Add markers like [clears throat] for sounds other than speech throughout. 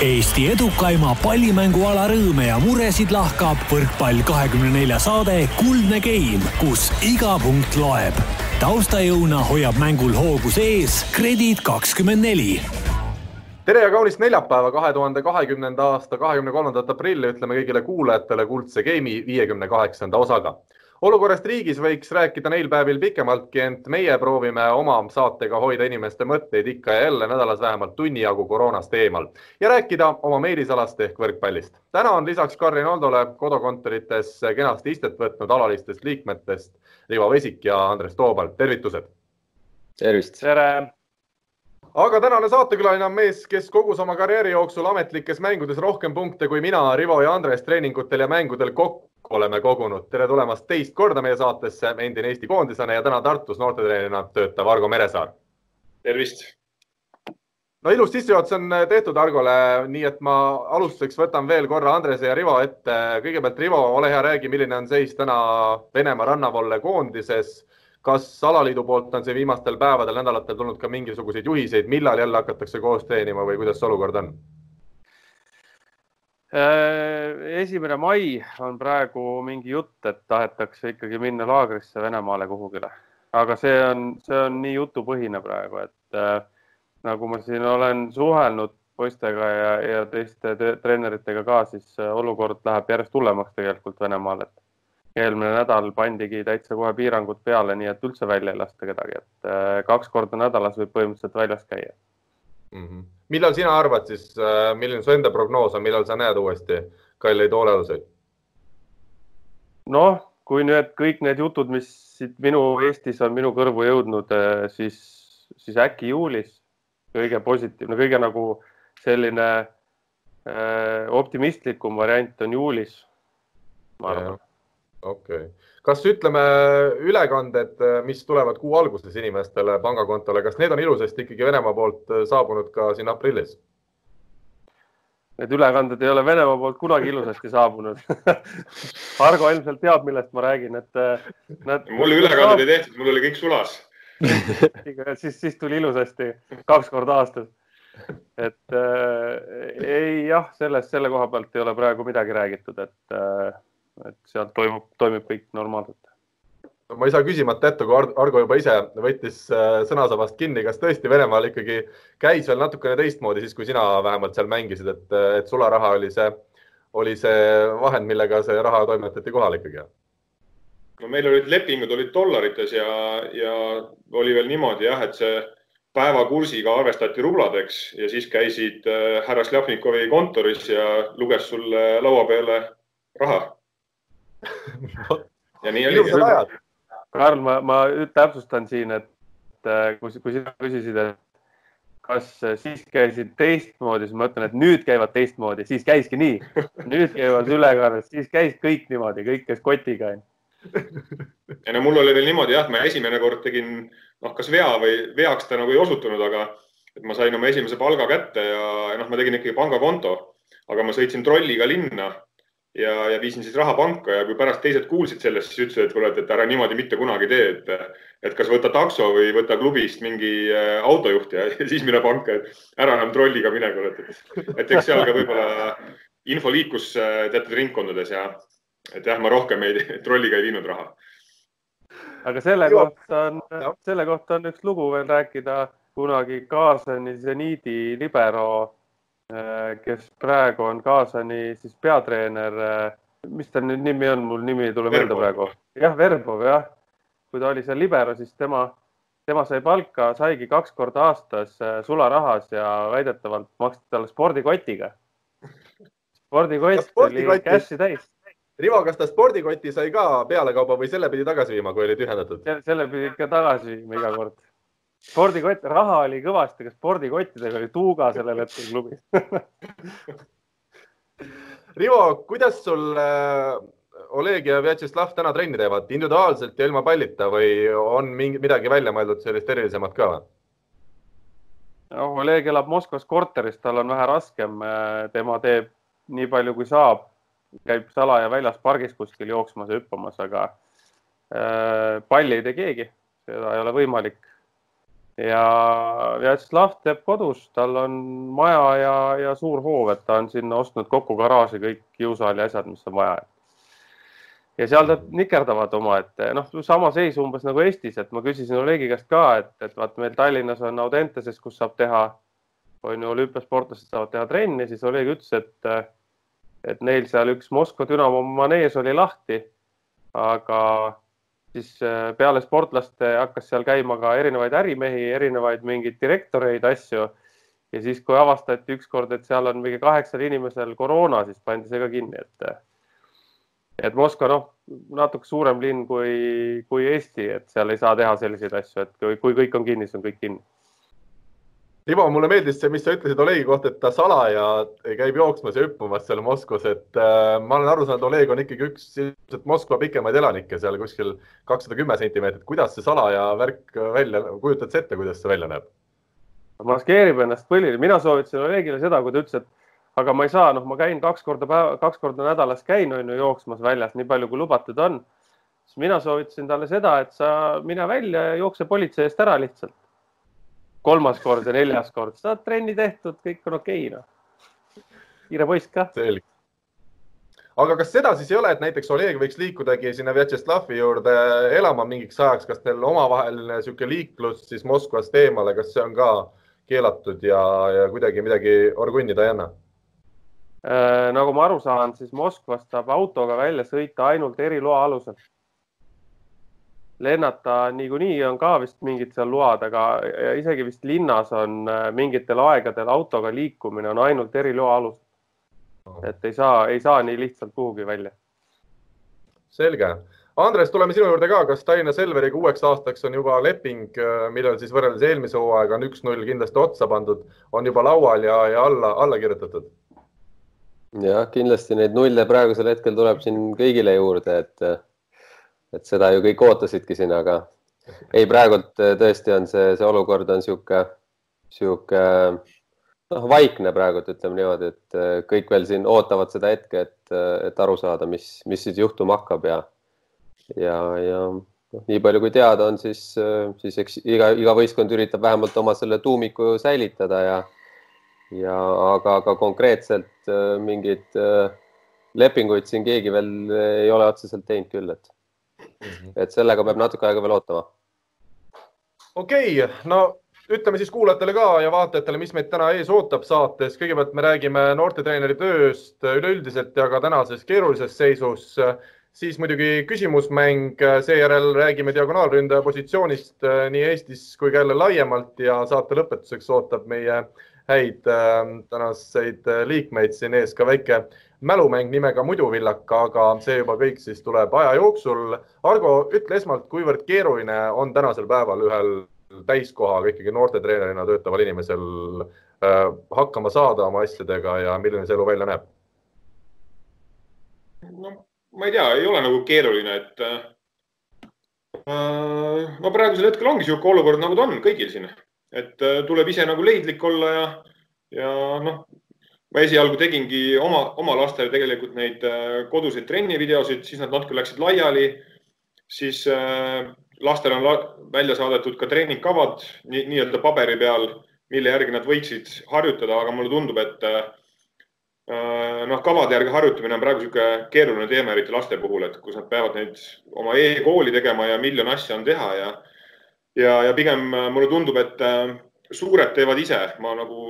Eesti edukaima pallimänguala rõõme ja muresid lahkab võrkpall kahekümne nelja saade Kuldne Game, kus iga punkt loeb. taustajõuna hoiab mängul hoogus ees Kredit kakskümmend neli. Tere ja kaunist neljapäeva, kahe tuhande kahekümnenda aasta kahekümne kolmandat aprilli ütleme kõigile kuulajatele Kuldse Game'i viiekümne kaheksanda osaga olukorrast riigis võiks rääkida neil päevil pikemaltki, ent meie proovime oma saatega hoida inimeste mõtteid ikka ja jälle nädalas vähemalt tunni jagu koroonast eemal ja rääkida oma meelisalast ehk võrkpallist. täna on lisaks Karin Oldole kodukontorites kenasti istet võtnud alalistest liikmetest Rivo Vesik ja Andres Toobal, tervitused. tervist. tere aga tänane saatekülaline on mees, kes kogus oma karjääri jooksul ametlikes mängudes rohkem punkte kui mina, Rivo ja Andres treeningutel ja mängudel kokku oleme kogunud. tere tulemast teist korda meie saatesse, endine Eesti koondisena ja täna Tartus noortetreenerina töötav Argo Meresaar. tervist. no ilus sissejuhatus on tehtud Argole, nii et ma alustuseks võtan veel korra Andrese ja Rivo ette. kõigepealt Rivo, ole hea, räägi, milline on seis täna Venemaa rannavalle koondises. kas alaliidu poolt on siin viimastel päevadel, nädalatel tulnud ka mingisuguseid juhiseid, millal jälle hakatakse koos treenima või kuidas see olukord on? Äh, esimene mai on praegu mingi jutt, et tahetakse ikkagi minna laagrisse Venemaale kuhugile, aga see on, see on nii jutupõhine praegu, et äh, nagu ma siin olen suhelnud poistega ja, ja teiste treeneritega ka, siis äh, olukord läheb järjest hullemaks tegelikult Venemaal, et eelmine nädal pandigi täitsa kohe piirangud peale, nii et üldse välja ei lasta kedagi, et äh, kaks korda nädalas võib põhimõtteliselt väljas käia mm. -hmm. Millal sina arvad siis, äh, milline su enda prognoos on, millal sa näed uuesti kalleid hoolealuseid? noh, kui nüüd kõik need jutud, mis siit minu Eestis on minu kõrvu jõudnud, äh, siis, siis äkki juulis kõige positiivne, kõige nagu selline äh, optimistlikum variant on juulis. okei okay kas ütleme, ülekanded, mis tulevad kuu alguses inimestele pangakontole, kas need on ilusasti ikkagi Venemaa poolt saabunud ka siin aprillis? Need ülekanded ei ole Venemaa poolt kunagi ilusasti saabunud [laughs] Argo ilmselt teab, millest ma räägin, et nad.... mul ülekanded ei tehtud, mul oli kõik sulas siis, siis tuli ilusasti kaks korda aastas. et äh, ei jah, sellest, selle koha pealt ei ole praegu midagi räägitud, et äh, et sealt toimub, toimib kõik normaalselt. no ma ei saa küsimata jätta, kui Argo juba ise võttis äh, sõnasabast kinni, kas tõesti Venemaal ikkagi käis veel natukene teistmoodi siis, kui sina vähemalt seal mängisid, et, et sularaha oli see, oli see vahend, millega see raha toimetati kohale ikkagi? no meil olid lepingud olid dollarites ja, ja oli veel niimoodi jah, et see päevakursiga arvestati rubladeks ja siis käisid äh, härra Šljapnikovi kontoris ja luges sulle laua peale raha [laughs] ja nii oli. Karl, ma, ma täpsustan siin, et kui, kui sina küsisid, et kas siis käisid teistmoodi, siis ma ütlen, et nüüd käivad teistmoodi, siis käiski nii. nüüd käivad ülekanded, siis käis kõik niimoodi, kõik käis kotiga. ja no mul oli veel niimoodi jah, ma esimene kord tegin, noh, kas vea või veaks ta nagu ei osutunud, aga et ma sain oma esimese palga kätte ja noh, ma tegin ikkagi pangakonto, aga ma sõitsin trolliga linna ja, ja viisin siis raha panka ja kui pärast teised kuulsid sellest, siis ütlesid, et kuule, et ära niimoodi mitte kunagi tee, et, et kas võta takso või võta klubist mingi äh, autojuht ja, ja siis mine panka, et ära enam trolliga mine, kuule, et, et eks seal ka võib-olla info liikus äh, teatud ringkondades ja et jah, ma rohkem ei, trolliga ei viinud raha. aga selle jo. kohta on, selle kohta on üks lugu veel rääkida, kunagi Kaasani seniidi libero kes praegu on Kaasani siis peatreener. Äh, mis ta nüüd nimi on, mul nimi ei tule meelde praegu. jah, Verbov jah. kui ta oli seal libero, siis tema, tema sai palka, saigi kaks korda aastas äh, sularahas ja väidetavalt maksti talle spordikotiga. spordikott oli cash'i täis. Rivo, kas ta spordikoti sai ka pealekauba või selle pidi tagasi viima, kui oli tühjendatud? selle pidi ikka tagasi viima iga kord spordikott, raha oli kõvasti, aga spordikottidega oli tuuga sellel hetkel klubis. [laughs] Rivo, kuidas sul äh, Oleg ja Vjatšeslav täna trenni teevad, individuaalselt ja ilma pallita või on mingi, midagi välja mõeldud sellist erilisemat ka või? noh, Oleg elab Moskvas korteris, tal on vähe raskem, äh, tema teeb nii palju, kui saab, käib salaja väljas pargis kuskil jooksmas ja hüppamas, aga äh, palli ei tee keegi, seda ei ole võimalik ja Vjatšlav teeb kodus, tal on maja ja, ja suur hoov, et ta on sinna ostnud kokku garaaži kõik jõusaali asjad, mis on vaja. ja seal nad nikerdavad omaette, noh, sama seis umbes nagu Eestis, et ma küsisin Olegi käest ka, et, et vaata, meil Tallinnas on Audenteses, kus saab teha, on ju, olümpiasportlased saavad teha trenni, siis Oleg ütles, et, et neil seal üks Moskva Dünamo manees oli lahti, aga siis äh, peale sportlaste hakkas seal käima ka erinevaid ärimehi, erinevaid mingeid direktoreid, asju. ja siis, kui avastati ükskord, et seal on mingi kaheksal inimesel koroona, siis pandi see ka kinni, et et Moskva, noh, natuke suurem linn kui, kui Eesti, et seal ei saa teha selliseid asju, et kui, kui kõik on kinni, siis on kõik kinni Timo, mulle meeldis see, mis sa ütlesid Olegi kohta, et ta salaja käib jooksmas ja hüppamas seal Moskvas, et äh, ma olen aru saanud, Oleg on ikkagi üks ilmselt Moskva pikemaid elanikke seal kuskil kakssada kümme sentimeetrit. kuidas see salaja värk välja, kujutad sa ette, kuidas see välja näeb? maskeerib ennast põlvili, mina soovitasin Olegile seda, kui ta ütles, et aga ma ei saa, noh, ma käin kaks korda päeva, kaks korda nädalas käin, on ju, jooksmas väljas, nii palju kui lubatud on. siis mina soovitasin talle seda, et sa mine välja ja jookse politsei eest ära lihtsalt kolmas kord ja neljas kord, saad trenni tehtud, kõik on okei okay,, noh. kiire poiss ka. selge. aga kas seda siis ei ole, et näiteks Oleg võiks liikudagi sinna Vjatšeslavi juurde elama mingiks ajaks, kas teil omavaheline niisugune liiklus siis Moskvast eemale, kas see on ka keelatud ja, ja kuidagi midagi orgunnida ei anna? Äh, nagu ma aru saan, siis Moskvast saab autoga välja sõita ainult eriloa alusel lennata niikuinii on ka vist mingid seal load, aga isegi vist linnas on äh, mingitel aegadel autoga liikumine on ainult eriloa alusel. et ei saa, ei saa nii lihtsalt kuhugi välja. selge. Andres, tuleme sinu juurde ka, kas Tallinna Selveriga uueks aastaks on juba leping, äh, millel siis võrreldes eelmise hooaega on üks-null kindlasti otsa pandud, on juba laual ja, ja alla, alla kirjutatud? jah, kindlasti neid nulle praegusel hetkel tuleb siin kõigile juurde, et et seda ju kõik ootasidki siin, aga ei, praegult äh, tõesti on see, see olukord on niisugune, niisugune noh, vaikne praegult ütleme niimoodi, et äh, kõik veel siin ootavad seda hetke, et, äh, et aru saada, mis, mis siis juhtuma hakkab ja ja, ja noh, nii palju kui teada on, siis, siis eks iga, iga võistkond üritab vähemalt oma selle tuumiku säilitada ja ja aga, aga konkreetselt mingeid lepinguid siin keegi veel ei ole otseselt teinud küll, et. Et sellega peab natuke aega veel ootama. okei okay,, no ütleme siis kuulajatele ka ja vaatajatele, mis meid täna ees ootab saates. kõigepealt me räägime noortetreeneri tööst üleüldiselt ja ka tänases keerulises seisus. siis muidugi küsimusmäng, seejärel räägime diagonaalründaja positsioonist nii Eestis kui ka jälle laiemalt ja saate lõpetuseks ootab meie häid äh, tänaseid liikmeid siin ees ka väike mälumäng nimega Muduvillak, aga see juba kõik siis tuleb aja jooksul. Argo, ütle esmalt, kuivõrd keeruline on tänasel päeval ühel täiskohaga ikkagi noortetreenerina töötaval inimesel äh, hakkama saada oma asjadega ja milline see elu välja näeb? no ma ei tea, ei ole nagu keeruline, et äh, no praegusel hetkel ongi niisugune olukord, nagu ta on kõigil siin, et äh, tuleb ise nagu leidlik olla ja, ja noh, ma esialgu tegingi oma, oma lastele tegelikult neid äh, koduseid trennivideosid, siis nad natuke läksid laiali. siis äh, lastele on la välja saadetud ka treeningkavad nii-öelda nii paberi peal, mille järgi nad võiksid harjutada, aga mulle tundub, et äh, noh, kavade järgi harjutamine on praegu niisugune keeruline teema, eriti laste puhul, et kus nad peavad neid oma e-kooli tegema ja miljon asja on teha ja ja, ja pigem mulle tundub, et suured teevad ise, ma nagu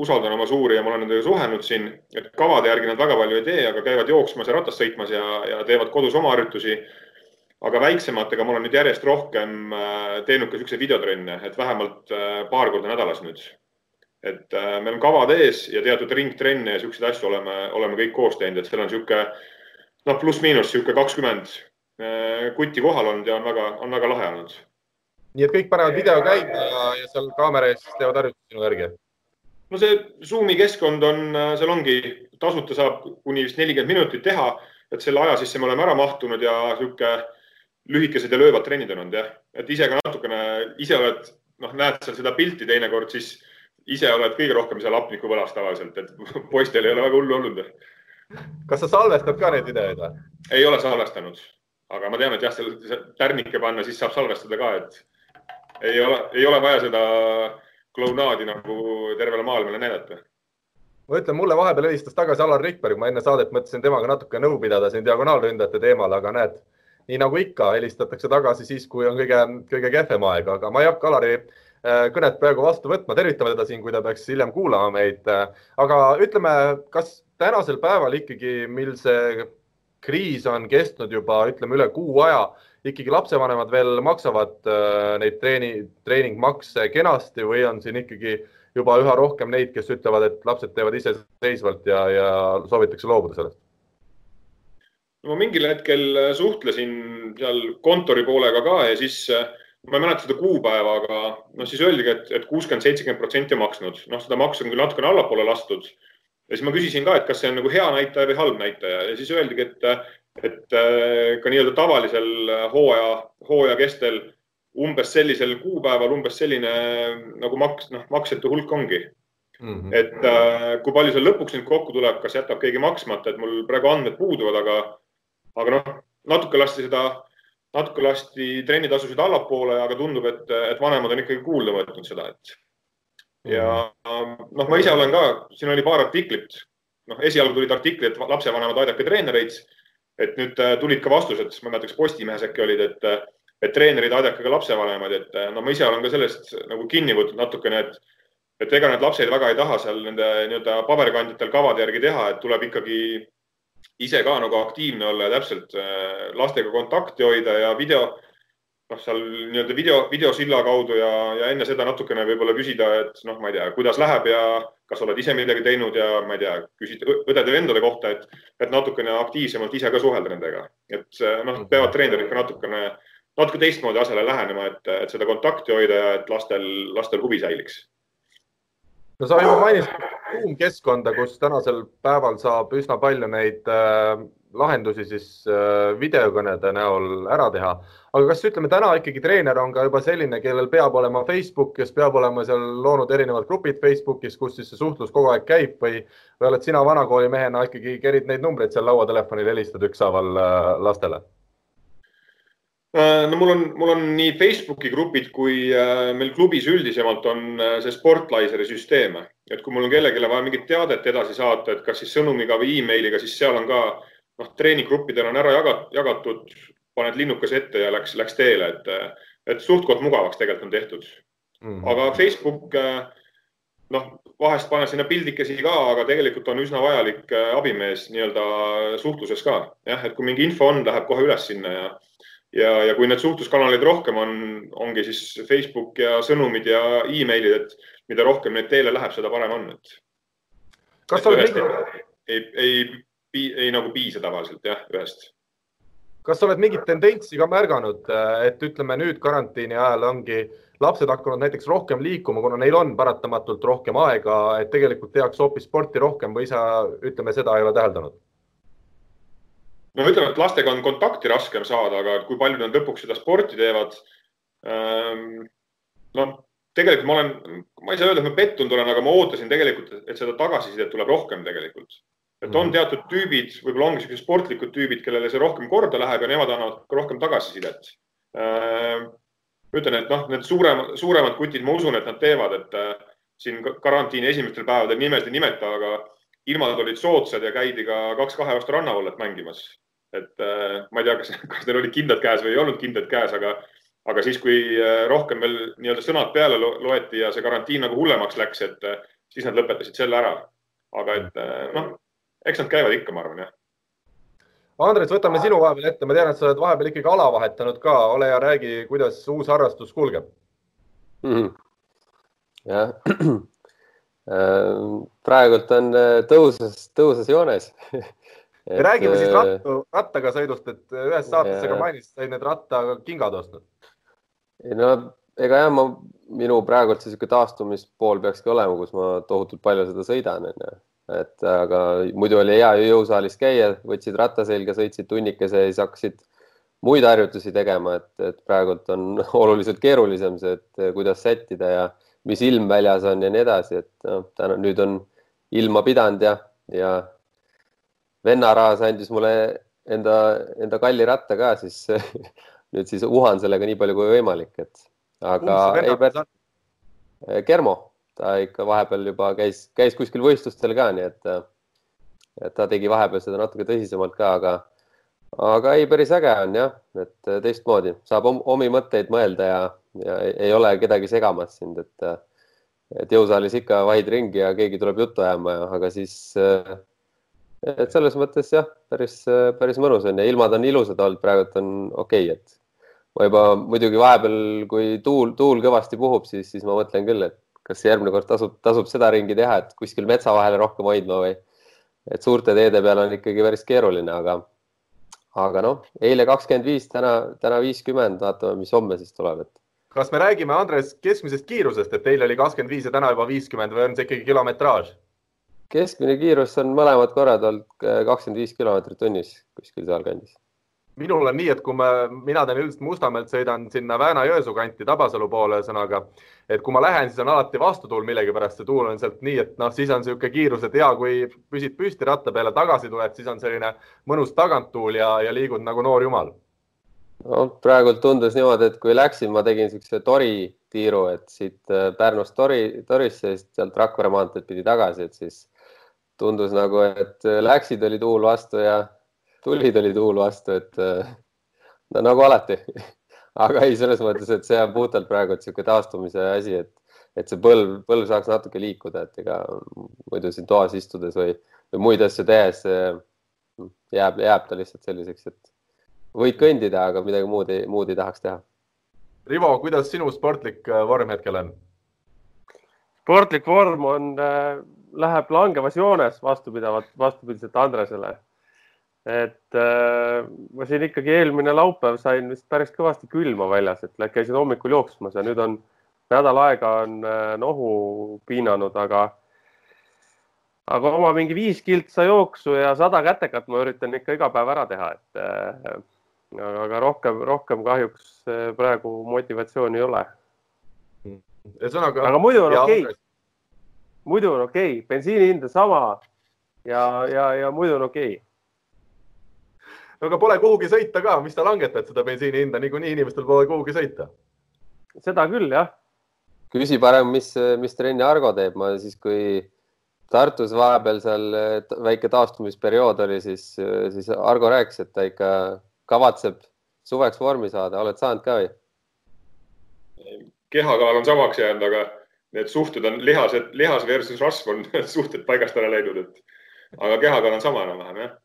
usaldan oma suuri ja ma olen nendega suhelnud siin, et kavade järgi nad väga palju ei tee, aga käivad jooksmas ja ratast sõitmas ja, ja teevad kodus oma harjutusi. aga väiksematega ma olen nüüd järjest rohkem äh, teinud ka niisuguseid videotrenne, et vähemalt äh, paar korda nädalas nüüd. et äh, meil on kavad ees ja teatud ringtrenne ja niisuguseid asju oleme, oleme kõik koos teinud, et seal on niisugune noh, pluss-miinus niisugune kakskümmend kutti kohal olnud ja on väga, on väga lahe olnud nii et kõik panevad video käima ja, ja seal kaamera ees teevad harjutusi sinu järgi? no see Zoomi keskkond on, seal ongi tasuta saab kuni vist nelikümmend minutit teha, et selle aja sisse me oleme ära mahtunud ja sihuke lühikesed ja löövad trennid on olnud jah, et ise ka natukene, ise oled, noh, näed seal seda pilti teinekord, siis ise oled kõige rohkem seal hapniku võlas tavaliselt, et [laughs] poistel ei ole väga hullu olnud. kas sa salvestad ka neid videoid või? ei ole salvestanud, aga ma tean, et jah, selle tärnike panna, siis saab salvestada ka, et ei ole, ei ole vaja seda klounaadi nagu tervele maailmale näidata. ma ütlen, mulle vahepeal helistas tagasi Alar Rikberg, ma enne saadet mõtlesin temaga natuke nõu pidada siin diagonaalründajate teemal, aga näed, nii nagu ikka, helistatakse tagasi siis, kui on kõige, kõige kehvem aeg, aga ma ei hakka Alari äh, kõnet praegu vastu võtma, tervitame teda siin, kui ta peaks hiljem kuulama meid. aga ütleme, kas tänasel päeval ikkagi, mil see kriis on kestnud juba ütleme üle kuu aja, ikkagi lapsevanemad veel maksavad äh, neid treeni, treeningmakse kenasti või on siin ikkagi juba üha rohkem neid, kes ütlevad, et lapsed teevad iseseisvalt ja, ja soovitakse loobuda sellest? no ma mingil hetkel äh, suhtlesin seal kontori poolega ka ja siis äh, ma ei mäleta seda kuupäeva, aga noh, siis öeldigi, et, et kuuskümmend, seitsekümmend protsenti maksnud, noh, seda maksu on küll natukene allapoole lastud. ja siis ma küsisin ka, et kas see on nagu hea näitaja või halb näitaja ja siis öeldigi, et, et äh, ka nii-öelda tavalisel hooaja, hooaja kestel umbes sellisel kuupäeval umbes selline nagu maks, noh, maksjate hulk ongi mm. -hmm. et äh, kui palju seal lõpuks nüüd kokku tuleb, kas jätab keegi maksmata, et mul praegu andmed puuduvad, aga aga noh, natuke lasti seda, natuke lasti trennitasusid allapoole, aga tundub, et, et vanemad on ikkagi kuulda võtnud seda, et ja noh, ma ise olen ka, siin oli paar artiklit, noh, esialgu tulid artiklid, et lapsevanemad aidake treenereid, et nüüd äh, tulid ka vastused, ma ei mäleta, kas Postimehes äkki olid, et, et treenerid aidake ka lapsevanemaid, et no ma ise olen ka sellest nagu kinni võtnud natukene, et et ega need lapsed väga ei taha seal nende nii-öelda paberkandjatel kavade järgi teha, et tuleb ikkagi ise ka nagu aktiivne olla ja täpselt äh, lastega kontakti hoida ja video, noh, seal nii-öelda video, videosilla kaudu ja, ja enne seda natukene võib-olla küsida, et noh, ma ei tea, kuidas läheb ja kas oled ise midagi teinud ja ma ei tea, küsida õdede-vendade kohta, et, et natukene aktiivsemalt ise ka suhelda nendega. et noh, peavad treenerid ka natukene, natuke teistmoodi asjale lähenema, et, et seda kontakti hoida ja et lastel, lastel huvi säiliks no sa juba mainisid ruumkeskkonda, kus tänasel päeval saab üsna palju neid äh, lahendusi siis äh, videokõnede näol ära teha. aga kas ütleme täna ikkagi treener on ka juba selline, kellel peab olema Facebook, kes peab olema seal loonud erinevad grupid Facebookis, kus siis see suhtlus kogu aeg käib või, või oled sina vanakooli mehena ikkagi kerid neid numbreid seal lauatelefonil, helistad ükshaaval äh, lastele? Äh, no mul on, mul on nii Facebooki grupid kui äh, meil klubis üldisemalt on äh, see Sportlaiseri süsteem, et kui mul on kellelegi vaja mingit teadet edasi saata, et kas siis sõnumiga või emailiga, siis seal on ka noh, treeninggruppidel on ära jagat, jagatud, paned linnukese ette ja läks, läks teele, et, et suht-koht mugavaks tegelikult on tehtud mm. -hmm. aga Facebook noh, vahest panen sinna pildikesi ka, aga tegelikult on üsna vajalik abimees nii-öelda suhtluses ka jah, et kui mingi info on, läheb kohe üles sinna ja ja, ja kui need suhtluskanaleid rohkem on, ongi siis Facebook ja sõnumid ja emailid, et mida rohkem neid teele läheb, seda parem on, et. kas sa oled mingi? ei, ei, ei, nagu piisa tavaliselt jah, ühest. kas sa oled mingit tendentsi ka märganud, et ütleme nüüd karantiini ajal ongi lapsed hakanud näiteks rohkem liikuma, kuna neil on paratamatult rohkem aega, et tegelikult tehakse hoopis sporti rohkem või sa, ütleme, seda ei ole täheldanud? no ütleme, et lastega on kontakti raskem saada, aga kui palju nad lõpuks seda sporti teevad ähm,. noh, tegelikult ma olen, ma ei saa öelda, et ma pettunud olen, aga ma ootasin tegelikult, et seda tagasisidet tuleb rohkem tegelikult. Et on mhm. teatud tüübid, võib-olla ongi sellised sportlikud tüübid, kellele see rohkem korda läheb ja nemad annavad rohkem tagasisidet ähm,. ütlen, et noh, need suuremad, suuremad kutid, ma usun, et nad teevad, et äh, siin karantiini esimestel päevadel nimesid ei nimeta, aga ilmad olid soodsad ja käidi ka kaks kahe vastu rannavallet mängimas et äh, ma ei tea, kas, kas neil olid kindad käes või ei olnud kindad käes, aga, aga siis, kui äh, rohkem veel nii-öelda sõnad peale loeti ja see karantiin nagu hullemaks läks, et äh, siis nad lõpetasid selle ära. aga et noh, eks nad käivad ikka, ma arvan, jah. Andres, võtame sinu vahepeal ette, ma tean, et sa oled vahepeal ikkagi ala vahetanud ka, ole hea, räägi, kuidas uus harrastus kulgeb mm. -hmm. jah [clears throat] praegult on tõuses, tõuses joones [laughs] räägime siis äh, rattu, rattaga sõidust, et ühes saates sa ka mainisid, said need rattakingad ostnud. no ega jah, ma, minu praegult see niisugune taastumispool peakski olema, kus ma tohutult palju seda sõidan, onju. Et aga muidu oli hea ju jõusaalis käia, võtsid ratta selga, sõitsid tunnikese ja siis hakkasid muid harjutusi tegema, et, et praegult on [laughs] oluliselt keerulisem see, et kuidas sättida ja mis ilm väljas on ja nii edasi, et noh, täna nüüd on ilma pidanud ja, ja vennarahas andis mulle enda, enda kalli ratta ka, siis [laughs] nüüd siis uhan sellega nii palju kui võimalik, et, aga ei päris, Germo, ta ikka vahepeal juba käis, käis kuskil võistlustel ka, nii et, et ta tegi vahepeal seda natuke tõsisemalt ka, aga, aga ei, päris äge on jah, et teistmoodi saab omi mõtteid mõelda ja, ja ei ole kedagi segamas sind, et, et jõusaalis ikka vahid ringi ja keegi tuleb juttu ajama, aga siis et selles mõttes jah, päris, päris mõnus on ja ilmad on ilusad olnud, praegult on okei okay,, et ma juba muidugi vahepeal, kui tuul, tuul kõvasti puhub, siis, siis ma mõtlen küll, et kas järgmine kord tasub, tasub seda ringi teha, et kuskil metsa vahele rohkem hoidma või et suurte teede peal on ikkagi päris keeruline, aga, aga noh, eile kakskümmend viis, täna, täna viiskümmend, vaatame, mis homme siis tuleb, et. kas me räägime, Andres, keskmisest kiirusest, et eile oli kakskümmend viis ja täna juba viiskümmend või on see ikkagi kilometraaž? keskmine kiirus on mõlemad korrad olnud äh, kakskümmend viis kilomeetrit tunnis kuskil sealkandis. Minul on nii, et kui me, mina teen üldiselt Mustamäelt, sõidan sinna Vääna-Jõesuu kanti Tabasalu poole, ühesõnaga, et kui ma lähen, siis on alati vastutuul millegipärast, see tuul on sealt nii, et noh, siis on niisugune kiirus, et hea, kui püsid püsti ratta peale, tagasi tuled, siis on selline mõnus taganttuul ja, ja liigud nagu noor jumal. No praegult tundus niimoodi, et kui läksin, ma tegin niisuguse tori tiiru, et siit äh, Pärnust Tori, Torisse, siis sealt Rakvere maanteed pidi tagasi, et siis tundus nagu, et äh, läksid, oli tuul vastu ja tulid, oli tuul vastu, et äh, no nagu alati [laughs] aga ei, selles mõttes, et see on puhtalt praegu niisugune taastumise asi, et, et see põlv, põlv saaks natuke liikuda, et ega muidu siin toas istudes või, või muid asju tehes jääb, jääb ta lihtsalt selliseks, et võid kõndida, aga midagi muud ei, muud ei tahaks teha. Rivo, kuidas sinu sportlik äh, vorm hetkel on? sportlik vorm on äh, läheb langevas joones vastupidavalt, vastupidiselt Andresele. Et äh, ma siin ikkagi eelmine laupäev sain vist päris kõvasti külma väljas, et käisin hommikul jooksmas ja nüüd on nädal aega on äh, nohu piinanud, aga aga oma mingi viis kiltsa jooksu ja sada kätekat ma üritan ikka iga päev ära teha, et äh, aga rohkem, rohkem kahjuks äh, praegu motivatsiooni ei ole. ühesõnaga. aga muidu on okei okay muidu on okei okay., bensiini hind on sama ja, ja, ja muidu on okei okay. No aga pole kuhugi sõita ka, mis sa langetad seda bensiini hinda, niikuinii inimestel pole kuhugi sõita. seda küll, jah. küsi parem, mis, mis trenni Argo teeb, ma siis, kui Tartus vahepeal seal väike taastumisperiood oli, siis, siis Argo rääkis, et ta ikka kavatseb suveks vormi saada, oled saanud ka või? kehakaal on samaks jäänud, aga need suhted on lihased, lihas versus rasv on [laughs] suhted paigast ära läinud, et aga kehakaal on sama enam-vähem jah.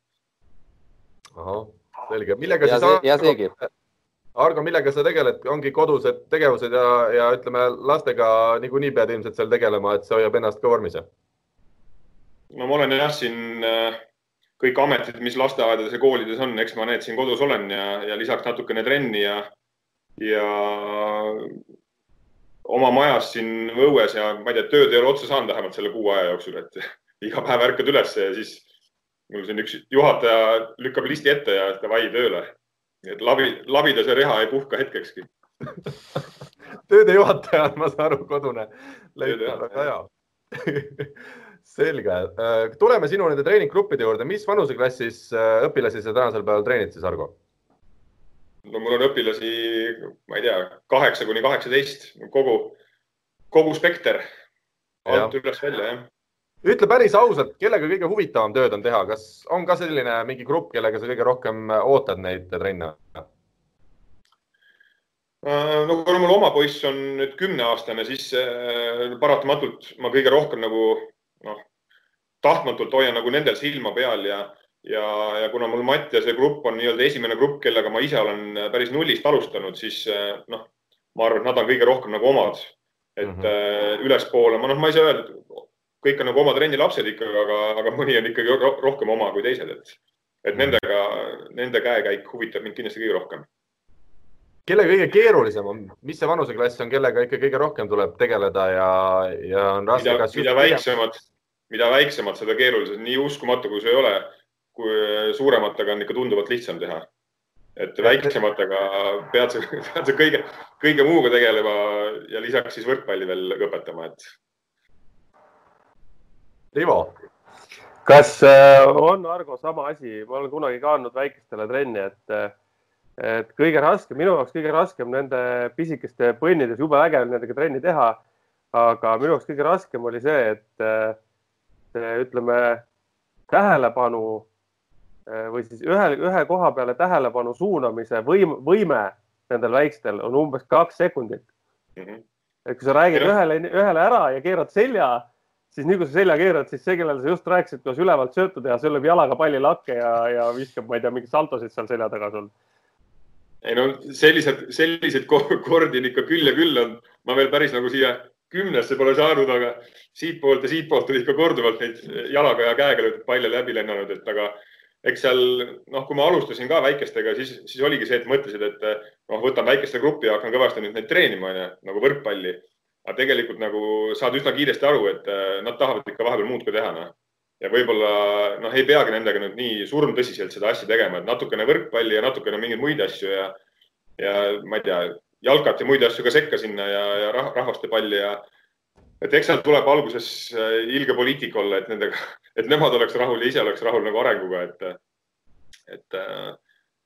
Ahah, selge, millega ja siis see, ja seegi. Argo, millega sa tegeled, ongi kodused tegevused ja, ja ütleme lastega niikuinii pead ilmselt seal tegelema, et see hoiab ennast ka vormis? no ma olen jah siin äh, kõik ametid, mis lasteaedades ja koolides on, eks ma need siin kodus olen ja, ja lisaks natukene trenni ja, ja oma majas siin õues ja ma ei tea, tööd ei ole otsa saanud vähemalt selle kuu aja jooksul, et [laughs] iga päev ärkad üles ja siis mul siin üks juhataja lükkab listi ette ja davai tööle. et labi, labidas ja reha ei puhka hetkekski [laughs] tööde juhataja on, ma saan aru, kodune väga hea [laughs] selge, äh, tuleme sinu nende treeninggruppide juurde, mis vanuseklassis äh, õpilasi sa tänasel päeval treenid siis, Argo? no mul on õpilasi, ma ei tea, kaheksa kuni kaheksateist, kogu, kogu spekter alt üles välja, jah. Ütle päris ausalt, kellega kõige huvitavam tööd on teha, kas on ka selline mingi grupp, kellega sa kõige rohkem ootad neid trenne? Äh, no kuna mul oma poiss on nüüd kümneaastane, siis äh, paratamatult ma kõige rohkem nagu noh, tahtmatult hoian nagu nendel silma peal ja ja, ja kuna mul Mattiase grupp on nii-öelda esimene grupp, kellega ma ise olen päris nullist alustanud, siis eh, noh, ma arvan, et nad on kõige rohkem nagu omad. et mm -hmm. ülespoole, ma noh, ma ei saa öelda, kõik on nagu oma trenni lapsed ikkagi, aga, aga mõni on ikkagi rohkem oma kui teised, et, et nendega, nende käekäik huvitab mind kindlasti kõige rohkem. kelle kõige keerulisem on, mis see vanuseklass on, kellega ikka kõige rohkem tuleb tegeleda ja, ja on raske? mida, mida väiksemad, mida väiksemad, seda keerulisem, nii uskumatu kui see ei ole kui suurematega on ikka tunduvalt lihtsam teha. et väiksematega pead sa, [laughs] pead sa kõige, kõige muuga tegelema ja lisaks siis võrkpalli veel õpetama, et. Rivo. kas äh, on, Argo, sama asi, ma olen kunagi ka andnud väikestele trenni, et äh, et kõige raskem, minu jaoks kõige raskem nende pisikeste põnnides, jube vägev nendega trenni teha. aga minu jaoks kõige raskem oli see, et see, ütleme, tähelepanu või siis ühe, ühe koha peale tähelepanu suunamise võim, võime nendel väikstel on umbes kaks sekundit mm. -hmm. et kui sa räägid ja. ühele, ühele ära ja keerad selja, siis nii kui sa selja keerad, siis see, kellele sa just rääkisid, kuidas ülevalt söötu teha, see lööb jalaga palli lakke ja, ja viskab, ma ei tea, mingeid saltosid seal selja taga sul ei no sellised, selliseid kordi on ikka küll ja küll on. ma veel päris nagu siia kümnesse pole saanud, aga siitpoolt ja siitpoolt on ikka korduvalt neid jalaga ja käega löödud palle läbi lennanud, et aga eks seal noh, kui ma alustasin ka väikestega, siis, siis oligi see, et mõtlesid, et noh, võtan väikeste gruppi ja hakkan kõvasti nüüd neid treenima, onju, nagu võrkpalli. Aga tegelikult nagu saad üsna kiiresti aru, et nad tahavad ikka vahepeal muud ka teha, noh. Ja võib-olla noh, ei peagi nendega nüüd nii surmtõsiselt seda asja tegema, et natukene võrkpalli ja natukene mingeid muid asju ja, ja ma ei tea, jalkat ja muid asju ka sekka sinna ja, ja rahvaste palli ja et eks seal tuleb alguses äh, ilge poliitika olla, et nendega, et nemad oleks rahul ja ise oleks rahul nagu arenguga, et, et, äh,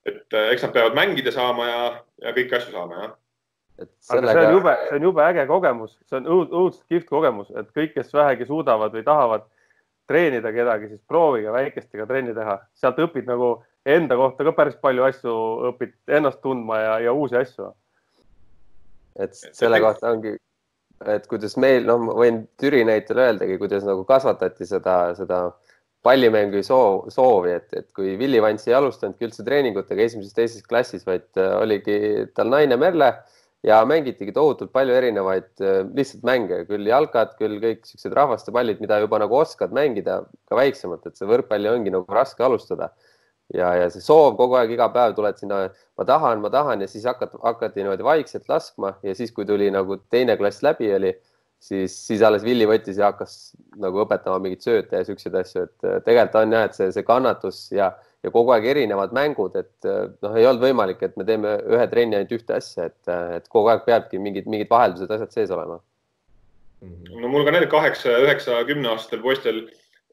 et äh, eks nad peavad mängida saama ja, ja kõiki asju saama, jah et sellega... see on jube, see on jube äge kogemus, see on õudselt kihvt kogemus, et kõik, kes vähegi suudavad või tahavad treenida kedagi, siis proovige väikestega trenni teha, sealt õpid nagu enda kohta ka päris palju asju, õpid ennast tundma ja, ja uusi asju. et selle kohta ongi, et kuidas meil, noh, ma võin Türi näitel öeldagi, kuidas nagu kasvatati seda, seda pallimängu soov, soovi, et, et kui Willie Vants ei alustanudki üldse treeningutega esimeses-teises klassis, vaid äh, oligi tal naine Merle ja mängitigi tohutult palju erinevaid äh, lihtsalt mänge, küll jalkad, küll kõik siuksed rahvaste pallid, mida juba nagu oskad mängida ka väiksemalt, et see võrkpalli ongi nagu raske alustada. ja, ja see soov kogu aeg, iga päev tuled sinna, ma tahan, ma tahan ja siis hakkad, hakati niimoodi vaikselt laskma ja siis, kui tuli nagu teine klass läbi oli, siis, siis alles Villi võttis ja hakkas nagu õpetama mingeid sööte ja siukseid asju, et äh, tegelikult on jah, et see, see kannatus ja ja kogu aeg erinevad mängud, et äh, noh, ei olnud võimalik, et me teeme ühe trenni ainult ühte asja, et, äh, et kogu aeg peabki mingid, mingid vaheldused, asjad sees olema. no mul ka nendel kaheksa, üheksa, kümne aastastel poistel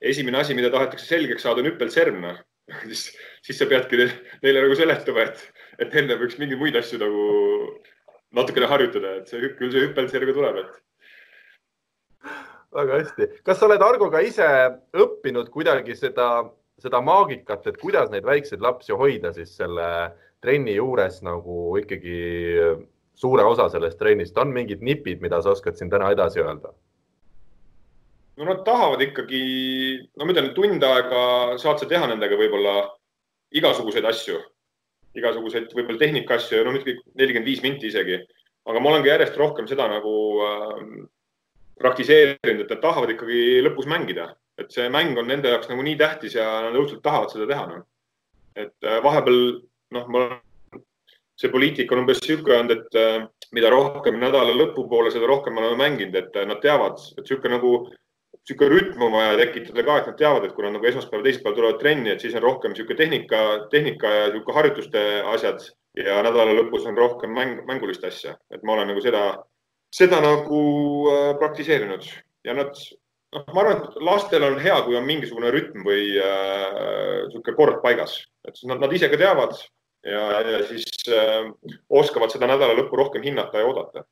esimene asi, mida tahetakse selgeks saada, on hüppelsärm, noh [laughs] siis, siis sa peadki neile nagu seletama, et, et enne võiks mingeid muid asju nagu natukene harjutada, et see küll see hüppelsärg tuleb, et väga hästi. kas sa oled Argoga ise õppinud kuidagi seda seda maagikat, et kuidas neid väikseid lapsi hoida siis selle trenni juures nagu ikkagi suure osa sellest trennist, on mingid nipid, mida sa oskad siin täna edasi öelda? no nad tahavad ikkagi, no ma ütlen, tund aega saad sa teha nendega võib-olla igasuguseid asju, igasuguseid võib-olla tehnika asju ja no muidugi nelikümmend viis minti isegi, aga ma olen ka järjest rohkem seda nagu äh, praktiseerinud, et nad tahavad ikkagi lõpus mängida et see mäng on nende jaoks nagu nii tähtis ja nad õudselt tahavad seda teha no.. et äh, vahepeal noh, ma, see poliitika on umbes niisugune olnud, et äh, mida rohkem nädala lõpupoole, seda rohkem me oleme mänginud, et äh, nad teavad, et niisugune nagu niisugune rütm on vaja tekitada ka, et nad teavad, et kui nad nagu esmaspäev, teisipäev tulevad trenni, et siis on rohkem niisugune tehnika, tehnika ja niisugune harjutuste asjad ja nädala lõpus on rohkem mäng, mängulist asja, et ma olen nagu seda, seda nagu praktiseerinud. Ja nad noh, ma arvan, et lastel on hea, kui on mingisugune rütm või niisugune äh, kord paigas, et nad, nad ise ka teavad ja, ja siis äh, oskavad seda nädala lõppu rohkem hinnata ja oodata.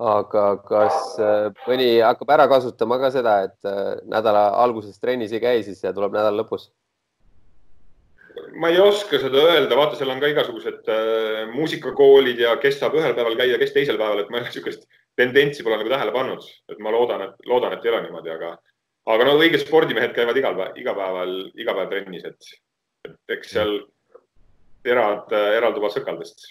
aga kas äh, mõni hakkab ära kasutama ka seda, et äh, nädala alguses trennis ei käi siis ja tuleb nädala lõpus? ma ei oska seda öelda, vaata, seal on ka igasugused äh, muusikakoolid ja kes saab ühel päeval käia, kes teisel päeval, et ma niisugust tendentsi pole nagu tähele pannud, et ma loodan, et loodan, et ei ole niimoodi, aga, aga no õiged spordimehed käivad igal päeval, igapäeval, iga päev trennis, et, et eks seal terad eralduvad sõkaldest.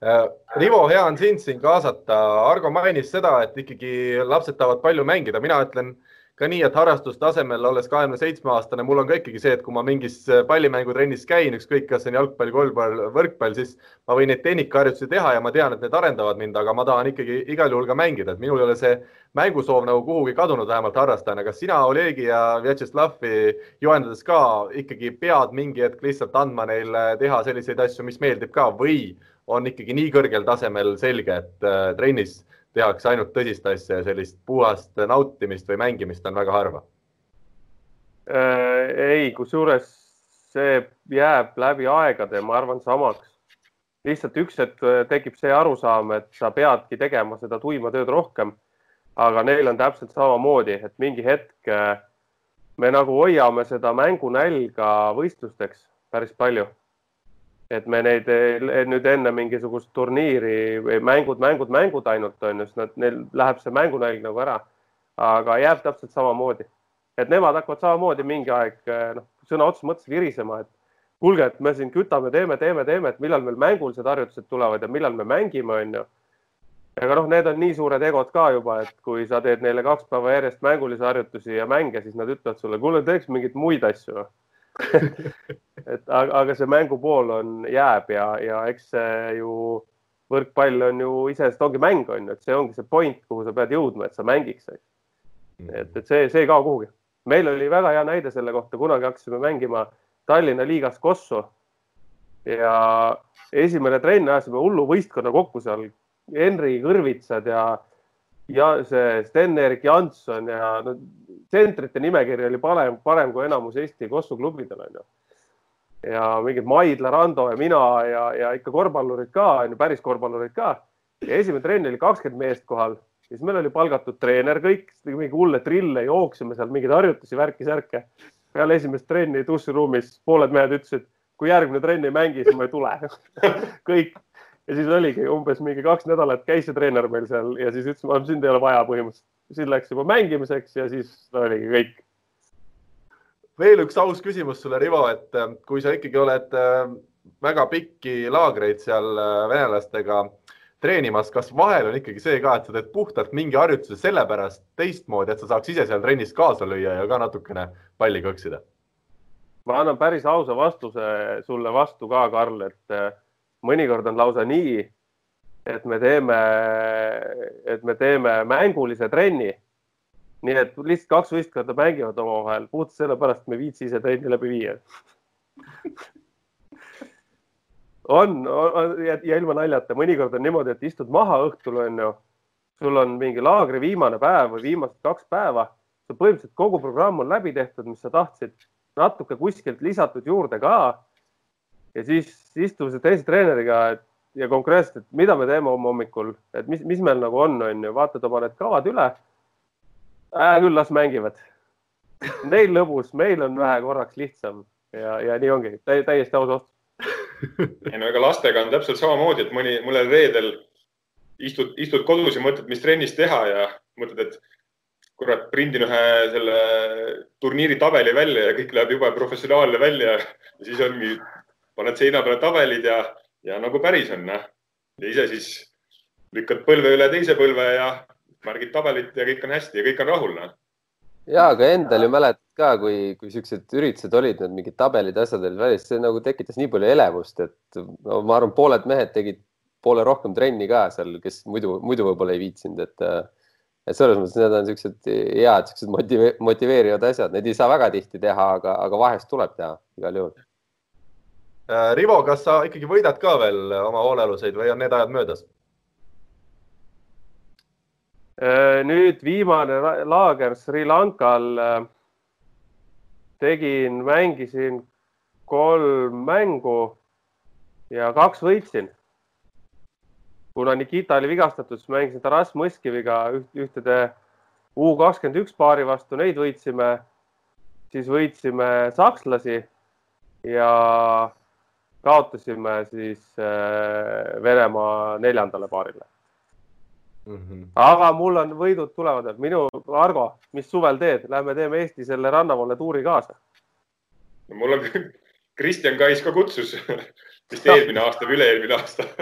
Äh, Rivo, hea on sind siin kaasata. Argo mainis seda, et ikkagi lapsed tahavad palju mängida, mina ütlen ka nii, et harrastustasemel olles kahekümne seitsme aastane, mul on ka ikkagi see, et kui ma mingis äh, pallimängutrennis käin, ükskõik, kas see on jalgpall, korvpall, võrkpall, siis ma võin neid tehnikaharjutusi teha ja ma tean, et need arendavad mind, aga ma tahan ikkagi igal juhul ka mängida, et minul ei ole see mängusoov nagu kuhugi kadunud, vähemalt harrastajana. kas sina, Olegi ja Vjatšeslavi juhendades ka ikkagi pead mingi hetk lihtsalt andma neile teha selliseid asju, mis meeldib ka või on ikkagi nii kõrgel tasemel selge, et äh, trennis tehakse ainult tõsist asja ja sellist puhast nautimist või mängimist on väga harva äh,? ei, kusjuures see jääb läbi aegade, ma arvan, samaks. lihtsalt üks hetk tekib see arusaam, et sa peadki tegema seda tuima tööd rohkem. aga neil on täpselt samamoodi, et mingi hetk me nagu hoiame seda mängunälga võistlusteks päris palju. Et me neid nüüd enne mingisugust turniiri mängud, mängud, mängud ainult on ju, siis nad, neil läheb see mängunälg nagu ära. aga jääb täpselt samamoodi, et nemad hakkavad samamoodi mingi aeg noh, sõna otseses mõttes virisema, et kuulge, et me siin kütame, teeme, teeme, teeme, et millal meil mängulised harjutused tulevad ja millal me mängime, onju. aga noh, need on nii suured egod ka juba, et kui sa teed neile kaks päeva järjest mängulisi harjutusi ja mänge, siis nad ütlevad sulle, kuule, teeks mingeid muid asju [laughs] et aga, aga see mängupool on, jääb ja, ja eks see ju võrkpall on ju iseenesest ongi mäng, on ju, et see ongi see point, kuhu sa pead jõudma, et sa mängiks. et, et see, see ei kao kuhugi. meil oli väga hea näide selle kohta, kunagi hakkasime mängima Tallinna liigas Kossu ja esimene trenn ajasime hullu võistkonna kokku seal, Henri Kõrvitsad ja, ja see Sten-Erik Janson ja no, tsentrite nimekiri oli parem, parem kui enamus Eesti Kossu klubidel onju. ja mingid Maidla, Rando ja mina ja, ja ikka korvpallurid ka onju, päris korvpallurid ka. ja esimene trenn oli kakskümmend meest kohal, siis meil oli palgatud treener kõik, mingi hulle trille, jooksime seal mingeid harjutusi, värki-särke. peale esimest trenni duširuumis pooled mehed ütlesid, kui järgmine trenn ei mängi, siis ma ei tule [laughs] kõik ja siis oligi umbes mingi kaks nädalat käis see treener meil seal ja siis ütles, sind ei ole vaja põhimõtteliselt siis läks juba mängimiseks ja siis oligi kõik. veel üks aus küsimus sulle, Rivo, et äh, kui sa ikkagi oled äh, väga pikki laagreid seal äh, venelastega treenimas, kas vahel on ikkagi see ka, et sa teed puhtalt mingi harjutuse sellepärast teistmoodi, et sa saaks ise seal trennis kaasa lüüa ja ka natukene palli kõksida? ma annan päris ausa vastuse sulle vastu ka, Karl, et mõnikord on lausa nii, et me teeme, et me teeme mängulise trenni. nii et lihtsalt kaks võistkonda mängivad omavahel puhtalt sellepärast, et me ei viitsi ise trenni läbi viia [laughs] on, on ja, ja ilma naljata, mõnikord on niimoodi, et istud maha õhtul onju, sul on mingi laagri viimane päev või viimased kaks päeva, põhimõtteliselt kogu programm on läbi tehtud, mis sa tahtsid, natuke kuskilt lisatud juurde ka. Ja siis istumise teise treeneriga, et ja konkreetselt, mida me teeme homme hommikul, et mis, mis meil nagu on, on ju, vaatad oma need kavad üle. Äh,. küll, las mängivad. Neil lõbus, meil on vähe korraks lihtsam. Ja, ja nii ongi. Tä, täiesti aus vastus ei no ega lastega on täpselt samamoodi, et mõni, mõnel reedel istud, istud kodus ja mõtled, mis trennis teha ja mõtled, et kurat, prindin ühe selle turniiri tabeli välja ja kõik läheb jube professionaalne välja. Ja siis ongi, paned seina peale tabelid ja ja nagu päris on, noh. ja ise siis lükkad põlve üle teise põlve ja märgid tabelit ja kõik on hästi ja kõik on rahul, noh. ja, aga endal ju mäletad ka, kui, kui siuksed üritused olid, need mingid tabelid, asjad olid välis, see nagu tekitas nii palju elevust, et no, ma arvan, pooled mehed tegid poole rohkem trenni ka seal, kes muidu, muidu võib-olla ei viitsinud, et et selles mõttes need on siuksed head, siuksed motive, motiveerivad asjad, neid ei saa väga tihti teha, aga, aga vahest tuleb teha igal juhul Rivo, kas sa ikkagi võidad ka veel oma hoolealuseid või on need ajad möödas? Äh, nüüd viimane laager Sri Lankal äh, tegin, mängisin kolm mängu ja kaks võitsin. kuna Nikita oli vigastatud, siis mängisin Taras Mõskiviga üht, ühtede U kakskümmend üks paari vastu, neid võitsime. siis võitsime sakslasi ja kaotasime siis äh, Venemaa neljandale paarile mm. -hmm. aga mul on võidud tulevad minu, Argo, mis suvel teed? Lähme teeme Eesti selle rannavalle tuuri kaasa. mul on, Kristjan Kais ka kutsus [laughs] vist eelmine aasta või üle-eelmine aasta [laughs]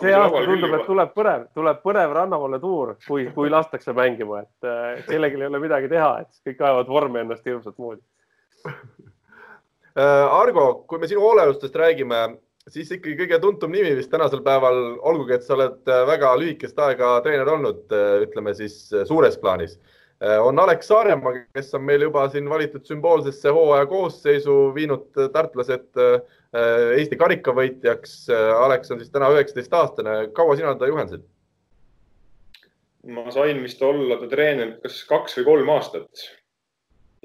see aasta tundub, et tuleb põnev, tuleb põnev rannavalle tuur, kui, kui lastakse mängima, et äh, kellelgi ei ole midagi teha, et kõik ajavad vormi ennast hirmsat moodi [laughs] Argo, kui me sinu hoolealustest räägime, siis ikkagi kõige tuntum nimi vist tänasel päeval, olgugi et sa oled äh, väga lühikest aega treener olnud, äh, ütleme siis suures plaanis, on Alex Saaremaa, kes on meil juba siin valitud sümboolsesse hooaja koosseisu viinud tartlased Eesti karikavõitjaks. Alex on siis täna üheksateist aastane. kaua sina teda juhendasid? ma sain vist olla ta treener kas kaks või kolm aastat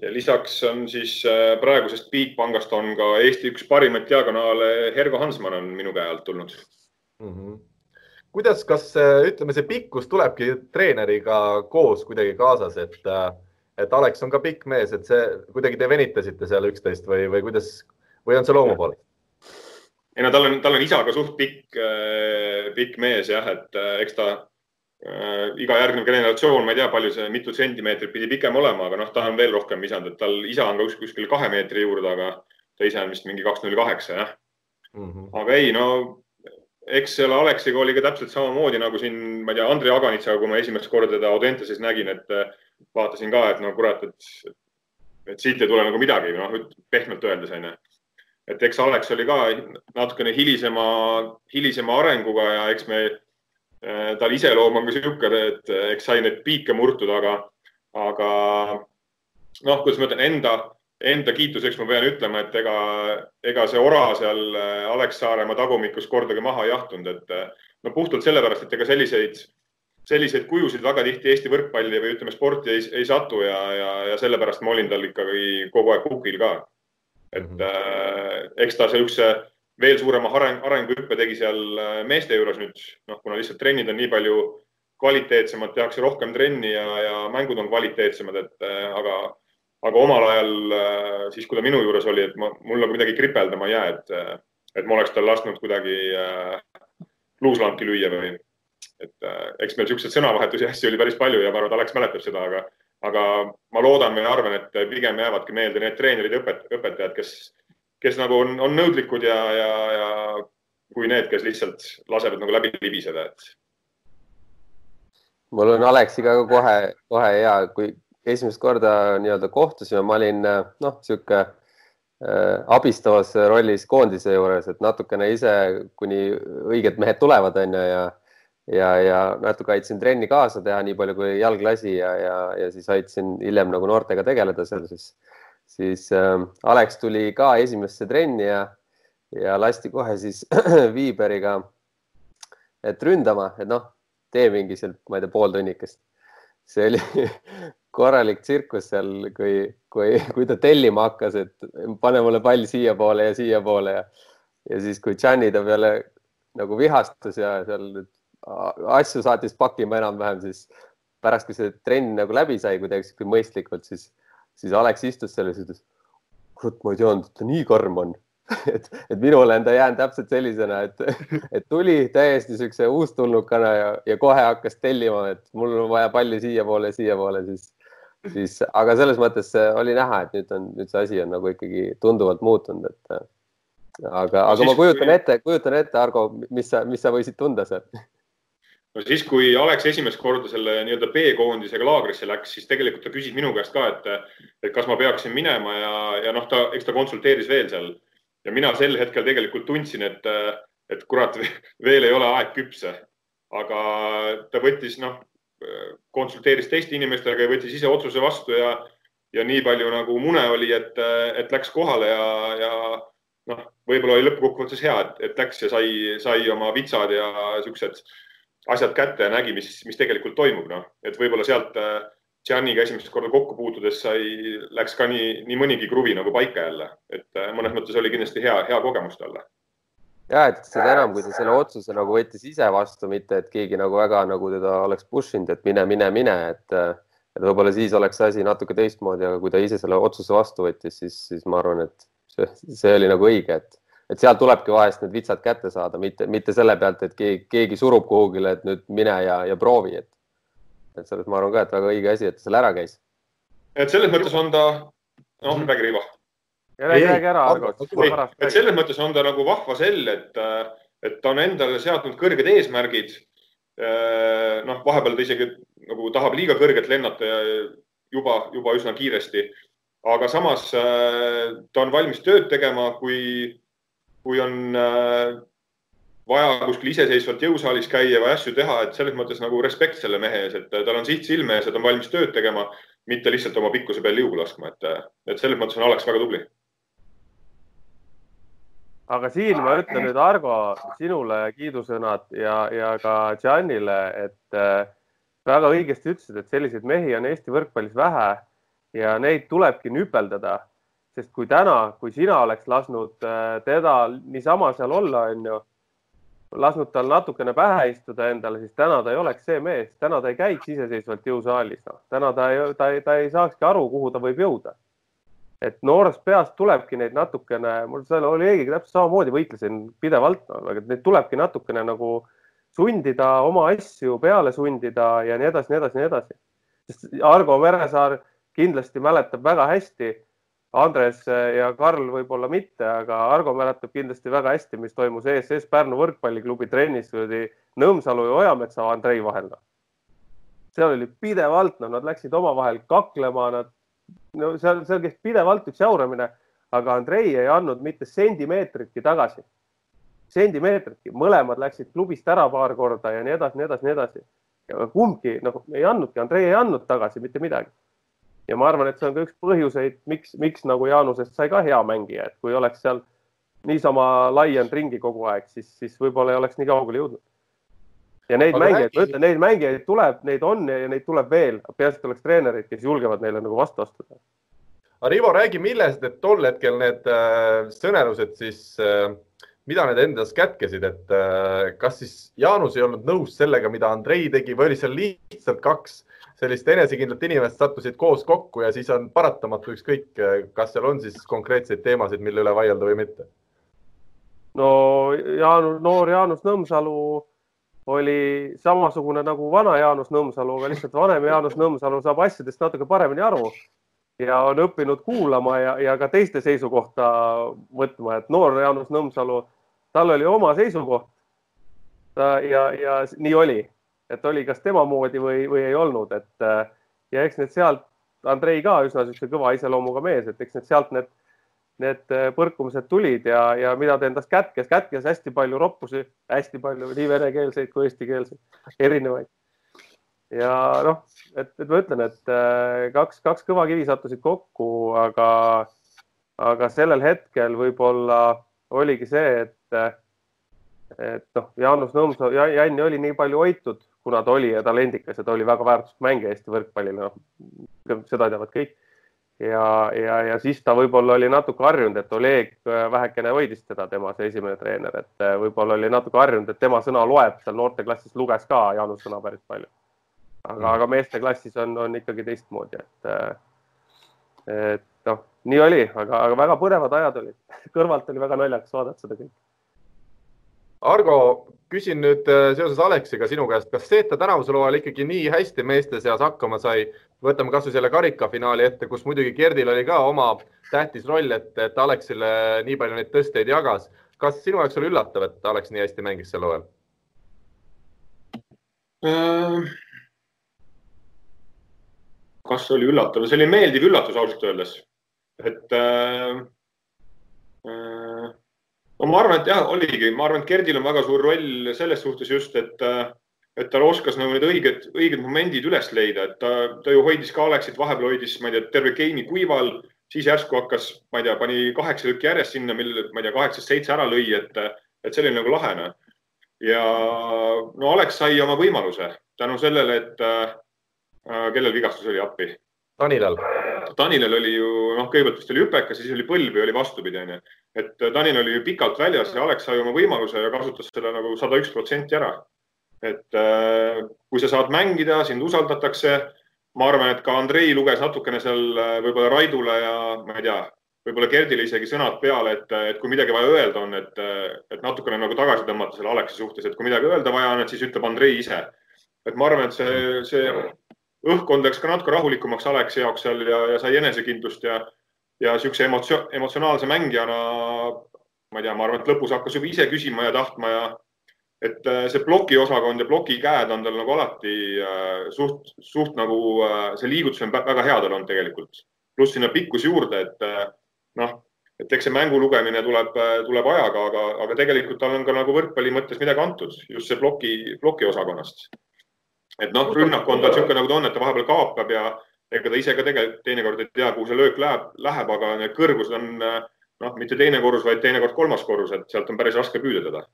ja lisaks on siis praegusest Bigbankast on ka Eesti üks parimaid diagonaale, Hergo Hansmann on minu käe alt tulnud mm. -hmm kuidas, kas ütleme, see pikkus tulebki treeneriga koos kuidagi kaasas, et, et Alex on ka pikk mees, et see kuidagi te venitasite seal üksteist või, või kuidas või on see loomu poolest? ei no tal on, tal on isaga suht pikk, äh, pikk mees jah, et äh, eks ta äh, iga järgnev generatsioon, ma ei tea, palju see, mitu sentimeetrit pidi pikem olema, aga noh, ta on veel rohkem visanud, et tal isa on ka kuskil kahe meetri juurde, aga ta ise on vist mingi kaks null kaheksa jah mm. -hmm. aga ei, no eks selle Aleksiga oli ka täpselt samamoodi nagu siin, ma ei tea, Andrei Aganitsaga, kui ma esimest korda teda Audenteses nägin, et äh, vaatasin ka, et no kurat, et, et siit ei tule nagu midagi, noh, pehmelt öeldes onju. et eks Alex oli ka natukene hilisema, hilisema arenguga ja eks me, tal iseloom on ka niisugune, et eks sai neid piike murtud, aga, aga noh, kuidas ma ütlen, enda enda kiituseks ma pean ütlema, et ega, ega see ora seal äh, Alex Saaremaa tagumikus kordagi maha ei jahtunud, et äh, no puhtalt sellepärast, et ega selliseid, selliseid kujusid väga tihti Eesti võrkpalli või ütleme, sporti ei, ei satu ja, ja, ja sellepärast ma olin tal ikkagi kogu aeg kukil ka. et -hmm. äh, eks ta niisuguse veel suurema areng, arenguhüppe tegi seal äh, meeste juures nüüd, noh, kuna lihtsalt trennid on nii palju kvaliteetsemad, tehakse rohkem trenni ja, ja mängud on kvaliteetsemad, et äh, aga aga omal ajal äh, siis, kui ta minu juures oli, et ma, mul nagu midagi kripeldama ei jää, et, et ma oleks tal lasknud kuidagi luuslanki lüüa või et eks meil niisuguseid sõnavahetusi [laughs] asju oli päris palju ja ma arvan, et Alex mäletab seda, aga, aga ma loodan või arvan, et pigem jäävadki meelde need treenerid õpet, õpetajad, kes, kes nagu on, on nõudlikud ja, ja, ja kui need, kes lihtsalt lasevad nagu läbi libiseda, et. mul on Aleksiga ka kohe, kohe hea, kui esimest korda nii-öelda kohtusime, ma olin noh, sihuke äh, abistavas rollis koondise juures, et natukene ise, kuni õiged mehed tulevad, onju ja ja, ja natuke aitasin trenni kaasa teha, nii palju kui jalg lasi ja, ja, ja siis aitasin hiljem nagu noortega tegeleda seal, siis, siis äh, Alex tuli ka esimesse trenni ja, ja lasti kohe siis [clears throat] Viiberiga, et ründama, et noh, tee mingi sealt, ma ei tea, pool tunnikest. see oli [laughs] korralik tsirkus seal, kui, kui, kui ta tellima hakkas, et pane mulle pall siiapoole ja siiapoole ja, ja siis, kui Gianni ta peale nagu vihastas ja seal asju saatis pakkima enam-vähem, siis pärast, kui see trenn nagu läbi sai kuidagi mõistlikult, siis, siis Alex istus seal ja siis ütles, kurat, ma ei teadnud, et ta nii karm on [laughs] et, et minule on ta jäänud täpselt sellisena, et, et tuli täiesti siukse uustulnukana ja, ja kohe hakkas tellima, et mul on vaja palli siiapoole, siiapoole, siis siis, aga selles mõttes oli näha, et nüüd on, nüüd see asi on nagu ikkagi tunduvalt muutunud, et aga, aga siis, ma kujutan ette, kujutan ette, Argo, mis sa, mis sa võisid tunda seal? No siis, kui Alex esimest korda selle nii-öelda B-koondisega laagrisse läks, siis tegelikult ta küsis minu käest ka, et, et kas ma peaksin minema ja, ja noh, ta, eks ta konsulteeris veel seal ja mina sel hetkel tegelikult tundsin, et, et kurat, [laughs] veel ei ole aeg küps. aga ta võttis, noh, konsulteeris teiste inimestega ja võttis ise otsuse vastu ja, ja nii palju nagu mune oli, et, et läks kohale ja, ja noh, võib-olla oli lõppkokkuvõttes hea, et, et läks ja sai, sai oma vitsad ja siuksed asjad kätte ja nägi, mis, mis tegelikult toimub, noh, et võib-olla sealt Gianniga esimest korda kokku puutudes sai, läks ka nii, nii mõnigi kruvi nagu paika jälle, et mõnes mõttes oli kindlasti hea, hea kogemus talle. Ja et seda enam, kui ta selle otsuse nagu võttis ise vastu, mitte et keegi nagu väga nagu teda oleks push inud, et mine, mine, mine, et, et võib-olla siis oleks asi natuke teistmoodi, aga kui ta ise selle otsuse vastu võttis, siis, siis ma arvan, et see, see oli nagu õige, et, et seal tulebki vahest need vitsad kätte saada, mitte, mitte selle pealt, et keegi, keegi surub kuhugile, et nüüd mine ja, ja proovi, et, et selles ma arvan ka, et väga õige asi, et ta seal ära käis. et selles mõttes on ta, noh, räägi Rivo ja räägi, räägi ära, Argo. et selles mõttes on ta nagu vahva sell, et, et ta on endale seadnud kõrged eesmärgid. Äh, noh, vahepeal ta isegi nagu tahab liiga kõrgelt lennata ja juba, juba üsna kiiresti. aga samas äh, ta on valmis tööd tegema, kui, kui on äh, vaja kuskil iseseisvalt jõusaalis käia või asju teha, et selles mõttes nagu respekt selle mehe ees, et tal on siht silme ees ja ta on valmis tööd tegema, mitte lihtsalt oma pikkuse peal liugu laskma, et, et selles mõttes on Alex väga tubli. Aga siin ma ütlen nüüd, Argo, sinule kiidusõnad ja, ja ka Gianile, et äh, väga õigesti ütlesid, et selliseid mehi on Eesti võrkpallis vähe ja neid tulebki nüpeldada, sest kui täna, kui sina oleks lasknud äh, teda niisama seal olla, onju, lasknud tal natukene pähe istuda endale, siis täna ta ei oleks see mees, täna ta ei käiks iseseisvalt jõusaalis no.. täna ta ei, ta ei, ta ei saakski aru, kuhu ta võib jõuda. et noorest peast tulebki neid natukene, mul seal Olegiga täpselt samamoodi võitlesin pidevalt no,, aga neid tulebki natukene nagu sundida oma asju peale sundida ja nii edasi, nii edasi, nii edasi. sest Argo Meresaar kindlasti mäletab väga hästi Andres ja Karl võib-olla mitte, aga Argo mäletab kindlasti väga hästi, mis toimus ESS Pärnu võrkpalliklubi trennis Nõmsalu ja Ojametsa Andrei vahel. seal oli pidevalt, no nad läksid omavahel kaklema, nad, no seal, seal käis pidevalt üks jauramine, aga Andrei ei andnud mitte sentimeetritki tagasi. sentimeetritki, mõlemad läksid klubist ära paar korda ja nii edasi, nii edasi, nii edasi. kumbki nagu ei andnudki, Andrei ei andnud tagasi mitte midagi ja ma arvan, et see on ka üks põhjuseid, miks, miks nagu Jaanusest sai ka hea mängija, et kui oleks seal niisama laiend ringi kogu aeg, siis, siis võib-olla ei oleks nii kaugele jõudnud. ja neid Aga mängijaid, ma ütlen, neid mängijaid tuleb, neid on ja neid tuleb veel, peaasi, et oleks treenerid, kes julgevad neile nagu vastu astuda. aga Rivo, räägi, milles need tol hetkel need äh, sõnelused siis äh, mida need endas kätkesid, et äh, kas siis Jaanus ei olnud nõus sellega, mida Andrei tegi või oli seal lihtsalt kaks sellist enesekindlat inimest sattusid koos kokku ja siis on paratamatu ükskõik, kas seal on siis konkreetseid teemasid, mille üle vaielda või mitte? no Jaanus, noor Jaanus Nõmsalu oli samasugune nagu vana Jaanus Nõmsalu, aga lihtsalt vanem Jaanus Nõmsalu saab asjadest natuke paremini aru ja on õppinud kuulama ja, ja ka teiste seisukohta võtma, et noor Jaanus Nõmsalu, tal oli oma seisukoht. ja, ja nii oli et oli kas tema moodi või, või ei olnud, et äh, ja eks need sealt, Andrei ka üsna niisuguse kõva iseloomuga mees, et eks need sealt need, need äh, põrkumised tulid ja, ja mida ta endast kätkes, kätkes hästi palju roppusi, hästi palju nii venekeelseid kui eestikeelseid, erinevaid. ja noh, et, et ma ütlen, et äh, kaks, kaks kõva kivi sattusid kokku, aga, aga sellel hetkel võib-olla oligi see, et et noh, Jaanus Nõmsalu, Janni oli nii palju hoitud kuna ta oli talendikas ja ta oli väga väärtuslik mängija Eesti võrkpallile, noh seda teavad kõik. ja, ja, ja siis ta võib-olla oli natuke harjunud, et Oleg äh, vähekene hoidis teda, tema see esimene treener, et äh, võib-olla oli natuke harjunud, et tema sõna loeb, seal noorteklassis luges ka Jaanus sõna päris palju. aga mm., aga meesteklassis on, on ikkagi teistmoodi, et, äh, et noh, nii oli, aga, aga väga põnevad ajad olid. [laughs] kõrvalt oli väga naljakas vaadata seda kõike Argo, küsin nüüd äh, seoses Aleksiga sinu käest, kas see, et ta tänavusel hooajal ikkagi nii hästi meeste seas hakkama sai, võtame kasvõi selle karikafinaali ette, kus muidugi Gerdil oli ka oma tähtis roll, et, et Aleksile nii palju neid tõsteid jagas. kas sinu jaoks oli üllatav, et Aleks nii hästi mängis sel hooajal äh,? kas oli üllatav, see oli meeldiv üllatus ausalt öeldes, et äh, äh no ma arvan, et jah, oligi, ma arvan, et Gerdil on väga suur roll selles suhtes just, et, et ta oskas nagu need õiged, õiged momendid üles leida, et ta, ta ju hoidis ka Aleksit, vahepeal hoidis, ma ei tea, terve game'i kuival, siis järsku hakkas, ma ei tea, pani kaheksa tükki järjest sinna, mil, ma ei tea, kaheksast seitse ära lõi, et, et see oli nagu lahe, noh. ja no Aleks sai oma võimaluse tänu sellele, et äh, kellel vigastus oli appi Tanilal. Tanilal oli ju noh, kõigepealt vist oli hüpekas, siis oli põlv ja oli vastupidi onju. Et Tanil oli ju pikalt väljas ja Alex sai oma võimaluse ja kasutas selle nagu sada üks protsenti ära. et äh, kui sa saad mängida, sind usaldatakse. ma arvan, et ka Andrei luges natukene seal äh, võib-olla Raidule ja ma ei tea, võib-olla Gerdile isegi sõnad peale, et, et kui midagi vaja öelda on, et, et natukene nagu tagasi tõmmata selle Alexi suhtes, et kui midagi öelda vaja on, et siis ütleb Andrei ise. et ma arvan, et see, see õhkkond läks ka natuke rahulikumaks Aleksi jaoks seal ja, ja sai enesekindlust ja, ja siukse emotsio, emotsionaalse mängijana, ma ei tea, ma arvan, et lõpus hakkas juba ise küsima ja tahtma ja et äh, see plokiosakond ja plokikäed on tal nagu alati äh, suht, suht nagu äh, see liigutus on väga hea tal on tegelikult. pluss sinna pikkus juurde, et noh, et eks see mängu lugemine tuleb, tuleb ajaga, aga, aga tegelikult tal on ka nagu võrkpalli mõttes midagi antud, just see ploki, plokiosakonnast et noh, rünnak on tal niisugune, nagu ta on, et ta vahepeal kaapab ja ega ta ise ka tegelikult teinekord ei tea, kuhu see löök läheb, läheb, aga need kõrgused on noh, mitte teine korrus, vaid teinekord kolmas korrus, et sealt on päris raske püüda teda.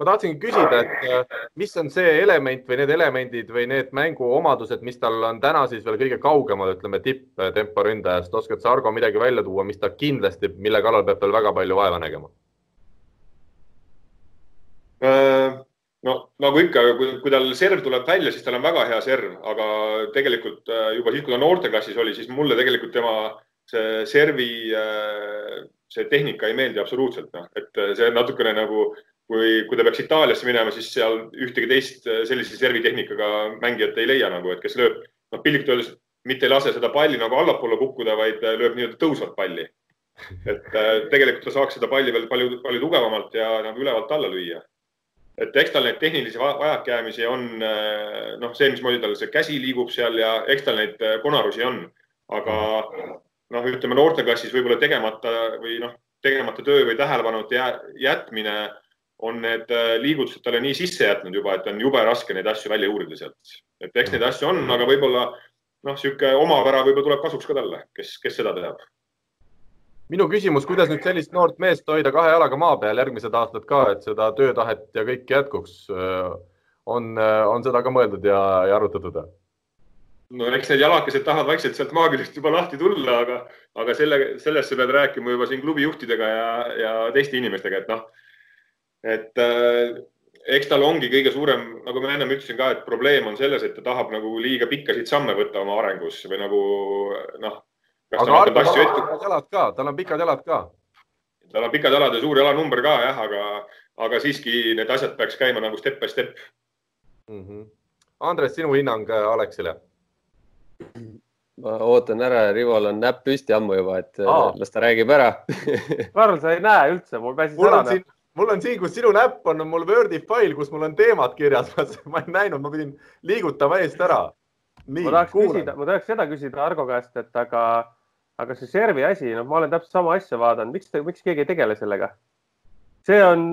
ma tahtsingi küsida, et äh, mis on see element või need elemendid või need mänguomadused, mis tal on täna siis veel kõige kaugemal, ütleme tipptempo ründajast, oskad sa, Argo, midagi välja tuua, mis ta kindlasti, mille kallal peab veel väga palju vaeva nägema? Äh, no nagu ikka, kui tal serv tuleb välja, siis tal on väga hea serv, aga tegelikult äh, juba siis, kui ta noorteklassis oli, siis mulle tegelikult tema see servi, see tehnika ei meeldi absoluutselt, noh, et see natukene nagu kui, kui ta peaks Itaaliasse minema, siis seal ühtegi teist äh, sellise servitehnikaga mängijat ei leia nagu, et kes lööb, noh, piltlikult öeldes mitte ei lase seda palli nagu allapoole kukkuda, vaid äh, lööb nii-öelda tõusvat palli. et äh, tegelikult ta saaks seda palli veel palju, palju tugevamalt ja nagu ülevalt alla lüüa. Et eks tal neid tehnilisi vajakajäämisi on, noh, see, mismoodi tal see käsi liigub seal ja eks tal neid konarusi on, aga noh, ütleme noorteklassis võib-olla tegemata või noh, tegemata töö või tähelepanuta jätmine on need äh, liigutused talle nii sisse jätnud juba, et on jube raske neid asju välja uurida sealt. et eks neid asju on, aga võib-olla noh, niisugune omapära võib-olla tuleb kasuks ka talle, kes, kes seda teab. Minu küsimus, kuidas nüüd sellist noort meest hoida kahe jalaga maa peal järgmised aastad ka, et seda töötahet ja kõike jätkuks, äh, on, äh, on seda ka mõeldud ja, ja arutatud? no eks need jalakesed tahavad vaikselt sealt maakülast juba lahti tulla, aga, aga selle, sellest sa pead rääkima juba siin klubi juhtidega ja, ja teiste inimestega, et noh et äh, eks tal ongi kõige suurem, nagu ma ennem ütlesin ka, et probleem on selles, et ta tahab nagu liiga pikkasid samme võtta oma arengus või nagu noh. Aga Ardo tahab pikad jalad ka, tal on pikad jalad ka. tal on pikad jalad ja suur jalanumber ka jah, aga, aga siiski need asjad peaks käima nagu step by step mm. -hmm. Andres, sinu hinnang äh, Alexile? ma ootan ära, Rivol on näpp püsti ammu juba, et Aa. las ta räägib ära [laughs] Karl, sa ei näe üldse, mul pääsis ära näpp mul on siin, kus sinu näpp on, on mul Wordi fail, kus mul on teemad kirjas [laughs] ma ei näinud, ma pidin liigutama eest ära. ma tahaks küsida, ma tahaks seda küsida Argo käest, et aga, aga see servi asi, noh, ma olen täpselt sama asja vaadanud, miks, miks keegi ei tegele sellega? see on,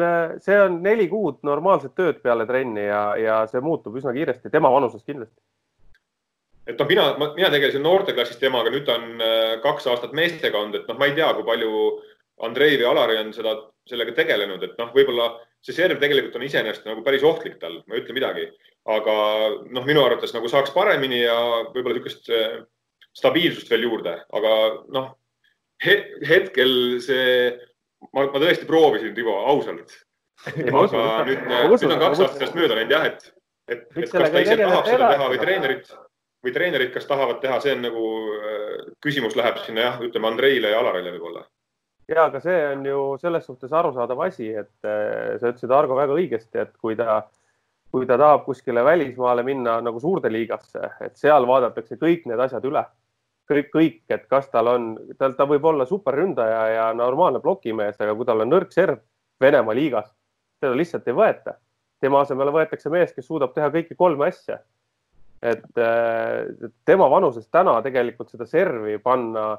see on neli kuud normaalset tööd peale trenni ja, ja see muutub üsna kiiresti, tema vanuses kindlasti. Et noh, mina, mina tegelesin noorteklassis temaga, nüüd ta on äh, kaks aastat meestega olnud, et noh, ma ei tea, kui palju Andrei või Alari on seda sellega tegelenud, et noh, võib-olla see serv tegelikult on iseenesest nagu päris ohtlik tal, ma ei ütle midagi, aga noh, minu arvates nagu saaks paremini ja võib-olla niisugust eh, stabiilsust veel juurde, aga noh he, hetkel see, ma, ma tõesti proovisin, Tivo, ausalt. aga nüüd, nüüd on kaks aastat mööda läinud jah, et, et, et kas ta ise tahab seda teha või treenerid või treenerid, kas tahavad teha, see on nagu eh, küsimus läheb sinna jah, ütleme Andreile ja Alarile võib-olla ja, aga see on ju selles suhtes arusaadav asi, et äh, sa ütlesid, Argo, väga õigesti, et kui ta, kui ta tahab kuskile välismaale minna nagu suurde liigasse, et seal vaadatakse kõik need asjad üle. Kõik, kõik, et kas tal on, tal, ta võib olla superründaja ja normaalne plokimees, aga kui tal on nõrk serv Venemaa liigas, teda lihtsalt ei võeta. tema asemele võetakse mees, kes suudab teha kõiki kolme asja. et äh, tema vanuses täna tegelikult seda servi panna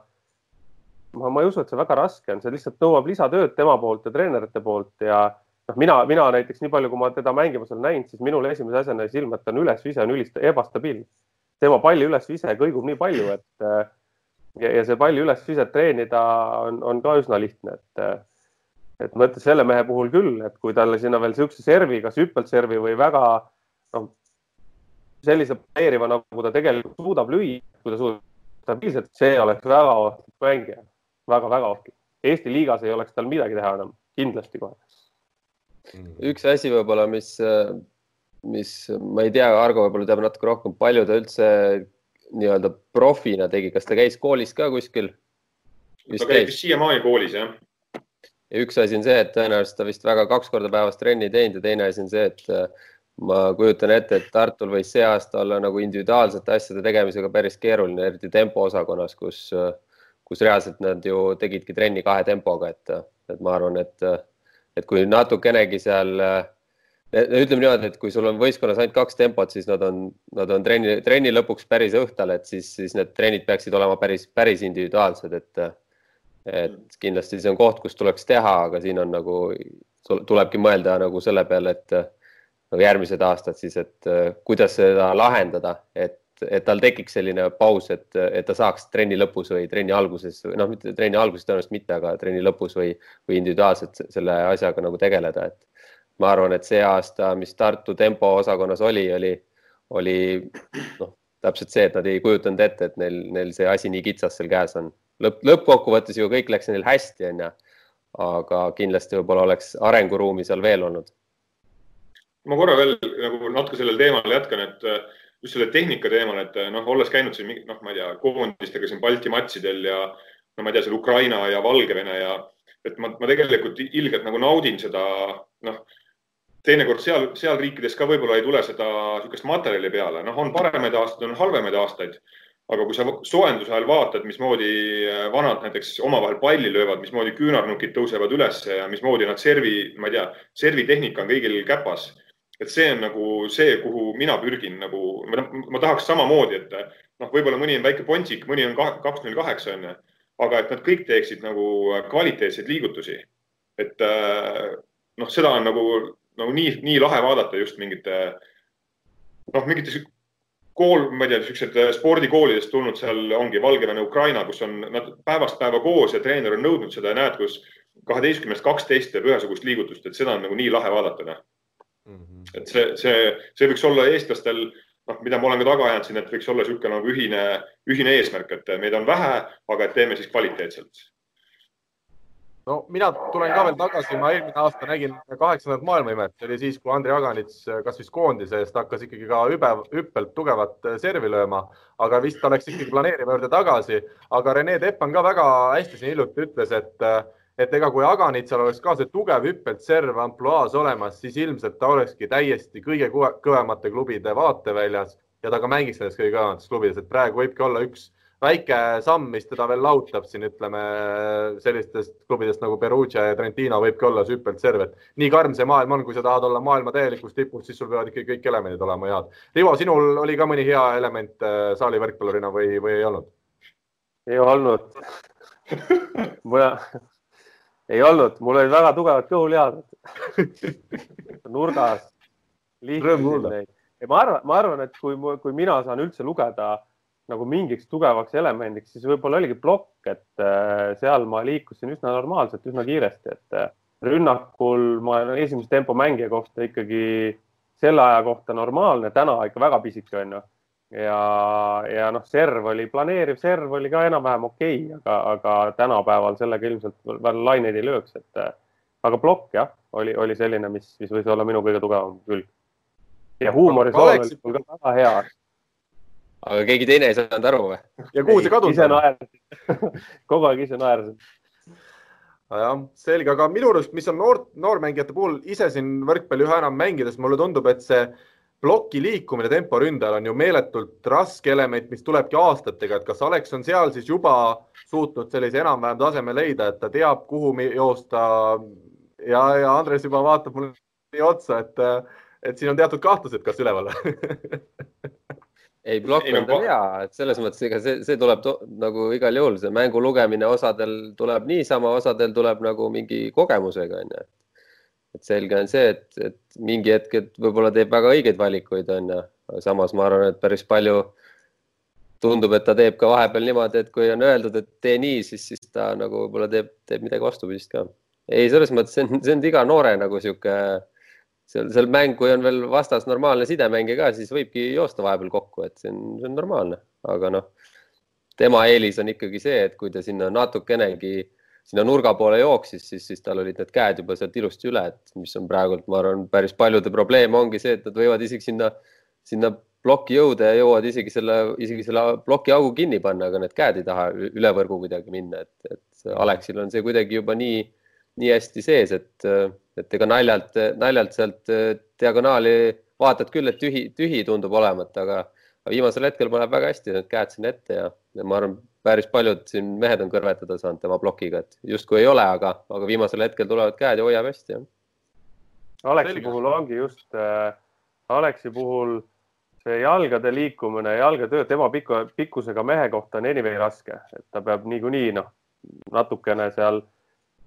ma, ma ei usu, et see väga raske on, see lihtsalt nõuab lisatööd tema poolt ja treenerite poolt ja noh, mina, mina näiteks nii palju, kui ma teda mängimas olen näinud, siis minul esimese asjana silma, et ta on ülesvise on ülist ebastabiilne. Tema palli ülesvise kõigub nii palju, et ja, ja see palli ülesviset treenida on, on ka üsna lihtne, et et ma ütlen selle mehe puhul küll, et kui talle sinna veel niisuguse servi, kas hüppelservi või väga noh, sellise planeeriva, nagu ta tegelikult suudab lüüa, kui ta suudab stabiilselt, see oleks väga ohtlik mängija väga-väga ohtlik. Eesti liigas ei oleks tal midagi teha enam, kindlasti kohe. üks asi võib-olla, mis, mis ma ei tea, Argo võib-olla teab natuke rohkem, palju ta üldse nii-öelda profina tegi, kas ta käis koolis ka kuskil? ta käib vist siiamaani koolis, jah. ja üks asi on see, et tõenäoliselt ta vist väga kaks korda päevas trenni teinud ja teine asi on see, et ma kujutan ette, et Tartul võis see aasta olla nagu individuaalsete asjade tegemisega päris keeruline, eriti tempo osakonnas, kus äh, kus reaalselt nad ju tegidki trenni kahe tempoga, et, et ma arvan, et, et kui natukenegi seal ütleme niimoodi, et kui sul on võistkonnas ainult kaks tempot, siis nad on, nad on trenni, trenni lõpuks päris õhtal, et siis, siis need trennid peaksid olema päris, päris individuaalsed, et, et kindlasti see on koht, kus tuleks teha, aga siin on nagu, tulebki mõelda nagu selle peale, et nagu järgmised aastad siis, et kuidas seda lahendada, et et tal tekiks selline paus, et, et ta saaks trenni lõpus või trenni alguses, noh, mitte trenni alguses tõenäoliselt mitte, aga trenni lõpus või, või individuaalselt selle asjaga nagu tegeleda, et ma arvan, et see aasta, mis Tartu tempo osakonnas oli, oli, oli noh, täpselt see, et nad ei kujutanud ette, et neil, neil see asi nii kitsas seal käes on. lõpp, lõppkokkuvõttes ju kõik läks neil hästi, onju. aga kindlasti võib-olla oleks arenguruumi seal veel olnud. ma korra veel nagu natuke sellel teemal jätkan, et just selle tehnika teemal, et noh, olles käinud siin noh, ma ei tea, koondistega siin Balti matšidel ja no ma ei tea, seal Ukraina ja Valgevene ja et ma, ma tegelikult ilgelt nagu naudin seda, noh, teinekord seal, seal riikides ka võib-olla ei tule seda niisugust materjali peale, noh, on paremaid aastaid, on halvemaid aastaid. aga kui sa soojenduse ajal vaatad, mismoodi äh, vanad näiteks omavahel palli löövad, mismoodi küünarnukid tõusevad üles ja mismoodi nad servi, ma ei tea, servitehnika on kõigil käpas. et see on nagu see, kuhu mina pürgin nagu, ma tahaks samamoodi, et noh, võib-olla mõni on väike pontsik, mõni on kaks null kaheksa onju aga et nad kõik teeksid nagu kvaliteetseid liigutusi. et äh, noh, seda on nagu, nagu nii, nii lahe vaadata just mingite noh, mingites kool, ma ei tea, siuksed äh, spordikoolidest tulnud seal ongi Valgevene, Ukraina, kus on nad päevast päeva koos ja treener on nõudnud seda ja näed, kus kaheteistkümnest kaksteist teeb ühesugust liigutust, et seda on nagu nii lahe vaadata, noh mm -hmm.. et see, see, see võiks olla eestlastel noh, mida ma olen ka taga ajanud siin, et võiks olla niisugune nagu ühine, ühine eesmärk, et meid on vähe, aga et teeme siis kvaliteetselt. No mina tulen ka veel tagasi, ma eelmine aasta nägin kaheksandat maailmaimet, see oli siis, kui Andrei Aganits kas siis koondise eest hakkas ikkagi ka hüpe, hüppelt tugevat servi lööma, aga vist ta läks ikkagi planeerima juurde tagasi. aga Rene Teppan ka väga hästi siin hiljuti ütles, et et ega kui Aganitsal oleks ka see tugev hüppelt serv ampluaas olemas, siis ilmselt ta olekski täiesti kõige kõvemate klubide vaateväljas. Ja ta ka mängiks nendes kõige kõvemates klubides, et praegu võibki olla üks väike samm, mis teda veel lahutab siin, ütleme sellistest klubidest nagu Perugia ja Trentino võibki olla see hüppeltserv, et nii karm see maailm on, kui sa tahad olla maailma täielikus tipus, siis sul peavad ikkagi kõik elemendid olema head. Rivo, sinul oli ka mõni hea element äh, saali võrkpallurina või, või ei olnud? ei olnud mulle [laughs] ei olnud, mul olid väga tugevad kõhulihased [laughs] nurgas. ma arvan, ma arvan, et kui, kui mina saan üldse lugeda nagu mingiks tugevaks elemendiks, siis võib-olla oligi plokk, et äh, seal ma liikusin üsna normaalselt, üsna kiiresti, et äh, rünnakul ma esimese tempo mängija kohta ikkagi selle aja kohta normaalne, täna ikka väga pisike onju ja, ja noh, serv oli, planeeriv serv oli ka enam-vähem okei okay,, aga, aga tänapäeval sellega ilmselt veel laineid ei lööks, et aga plokk jah, oli, oli selline, mis, mis võis olla minu kõige tugevam külg. ja huumorisoon oli mul ka väga hea. Aga keegi teine ei saanud aru või? ja kuhu see kadunud ise naersin. [laughs] Kogu aeg ise naersin. Jah, selge, aga minu arust, mis on noor, noormängijate puhul ise siin võrkpalli üha enam mängides, mulle tundub, et see ploki liikumine temporündajal on ju meeletult raske element, mis tulebki aastatega, et kas Alex on seal siis juba suutnud sellise enam-vähem taseme leida, et ta teab, kuhu joosta. ja, ja Andres juba vaatab mulle otsa, et, et siin on teatud kahtlused, kas üleval [laughs] ei, plokk on hea, et selles mõttes, ega see, see tuleb nagu igal juhul, see mängu lugemine osadel tuleb niisama, osadel tuleb nagu mingi kogemusega onju et selge on see, et, et mingi hetk, et võib-olla teeb väga õigeid valikuid, on ju, samas ma arvan, et päris palju tundub, et ta teeb ka vahepeal niimoodi, et kui on öeldud, et tee nii, siis, siis ta nagu võib-olla teeb, teeb midagi vastupidist ka. ei, selles mõttes see on, see on iga noore nagu sihuke, seal, seal mäng, kui on veel vastas normaalne sidemängija ka, siis võibki joosta vahepeal kokku, et see on, see on normaalne, aga noh, tema eelis on ikkagi see, et kui ta sinna natukenegi sinna nurga poole jooksis, siis, siis tal olid need käed juba sealt ilusti üle, et mis on praegult, ma arvan, päris paljude probleem ongi see, et nad võivad isegi sinna, sinna plokki jõuda ja jõuavad isegi selle, isegi selle ploki augu kinni panna, aga need käed ei taha üle võrgu kuidagi minna, et, et Aleksil on see kuidagi juba nii, nii hästi sees, et, et ega naljalt, naljalt sealt diagonaali vaatad küll, et tühi, tühi tundub olevat, aga viimasel hetkel paneb väga hästi need käed sinna ette ja, ja ma arvan, päris paljud siin mehed on kõrvetada saanud tema plokiga, et justkui ei ole, aga, aga viimasel hetkel tulevad käed ja hoiab hästi, jah. Aleksi puhul ongi just äh,, Aleksi puhul see jalgade liikumine, jalgatöö tema piku, pikkusega mehe kohta on anyway raske, et ta peab niikuinii noh, natukene seal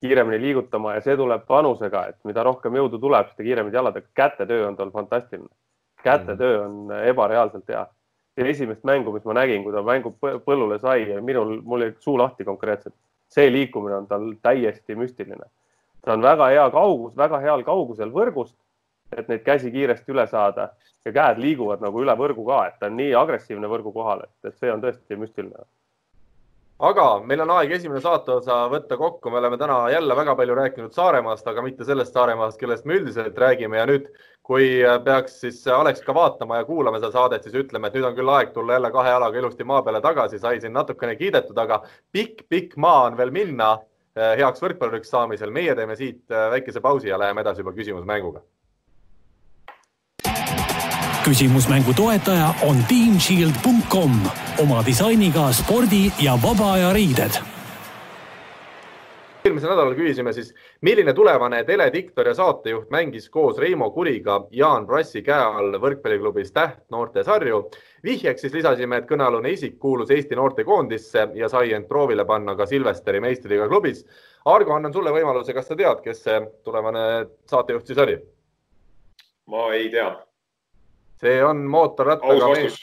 kiiremini liigutama ja see tuleb vanusega, et mida rohkem jõudu tuleb, seda kiiremini jaladega, kätetöö on tal fantastiline. kätetöö on ebareaalselt hea ja esimest mängu, mis ma nägin, kui ta mängu põllule sai ja minul, mul jäi suu lahti konkreetselt. see liikumine on tal täiesti müstiline. ta on väga hea kaugus, väga heal kaugusel võrgust et neid käsi kiiresti üle saada ja käed liiguvad nagu üle võrgu ka, et ta on nii agressiivne võrgu kohal, et see on tõesti müstiline aga meil on aeg esimene saateosa võtta kokku, me oleme täna jälle väga palju rääkinud Saaremaast, aga mitte sellest Saaremaast, kellest me üldiselt räägime. Ja nüüd, kui peaks siis Alex ka vaatama ja kuulama seda saadet, siis ütleme, et nüüd on küll aeg tulla jälle kahe jalaga ilusti maa peale tagasi, sai siin natukene kiidetud, aga pikk-pikk maa on veel minna eh, heaks võrkpalluriks saamisel. meie teeme siit eh, väikese pausi ja läheme edasi juba küsimusmänguga küsimusmängu toetaja on teamshield.com oma disainiga spordi ja vaba aja riided. eelmisel nädalal küsisime siis, milline tulevane telediktor ja saatejuht mängis koos Reimo Kuriga Jaan Brassi käe all võrkpalliklubis Täht noortesarju. vihjeks siis lisasime, et kõnealune isik kuulus Eesti noortekoondisse ja sai end proovile panna ka Silvesteri meistriliiga klubis. Argo, annan sulle võimaluse, kas sa tead, kes see tulevane saatejuht siis oli? ma ei tea see on mootorrattaga mees.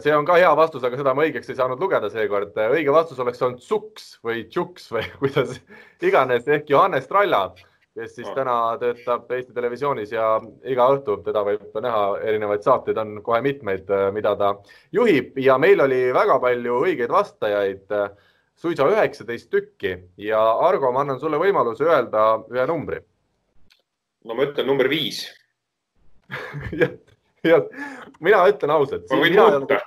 see on ka hea vastus, aga seda ma õigeks ei saanud lugeda seekord. õige vastus oleks olnud Suks või Tšuks või [laughs] kuidas iganes. Ehk Johannes Tralla, kes siis täna töötab Eesti Televisioonis ja iga õhtu teda võib näha, erinevaid saateid on kohe mitmeid, mida ta juhib. Ja meil oli väga palju õigeid vastajaid, suisa üheksateist tükki. Ja Argo, ma annan sulle võimaluse öelda ühe numbri. no ma ütlen number viis [laughs] mina ütlen ausalt. ma võin muuta.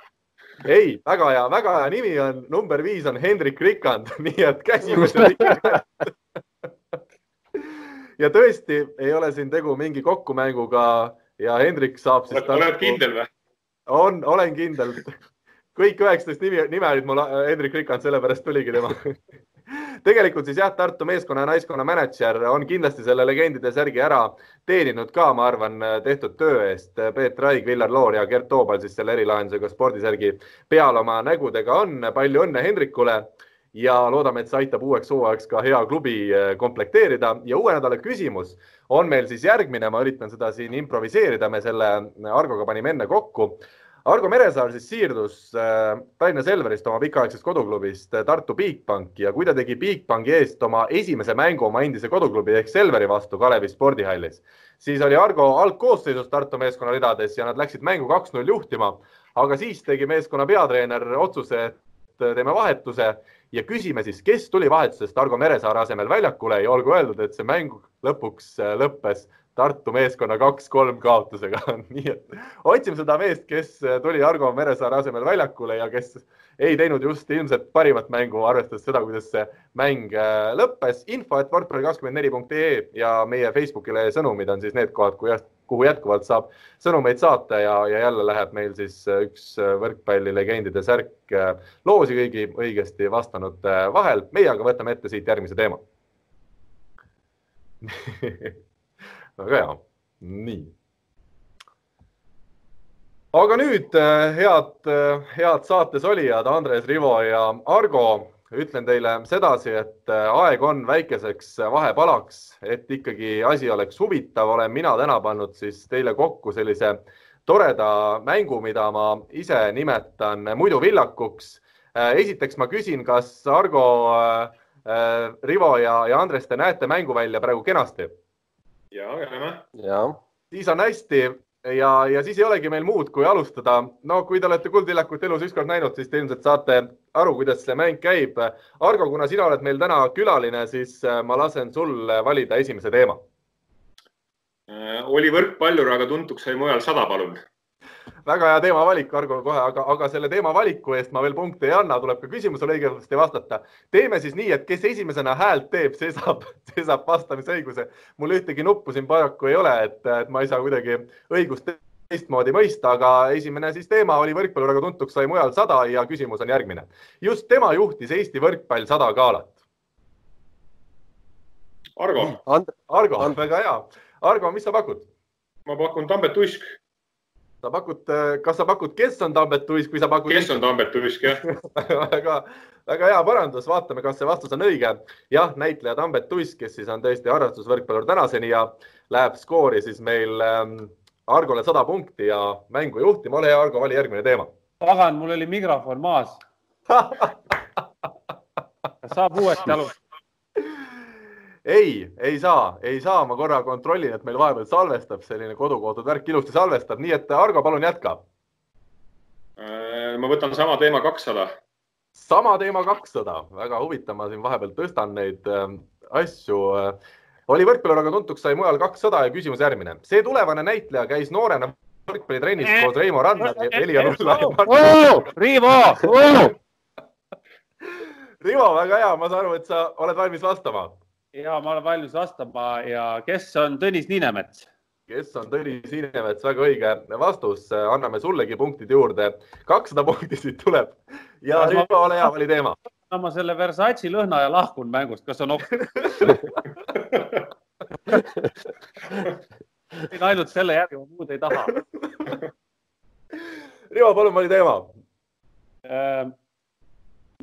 ei, väga hea, väga hea nimi on, number viis on Hendrik Rikand, [laughs] nii et käsimuse [laughs] [laughs] ja tõesti ei ole siin tegu mingi kokkumänguga ja Hendrik saab siis. oled kindel või? on, olen kindel. kõik üheksateist nime, nime olid mul Hendrik Rikand, sellepärast tuligi tema tegelikult siis jah, Tartu meeskonna ja naiskonna mänedžer on kindlasti selle legendide särgi ära teeninud ka, ma arvan, tehtud töö eest. Peet Raig, Villar Loor ja Gert Toobal siis selle erilahendusega spordisärgi peal oma nägudega on. palju õnne Hendrikule ja loodame, et see aitab uueks hooajaks ka hea klubi eh, komplekteerida ja uue nädala küsimus on meil siis järgmine, ma üritan seda siin improviseerida, me selle Argoga panime enne kokku Argo Meresaar siis siirdus äh, Tallinna Selverist, oma pikaaegsest koduklubist äh, Tartu Bigbanki ja kui ta tegi Bigbanki eest oma esimese mängu oma endise koduklubi ehk Selveri vastu Kalevi spordihallis, siis oli Argo algkoosseisus Tartu meeskonna ridades ja nad läksid mängu kaks-null juhtima. aga siis tegi meeskonna peatreener otsuse, et äh, teeme vahetuse ja küsime siis, kes tuli vahetusest Argo Meresaare asemel väljakule ja olgu öeldud, et see mäng lõpuks lõppes Tartu meeskonna kaks-kolm kaotusega [laughs] nii et otsime seda meest, kes tuli Argo Meresaare asemel väljakule ja kes ei teinud just ilmselt parimat mängu, arvestades seda, kuidas see mäng äh, lõppes. info, et võrkpalli24.ee ja meie Facebookile sõnumid on siis need kohad, kuhu jätkuvalt saab sõnumeid saata ja, ja jälle läheb meil siis üks võrkpallilegendide särk loosi kõigi õigesti vastanute vahel. meie aga võtame ette siit järgmise teema [laughs] väga hea, nii. aga nüüd äh, head, äh, head saates olijad Andres, Rivo ja Argo, ütlen teile sedasi, et äh, aeg on väikeseks vahepalaks, et ikkagi asi oleks huvitav, olen mina täna pannud siis teile kokku sellise toreda mängu, mida ma ise nimetan muiduvillakuks. esiteks ma küsin, kas Argo, Rivo ja, ja Andres, te näete mänguvälja praegu kenasti? Ja, näeme. siis on hästi ja, ja siis ei olegi meil muud, kui alustada. no kui te olete Kuldvillakut elus ükskord näinud, siis te ilmselt saate aru, kuidas see mäng käib. Argo, kuna sina oled meil täna külaline, siis äh, ma lasen sul valida esimese teema. Äh, oli võrkpallur, aga tuntuks sai mujal sada, palun väga hea teemavalik, Argo, kohe, aga, aga selle teema valiku eest ma veel punkte ei anna, tuleb ka küsimusele õigesti vastata. teeme siis nii, et kes esimesena häält teeb, see saab, see saab vastamisõiguse. mul ühtegi nuppu siin paraku ei ole, et, et ma ei saa kuidagi õigust teistmoodi mõista, aga esimene siis teema oli võrkpallur, aga tuntuks sai mujal sada ja küsimus on järgmine. just tema juhtis Eesti võrkpall sada galat. Argo. Argo, väga hea. Argo, mis sa pakud? ma pakun Tambet Uisk sa pakud, kas sa pakud, kes on Tambet Tuisk või sa pakud? kes on Tambet Tuisk, jah [laughs] väga, väga hea parandus, vaatame, kas see vastus on õige. jah, näitleja Tambet Tuisk, kes siis on tõesti harrastusvõrkpallur tänaseni ja läheb skoori siis meil ähm, Argole sada punkti ja mängu juhtima. ole hea, Argo, vali järgmine teema. pagan, mul oli mikrofon maas [laughs] saab uuesti alustada ei, ei saa, ei saa, ma korra kontrollin, et meil vahepeal salvestab selline kodukoodud värk, ilusti salvestab, nii et Argo, palun jätka. Äh, ma võtan sama teema kakssada. sama teema kakssada, väga huvitav, ma siin vahepeal tõstan neid äh, asju äh, oli võrkpallur, aga tuntuks sai mujal kakssada ja küsimus järgmine. see tulevane näitleja käis noorena võrkpallitrennis koos Reimo Randmäe ja Helja Rulla. Riivo! Rivo, väga hea, ma saan aru, et sa oled valmis vastama. Ja ma olen valmis vastama ja kes on Tõnis Niinemets? kes on Tõnis Niinemets, väga õige vastus, anname sullegi punktid juurde. kakssada punkti siit tuleb ja Rivo, ole hea, vali teema ma selle Versace lõhna ja lahkun mängust, kas on ok? [laughs] ainult selle järgi, ma muud ei taha. [laughs] Rivo, palun vali teema. Äh,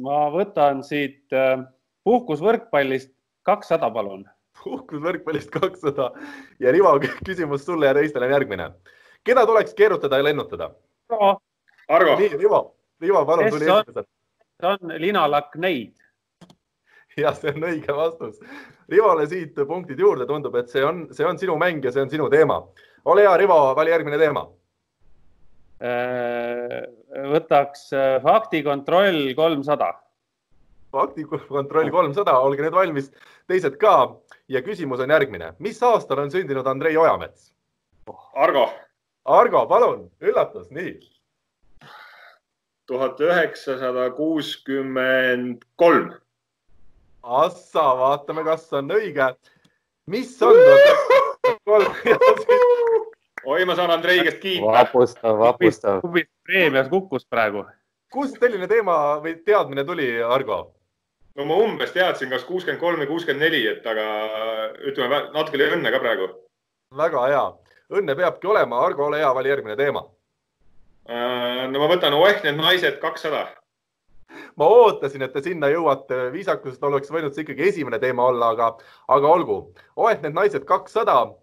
ma võtan siit äh, puhkusvõrkpallist kakssada, palun. puhkusvõrkpallist kakssada ja Rivo, küsimus sulle ja teistele on järgmine. keda tuleks keerutada ja lennutada? Argo. nii, Rivo, Rivo, palun tuli esimesena see on linalakneid. jah, see on õige vastus. Rivole siit punktid juurde, tundub, et see on, see on sinu mäng ja see on sinu teema. ole hea, Rivo, vali järgmine teema. Äh, võtaks äh, faktikontroll kolmsada. Faktikontroll kolmsada, olge nüüd valmis, teised ka ja küsimus on järgmine. mis aastal on sündinud Andrei Ojamets? Argo. Argo, palun, üllatus, nii tuhat üheksasada kuuskümmend kolm. Assa, vaatame, kas on õige. mis on oi, ma saan Andrei käest kiita. vapustav, vapustav. preemias kukkus praegu. kust selline teema või teadmine tuli, Argo? No ma umbes teadsin, kas kuuskümmend kolm või kuuskümmend neli, et aga ütleme natuke oli õnne ka praegu. väga hea, õnne peabki olema. Argo, ole hea, vali järgmine teema Äh, no ma võtan Oeh, need naised kakssada. ma ootasin, et te sinna jõuate, viisakusest oleks võinud see ikkagi esimene teema olla, aga, aga olgu. Oeh, need naised kakssada.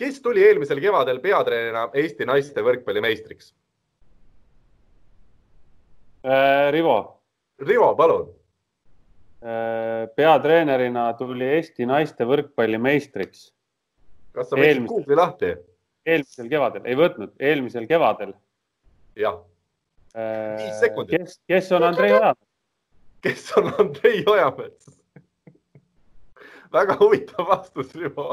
kes tuli eelmisel kevadel peatreenerina Eesti naiste võrkpallimeistriks äh,? Rivo. Rivo, palun. Peatreenerina tuli Eesti naiste võrkpallimeistriks. kas sa võtsid Google'i lahti? eelmisel kevadel, ei võtnud, eelmisel kevadel jah. viis äh, sekundit. kes, kes on Andrei Ojamets? kes on Andrei Ojamets väga huvitav vastus, Rivo.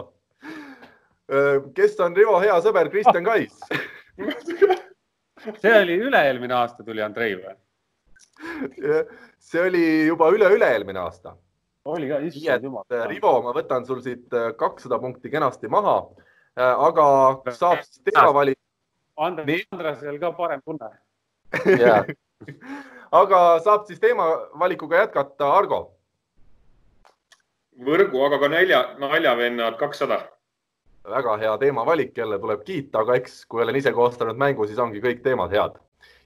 Äh, kes on Rivo hea sõber Kristjan Kais [laughs] see oli üle-eelmine aasta tuli Andrei või? See oli juba üle-üle-eelmine aasta. oli ka, issand jumal. Äh, Rivo, ma võtan sul siit kakssada punkti kenasti maha, [laughs] aga saab siis teema valida Andres, Andresel ka parem tunne aga saab siis teemavalikuga jätkata, Argo. võrgu, aga ka nälja, naljavennad kakssada. väga hea teemavalik, jälle tuleb kiita, aga eks, kui olen ise koostanud mängu, siis ongi kõik teemad head.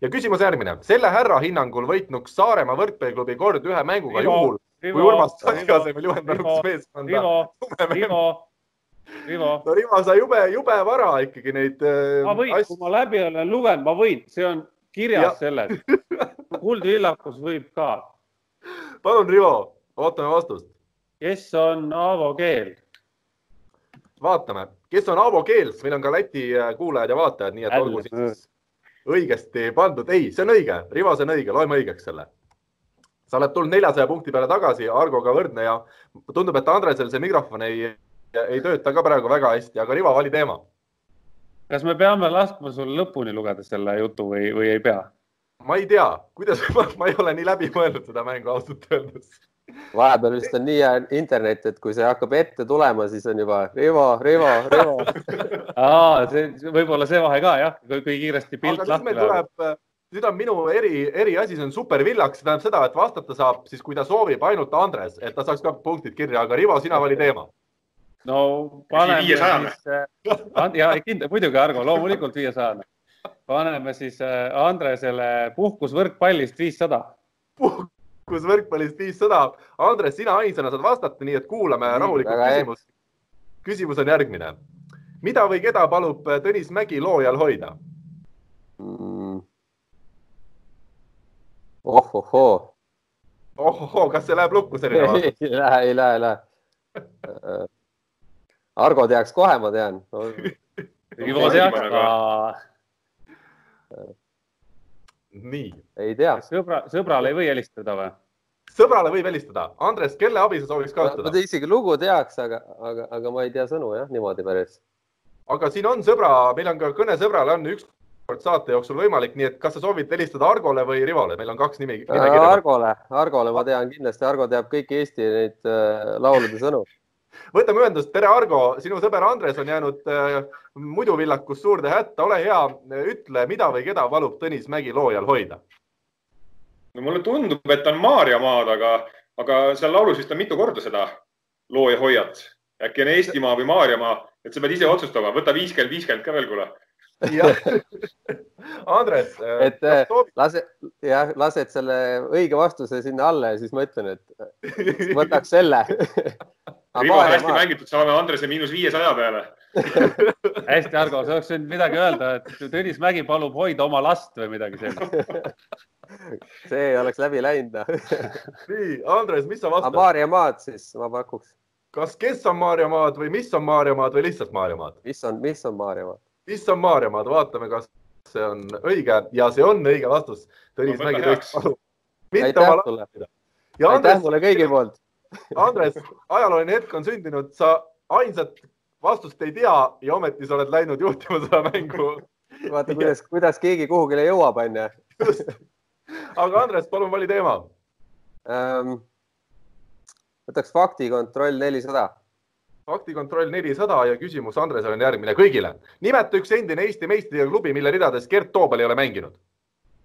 Ja küsimus järgmine. selle härra hinnangul võitnuks Saaremaa võrkpalliklubi kord ühe mänguga Rivo, juhul, kui Urmas Saski asemel juhendanuks meeskonda. Rivo, Rivo Rivo. no Rivo, sa jube, jube vara ikkagi neid äh,. ma võin, kui ma läbi olen lugenud, ma võin, see on kirjas selles. kuldvillakus võib ka. palun, Rivo, ootame vastust. kes on Aavo Keel? vaatame, kes on Aavo Keels, meil on ka Läti äh, kuulajad ja vaatajad, nii et olgu siis õigesti pandud. ei, see on õige, Rivo, see on õige, loeme õigeks selle sa oled tulnud neljasaja punkti peale tagasi, Argoga võrdne ja tundub, et Andresel see mikrofon ei ei tööta ka praegu väga hästi, aga Rivo, vali teema. kas me peame laskma sul lõpuni lugeda selle jutu või, või ei pea? ma ei tea, kuidas [laughs] ma ei ole nii läbi mõelnud seda mängu ausalt öeldes. Vahepeal vist on nii hea internet, et kui see hakkab ette tulema, siis on juba Rivo, Rivo, Rivo [laughs] aa, see võib-olla see vahe ka jah, kui kiiresti pilt lahti läheb nüüd on minu eri, eriasi, see on supervillaks, see tähendab seda, et vastata saab siis, kui ta soovib, ainult Andres, et ta saaks ka punktid kirja, aga Rivo, sina vali teema no paneme siis, äh, ja kindlasti, muidugi Argo, loomulikult viiesajane. paneme siis äh, Andresele puhkusvõrkpallist viissada. Puhkusvõrkpallist viissada. Andres, sina ainsana saad vastata, nii et kuulame rahulikult küsimust. küsimus on järgmine. mida või keda palub Tõnis Mägi loojal hoida mm.? ohohoo. ohohoo, kas see läheb lukku selline vastus? [laughs] ei lähe, ei lähe, ei lähe [laughs] Argo teaks kohe, ma tean [laughs] no,. Rivo teaks ka. Nii. ei tea. sõbra, sõbrale ei või helistada või? sõbrale võib helistada. Andres, kelle abi sa sooviks kasutada? ma isegi lugu teaks, aga, aga, aga ma ei tea sõnu jah, niimoodi päris. aga siin on sõbra, meil on ka kõne sõbrale on üks kord saate jooksul võimalik, nii et kas sa soovid helistada Argole või Rivole, meil on kaks nimi. Argole, Argole ma tean kindlasti, Argo teab kõiki Eesti neid äh, laulude sõnu võtame ühendust, tere Argo, sinu sõber Andres on jäänud äh, muidu villakus suurde hätta, ole hea, ütle, mida või keda palub Tõnis Mägi loojal hoida? no mulle tundub, et on Maarjamaad, aga, aga seal laulus vist on mitu korda seda looja hoiat. äkki on Eestimaa või Maarjamaa, et sa pead ise otsustama, võta viiskümmend, viiskümmend ka veel, kuule. Jah, [laughs] Andres. Äh, et äh, lase, jah, lased selle õige vastuse sinna alla ja siis ma ütlen, et võtaks selle [laughs] Rivo, hästi mängitud, saame Andrese miinus viiesaja peale [laughs] hästi, Argo, sa oleks võinud midagi öelda, et Tõnis Mägi palub hoida oma last või midagi sellist [laughs] see oleks läbi läinud [laughs] nii, Andres, mis sa vastad? Maarjamaad siis ma pakuks. kas, kes on Maarjamaad või mis on Maarjamaad või lihtsalt Maarjamaad? mis on, mis on Maarjamaad? mis on Maarjamaad, vaatame, kas see on õige ja see on õige vastus. Tõnis no, Mägi tõesti palub. aitäh sulle. aitäh mulle kõigi poolt. Andres, ajalooline hetk on sündinud, sa ainsat vastust ei tea ja ometi sa oled läinud juhtima seda mängu. vaata, kuidas, kuidas keegi kuhugile jõuab, onju. aga Andres, palun vali teema ähm,. võtaks faktikontroll nelisada faktikontroll nelisada ja küsimus Andresele on järgmine kõigile. nimeta üks endine Eesti meistriga klubi, mille ridades Gert Toobal ei ole mänginud.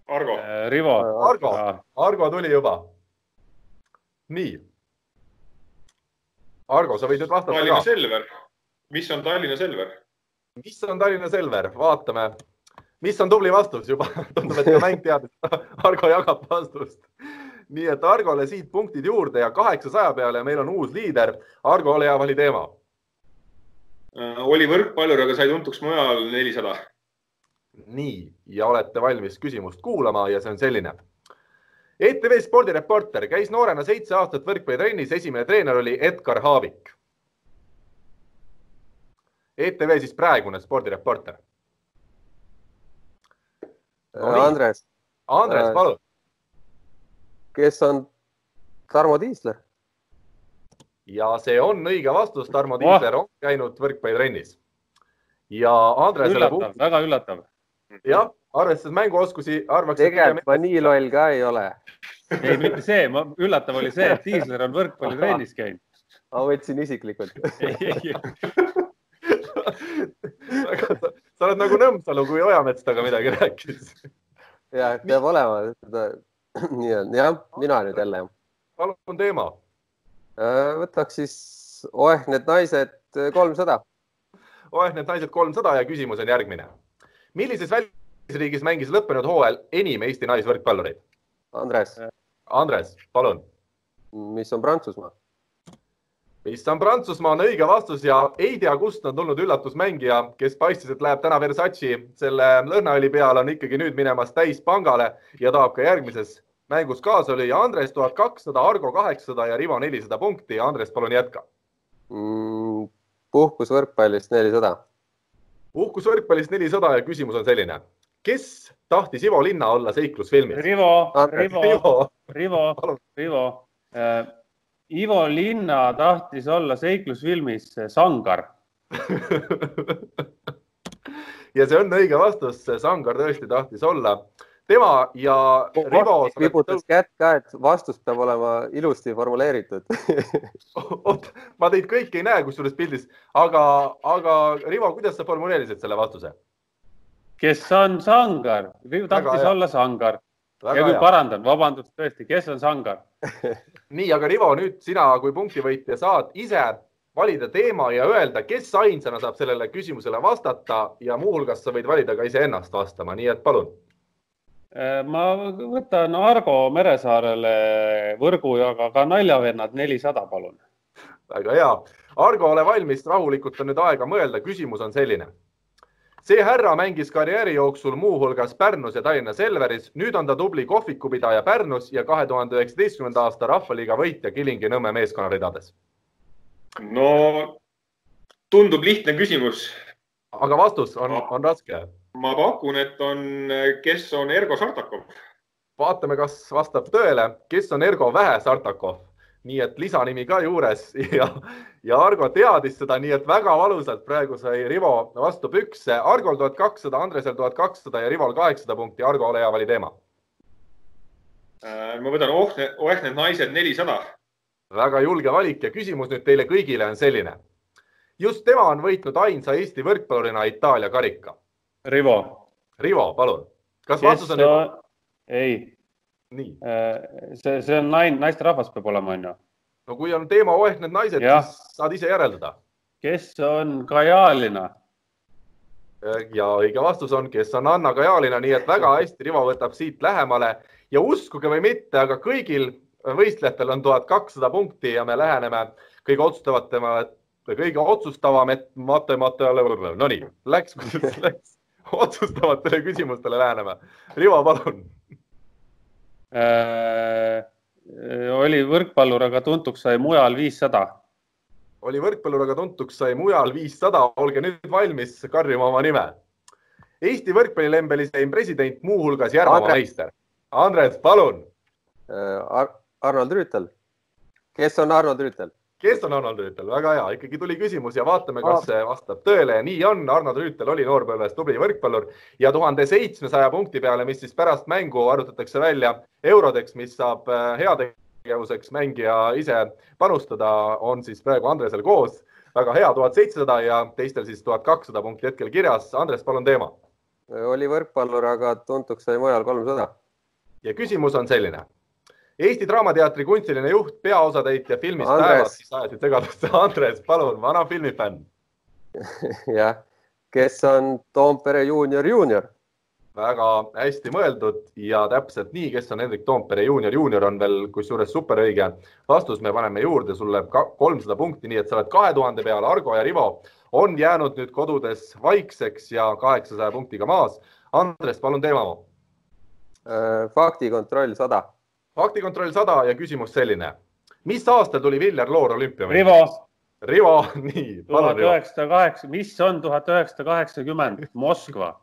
Argo äh,. Rivo. Argo, Argo tuli juba. nii. Argo, sa võid nüüd vastata Tallinna ka. Selver. mis on Tallinna Selver? mis on Tallinna Selver, vaatame, mis on tubli vastus juba [laughs] tundub, et ka mäng teadis Argo jagab vastust nii et Argole siit punktid juurde ja kaheksasaja peale ja meil on uus liider. Argo, ole hea, vali teema. Äh, oli võrkpallur, aga sai tuntuks mujal nelisada. nii ja olete valmis küsimust kuulama ja see on selline. ETV spordireporter käis noorena seitse aastat võrkpallitrennis, esimene treener oli Edgar Haavik. ETV siis praegune spordireporter no,. Andres. Andres, palun kes on Tarmo Tiisler. ja see on õige vastus, Tarmo Tiisler oh. on käinud võrkpallitrennis. ja Andresele. üllatav, väga üllatav. jah, arvestades mänguoskusi, arvaks. tegelikult ma nii loll ka ei ole. ei, mitte see, üllatav oli see, et Tiisler on võrkpallitrennis käinud. ma võtsin isiklikult sa oled nagu Nõmsalu, kui Ojamets temaga midagi rääkis. ja peab olema seda nii on, jah, mina nüüd jälle. palun teema. Äh, võtaks siis Oeh, need naised kolmsada. Oeh, need naised kolmsada ja küsimus on järgmine. millises välisriigis mängis lõppenud hooajal enim Eesti naisvõrkpallureid? Andres. Andres, palun. mis on Prantsusmaa? mis on Prantsusmaa, on õige vastus ja ei tea, kust on tulnud üllatusmängija, kes paistis, et läheb täna Versace selle lõhnaõli peale, on ikkagi nüüd minemas täispangale ja tahab ka järgmises mängus kaasa lüüa. Andres tuhat kakssada, Argo kaheksasada ja Rivo nelisada punkti. Andres, palun jätka mm,. puhkus võrkpallist nelisada. puhkus võrkpallist nelisada ja küsimus on selline. Kes tahtis Ivo Linna olla seiklusfilmis? Rivo, Rivo, Rivo, Rivo. Äh, Ivo Linna tahtis olla seiklusfilmis Sangar [laughs] ja see on õige vastus, Sangar tõesti tahtis olla tema ja Rivo. vibutas kätt ka, et vastus peab olema ilusti formuleeritud [laughs] oot, ma teid kõiki ei näe kusjuures pildis, aga, aga Rivo, kuidas sa formuleerisid selle vastuse? Kes on sangar, tahtis olla sangar. ja kui parandan, vabandust, tõesti, kes on sangar [laughs] nii, aga Rivo, nüüd sina kui punktivõitja saad ise valida teema ja öelda, kes ainsana saab sellele küsimusele vastata ja muuhulgas sa võid valida ka iseennast vastama, nii et palun Äh, ma võtan Argo Meresaarele võrgu ja ka, ka naljavennad nelisada, palun. väga hea. Argo, ole valmis, rahulikult on nüüd aega mõelda. küsimus on selline. See härra mängis karjääri jooksul muuhulgas Pärnus ja Tallinna Selveris. nüüd on ta tubli kohvikupidaja Pärnus ja kahe tuhande üheksateistkümnenda aasta Rahvaliiga võitja Kilingi-Nõmme meeskonna ridades. no tundub lihtne küsimus. aga vastus on, on raske. ma pakun, et on, kes on Ergo Sartakov. vaatame, kas vastab tõele, kes on Ergo Vähe Sartakov nii et lisanimi ka juures [laughs] ja, ja Argo teadis seda, nii et väga valusalt praegu sai Rivo vastu pükse. Argol tuhat kakssada, Andresel tuhat kakssada ja Rivol kaheksasada punkti. Argo, ole hea, vali teema. Äh, ma võtan Ohne, Ohne naised nelisada. väga julge valik ja küsimus nüüd teile kõigile on selline. just tema on võitnud ainsa Eesti võrkpallurina Itaalia karika. Rivo. Rivo, palun. kas vastus on ei see, see on nain, naisterahvas peab olema, onju. no kui on teema oeh need naised, siis saad ise järeldada. kes on Kajalina? Äh, ja õige vastus on, kes on Anna Kajalina, nii et väga hästi, Rivo võtab siit lähemale ja uskuge või mitte, aga kõigil võistlejatel on tuhat kakssada punkti ja me läheneme kõige otsustavatema, kõige otsustavam, et matemaatika, no nii, läks, läks, otsustavatele küsimustele läheneme. Rivo, palun äh, oli võrkpallur, aga tuntuks sai mujal viissada. oli võrkpallur, aga tuntuks sai mujal viissada, olge nüüd valmis karjuma oma nime. Eesti võrkpallilembeli sai president muuhulgas Järvama meister. Andres, palun äh, Ar. Arnold Rüütel. kes on Arnold Rüütel? Kes on Arnold Rüütel, väga hea, ikkagi tuli küsimus ja vaatame, kas see vastab tõele ja nii on. Arnold Rüütel oli noorpõlves tubli võrkpallur ja tuhande seitsmesaja punkti peale, mis siis pärast mängu arvutatakse välja eurodeks, mis saab äh, heategevuseks mängija ise panustada, on siis praegu Andresel koos. väga hea, tuhat seitsesada ja teistel siis tuhat kakssada punkti hetkel kirjas. Andres, palun teema. oli võrkpallur, aga tuntuks sai mujal kolmsada. ja küsimus on selline Eesti Draamateatri kunstiline juht, peaosatäitja filmis Päevad, siis ajasid segadust. [laughs] Andres, palun, vana filmifänn. [laughs] jah, kes on Toompere juunior, juunior? väga hästi mõeldud ja täpselt nii, kes on Hendrik Toompere juunior, juunior on veel kusjuures super õige vastus, me paneme juurde sulle kolmsada punkti, nii et sa oled kahe tuhande peal, Argo ja Rivo on jäänud nüüd kodudes vaikseks ja kaheksasaja punktiga maas. Andres, palun teema. Faktikontroll sada faktikontroll sada ja küsimus selline. mis aastal tuli Viljar Loor olümpiamängudele? Rivo. Rivo, [laughs] nii. tuhat üheksasada kaheksa, mis on tuhat üheksasada kaheksakümmend, Moskva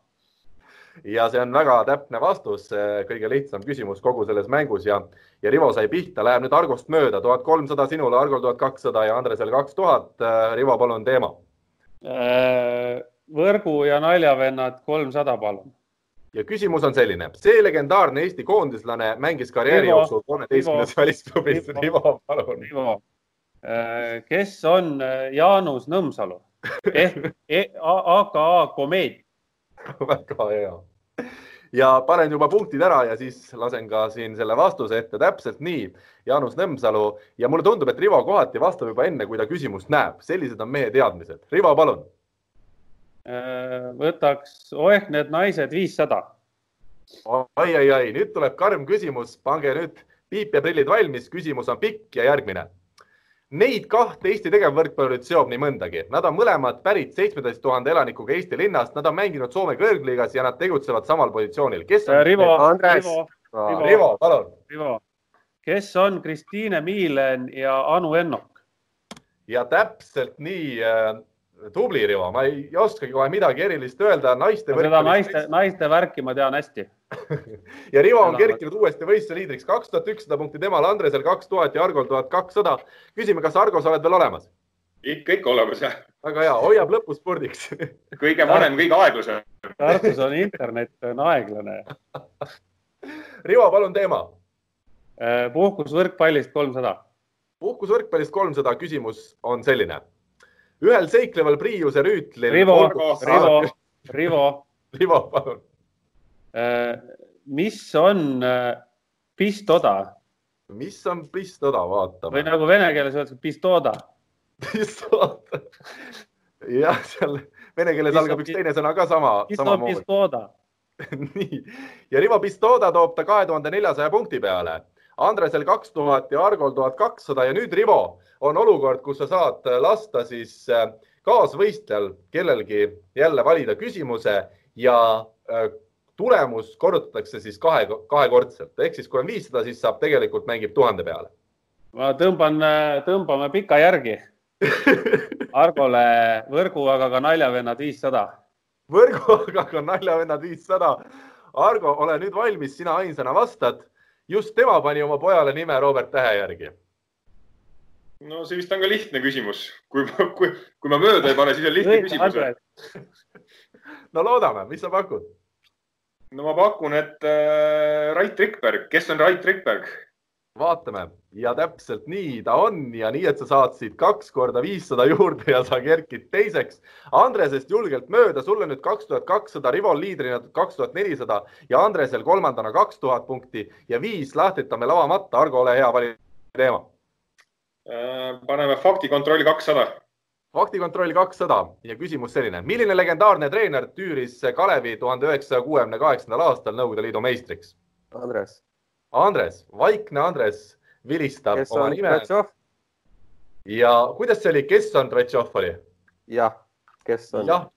ja see on väga täpne vastus, kõige lihtsam küsimus kogu selles mängus ja, ja Rivo sai pihta, läheb nüüd Argost mööda, tuhat kolmsada sinule, Argol tuhat kakssada ja Andresel kaks tuhat. Rivo, palun teema. Äh, võrgu ja naljavennad kolmsada, palun ja küsimus on selline, see legendaarne Eesti koondislane mängis karjääri jooksul kolmeteistkümnes välisklubis. Rivo, palun. Äh, kes on äh, Jaanus Nõmsalu ehk AKA e, Komeet? [laughs] väga hea. ja panen juba punktid ära ja siis lasen ka siin selle vastuse ette täpselt nii. Jaanus Nõmsalu ja mulle tundub, et Rivo kohati vastab juba enne, kui ta küsimust näeb. sellised on mehe teadmised. Rivo, palun võtaks oeh need naised viissada. ai, ai, ai, nüüd tuleb karm küsimus, pange nüüd piip ja prillid valmis, küsimus on pikk ja järgmine. Neid kahte Eesti tegevvõrkpallurit seob nii mõndagi, nad on mõlemad pärit seitsmeteist tuhande elanikuga Eesti linnast, nad on mänginud Soome kõrgliigas ja nad tegutsevad samal positsioonil. kes on? Äh, Rivo, Rivo, Rivo, Rivo, palun. Rivo, kes on Kristiine Miilen ja Anu Ennok? ja täpselt nii äh, tubli, Rivo, ma ei oskagi kohe midagi erilist öelda, naiste. seda naiste, naiste värki ma tean hästi [laughs] ja Rivo on kerkinud uuesti võistluse liidriks, kaks tuhat ükssada punkti temal, Andresel kaks tuhat ja Argol tuhat kakssada. küsime, kas Argo, sa oled veel olemas? ikka, ikka olemas, jah. väga hea, hoiab lõpuspordiks [laughs] kõige vanem, kõige aeglasem. Tartus on internet, on aeglane [laughs] Rivo, palun teema. Puhkus võrkpallist kolmsada. puhkus võrkpallist kolmsada, küsimus on selline ühel seikleval Priiuse rüütlil. Rivo, Rivo, Rivo. [laughs] Rivo, palun. Äh, mis on äh, pistoda? mis on pistoda, vaatame. või nagu vene keeles öeldakse pistoda. [laughs] pistoda. jah, seal vene keeles algab üks teine sõna ka sama. pistoda. [laughs] nii ja Rivo Pistoda toob ta kahe tuhande neljasaja punkti peale Andresel kaks tuhat ja Argol tuhat kakssada ja nüüd Rivo on olukord, kus sa saad lasta siis äh, kaasvõistlejal kellelgi jälle valida küsimuse ja äh, tulemus korrutatakse siis kahe, kahekordselt ehk siis kui on viissada, siis saab tegelikult mängib tuhande peale. ma tõmban, äh, tõmbame pika järgi. [laughs] Argole võrgu, aga ka naljavennad viissada. võrgu, aga ka naljavennad viissada. Argo, ole nüüd valmis, sina ainsana vastad. Just tema pani oma pojale nime Robert Tähe järgi. no see vist on ka lihtne küsimus, kui, kui, kui ma mööda ei pane, siis on lihtne küsimus. no loodame, mis sa pakud? no ma pakun, et äh, Rait Rikberg, kes on Rait Rikberg? Vaatame ja täpselt nii ta on ja nii, et sa saad siit kaks korda viissada juurde ja sa kerkid teiseks. Andresest julgelt mööda, sulle nüüd kaks tuhat kakssada, Rivol liidrina kaks tuhat nelisada ja Andresel kolmandana kaks tuhat punkti ja viis lahtritame lava matta. Argo, ole hea, vali teema. Äh, paneme faktikontrolli kakssada. faktikontroll kakssada ja küsimus selline, milline legendaarne treener tüüris Kalevi tuhande üheksasaja kuuekümne kaheksandal aastal Nõukogude Liidu meistriks? Andres Andres, vaikne Andres vilistab kes oma nime. ja kuidas see oli, kes on Tretšov oli? jah, kes on. jah,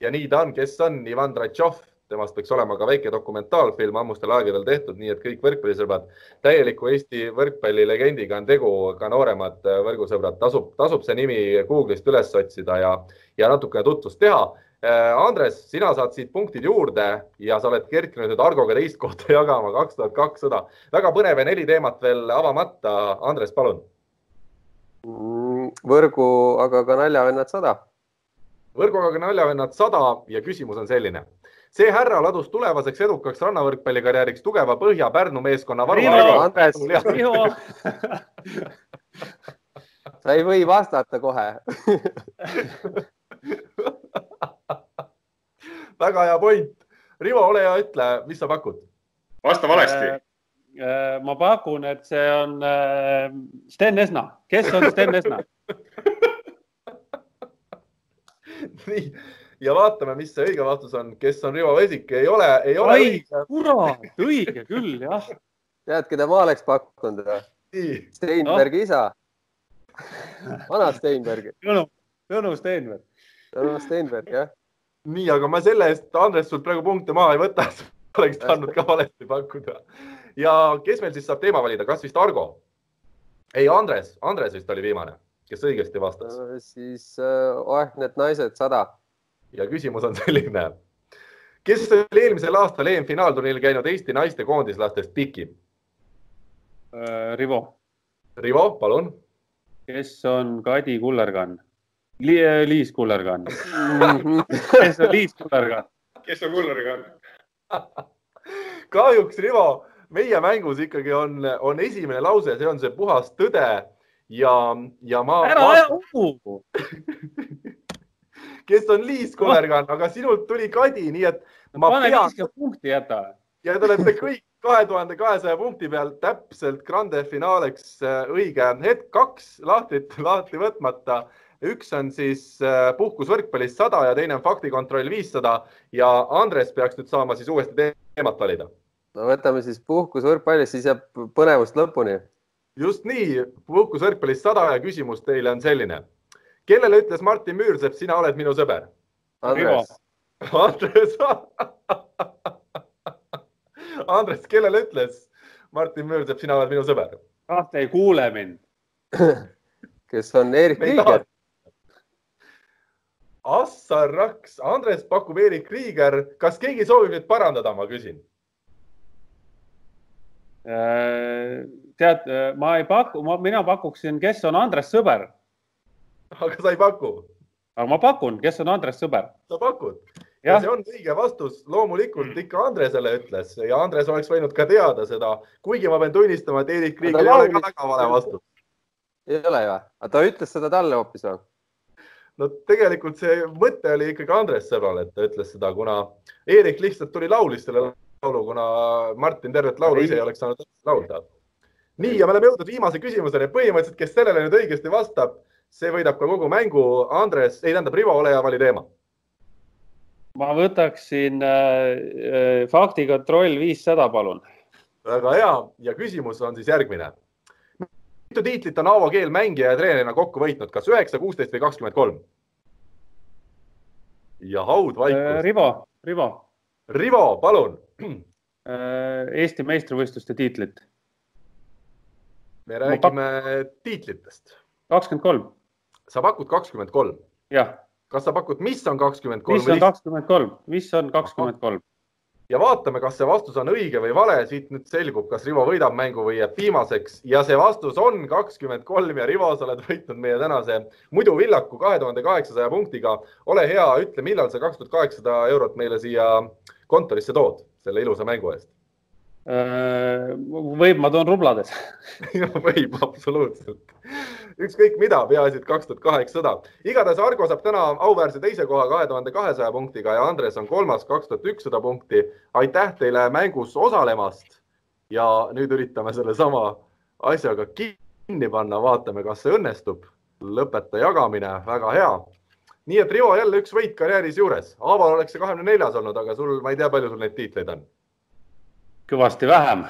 ja nii ta on, kes on Ivan Tretšov, temast võiks olema ka väike dokumentaalfilm ammustel aegadel tehtud, nii et kõik võrkpallisõbrad, täieliku Eesti võrkpallilegendiga on tegu, ka nooremad võrgusõbrad, tasub, tasub see nimi Google'ist üles otsida ja, ja natukene tutvust teha Andres, sina saad siit punktid juurde ja sa oled kerkinud nüüd Argoga teist kohta [laughs] jagama, kaks tuhat kakssada. väga põnev ja neli teemat veel avamata. Andres, palun. Mm, võrgu, aga ka naljavennad sada. võrgu, aga ka naljavennad sada ja küsimus on selline. see härra ladus tulevaseks edukaks rannavõrkpallikarjääriks tugeva Põhja-Pärnu meeskonna varu. Andres, [laughs] sa ei või vastata kohe [laughs] väga hea point. Rivo, ole hea, ütle, mis sa pakud? vasta valesti äh,. Äh, ma pakun, et see on äh, Sten Esna. kes on Sten Esna [laughs] nii ja vaatame, mis see õige vastus on, kes on Rivo Vesik, ei ole, ei ole Ai, õige. kurat, õige küll, jah. tead, keda ma oleks pakkunud? Steinbergi no. isa. vana Steinberg. Tõnu, Tõnu Steinberg. Tõnu Steinberg, jah nii, aga ma selle eest, Andres, sult praegu punkte maha ei võta, [laughs] oleks tahtnud ka valesti pakkuda. ja kes meil siis saab teema valida, kas vist Argo? ei, Andres, Andres vist oli viimane, kes õigesti vastas uh,. siis uh, oh, need naised sada. ja küsimus on [laughs] selline. kes oli eelmisel aastal EM-finaalturniiril käinud Eesti naiste koondislastest pikim uh,? Rivo. Rivo, palun. kes on Kadi Kullergann? Liis Kullergann [laughs] kes on Liis Kullergann? kes on Kullergann? [laughs] kahjuks, Rivo, meie mängus ikkagi on, on esimene lause, see on see puhas tõde ja, ja ma. ära aja uhu [laughs] kes on Liis Kullergann, aga sinult tuli Kadi, nii et no,. pane pean... viiskümmend punkti jäta. ja te olete kõik kahe tuhande kahesaja punkti peal täpselt grande finaaleks äh, õige hetk, kaks lahtrit lahti võtmata üks on siis äh, puhkus võrkpallis sada ja teine on faktikontroll viissada ja Andres peaks nüüd saama siis uuesti teemat valida. no võtame siis puhkus võrkpallis, siis jääb põnevust lõpuni. just nii, puhkus võrkpallis sada ja küsimus teile on selline. kellele ütles Martin Müürsepp, sina oled minu sõber? Andres. Andres [laughs] Andres, kellele ütles Martin Müürsepp, sina oled minu sõber? ah, te ei kuule mind [laughs] kes on Erik Tiiger. Assar Raks, Andres pakub Erik Kriiger. kas keegi soovib nüüd parandada, ma küsin? Äh, tead, ma ei paku, mina pakuksin, kes on Andres sõber. aga sa ei paku? aga ma pakun, kes on Andres sõber. sa pakud? ja see on õige vastus, loomulikult ikka Andresele ütles ja Andres oleks võinud ka teada seda, kuigi ma pean tunnistama, et Erik Kriiger ei ole ka väga vale vastus. ei ole ju, aga ta ütles seda talle hoopis või? No tegelikult see mõte oli ikkagi Andres Sõbral, et ta ütles seda, kuna Eerik lihtsalt tuli laulis selle laulu, kuna Martin tervet laulu ise ei oleks saanud laulda. nii ja me oleme jõudnud viimase küsimuseni, põhimõtteliselt, kes sellele nüüd õigesti vastab, see võidab ka kogu mängu. Andres, ei tähendab, Rivo, ole hea, vali teema. ma võtaksin äh, äh faktikontroll viissada, palun. väga hea ja küsimus on siis järgmine mitu tiitlit on Aavo Keel mängija ja treenerina kokku võitnud, kas üheksa, kuusteist või kakskümmend kolm? ja haud vaikus. Äh, Rivo, Rivo. Rivo, palun. Äh, Eesti meistrivõistluste tiitlit. me räägime pak... tiitlitest. kakskümmend kolm. sa pakud kakskümmend kolm. jah. kas sa pakud, mis on kakskümmend kolm? mis on kakskümmend kolm, mis on kakskümmend kolm? Ja vaatame, kas see vastus on õige või vale, siit nüüd selgub, kas Rivo võidab mängu või jääb viimaseks ja see vastus on kakskümmend kolm ja Rivo, sa oled võitnud meie tänase muidu villaku kahe tuhande kaheksasaja punktiga. ole hea, ütle, millal sa kaks tuhat kaheksasada eurot meile siia kontorisse tood selle ilusa mängu eest Äh, võib, ma toon rublades [laughs] võib, absoluutselt. Ükskõik mida, peaasi, et kaks tuhat kaheksasada. igatahes Argo saab täna auväärse teise koha kahe tuhande kahesaja punktiga ja Andres on kolmas, kaks tuhat ükssada punkti. aitäh teile mängus osalemast. ja nüüd üritame sellesama asjaga kinni panna, vaatame, kas see õnnestub. lõpeta jagamine, väga hea. nii et Rivo jälle üks võit karjääris juures. Aaval oleks see kahekümne neljas olnud, aga sul, ma ei tea, palju sul neid tiitleid on kõvasti vähem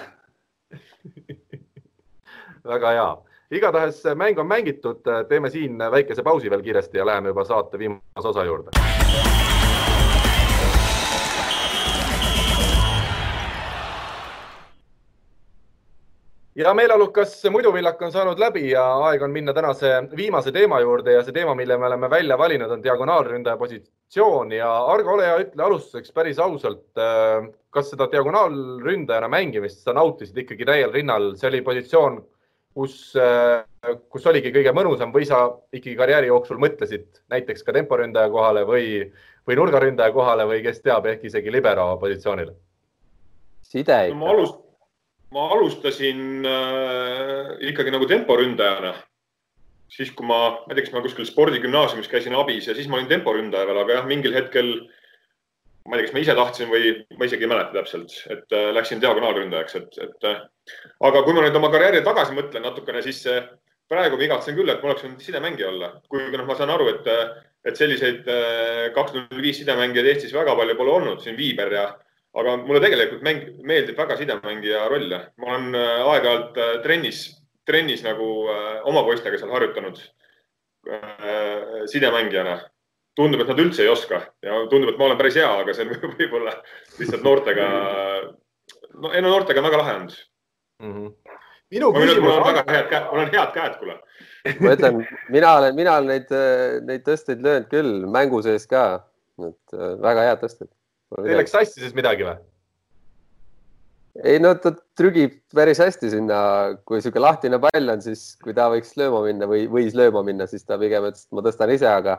[laughs] väga hea, igatahes mäng on mängitud, teeme siin väikese pausi veel kiiresti ja läheme juba saate viimase osa juurde. ja meeleolukas muiduvillak on saanud läbi ja aeg on minna tänase viimase teema juurde ja see teema, mille me oleme välja valinud, on diagonaalründaja positsioon. Ja Argo, ole hea, ütle alustuseks päris ausalt, kas seda diagonaalründajana mängimist sa nautisid ikkagi täiel rinnal, see oli positsioon, kus, kus oligi kõige mõnusam või sa ikkagi karjääri jooksul mõtlesid näiteks ka temporündaja kohale või, või nurgaründaja kohale või kes teab, ehk isegi libero positsioonile? side ikka no,. ma alust-, ma alustasin äh, ikkagi nagu temporündajana. siis, kui ma, näiteks ma kuskil spordigümnaasiumis käisin abis ja siis ma olin temporündaja veel, aga jah, mingil hetkel ma ei tea, kas ma ise tahtsin või ma isegi ei mäleta täpselt, et äh, läksin diagonaalründajaks, et, et äh, aga kui ma nüüd oma karjääri tagasi mõtlen natukene, siis äh, praegu ma igatsen küll, et ma oleks võinud sidemängija olla, kuigi noh, ma saan aru, et, et selliseid kaks null viis sidemängijaid Eestis väga palju pole olnud, siin Viiber ja, aga mulle tegelikult mäng, meeldib väga sidemängija roll. ma olen aeg-ajalt trennis, trennis nagu oma poistega seal harjutanud sidemängijana tundub, et nad üldse ei oska ja tundub, et ma olen päris hea, aga see on [laughs] võib-olla lihtsalt noortega, no ei no noortega on väga lahe olnud mm. -hmm. minu küsimus. mul on väga head käed, mul on head käed, kuule. [laughs] ma ütlen, mina olen, mina olen neid, neid tõsteid löönud küll mängu sees ka, et äh, väga head tõsted. Teil läks sassi siis midagi või? ei no ta trügib päris hästi sinna, kui niisugune lahtine pall on, siis kui ta võiks lööma minna või võis lööma minna, siis ta pigem ütles, et ma tõstan ise, aga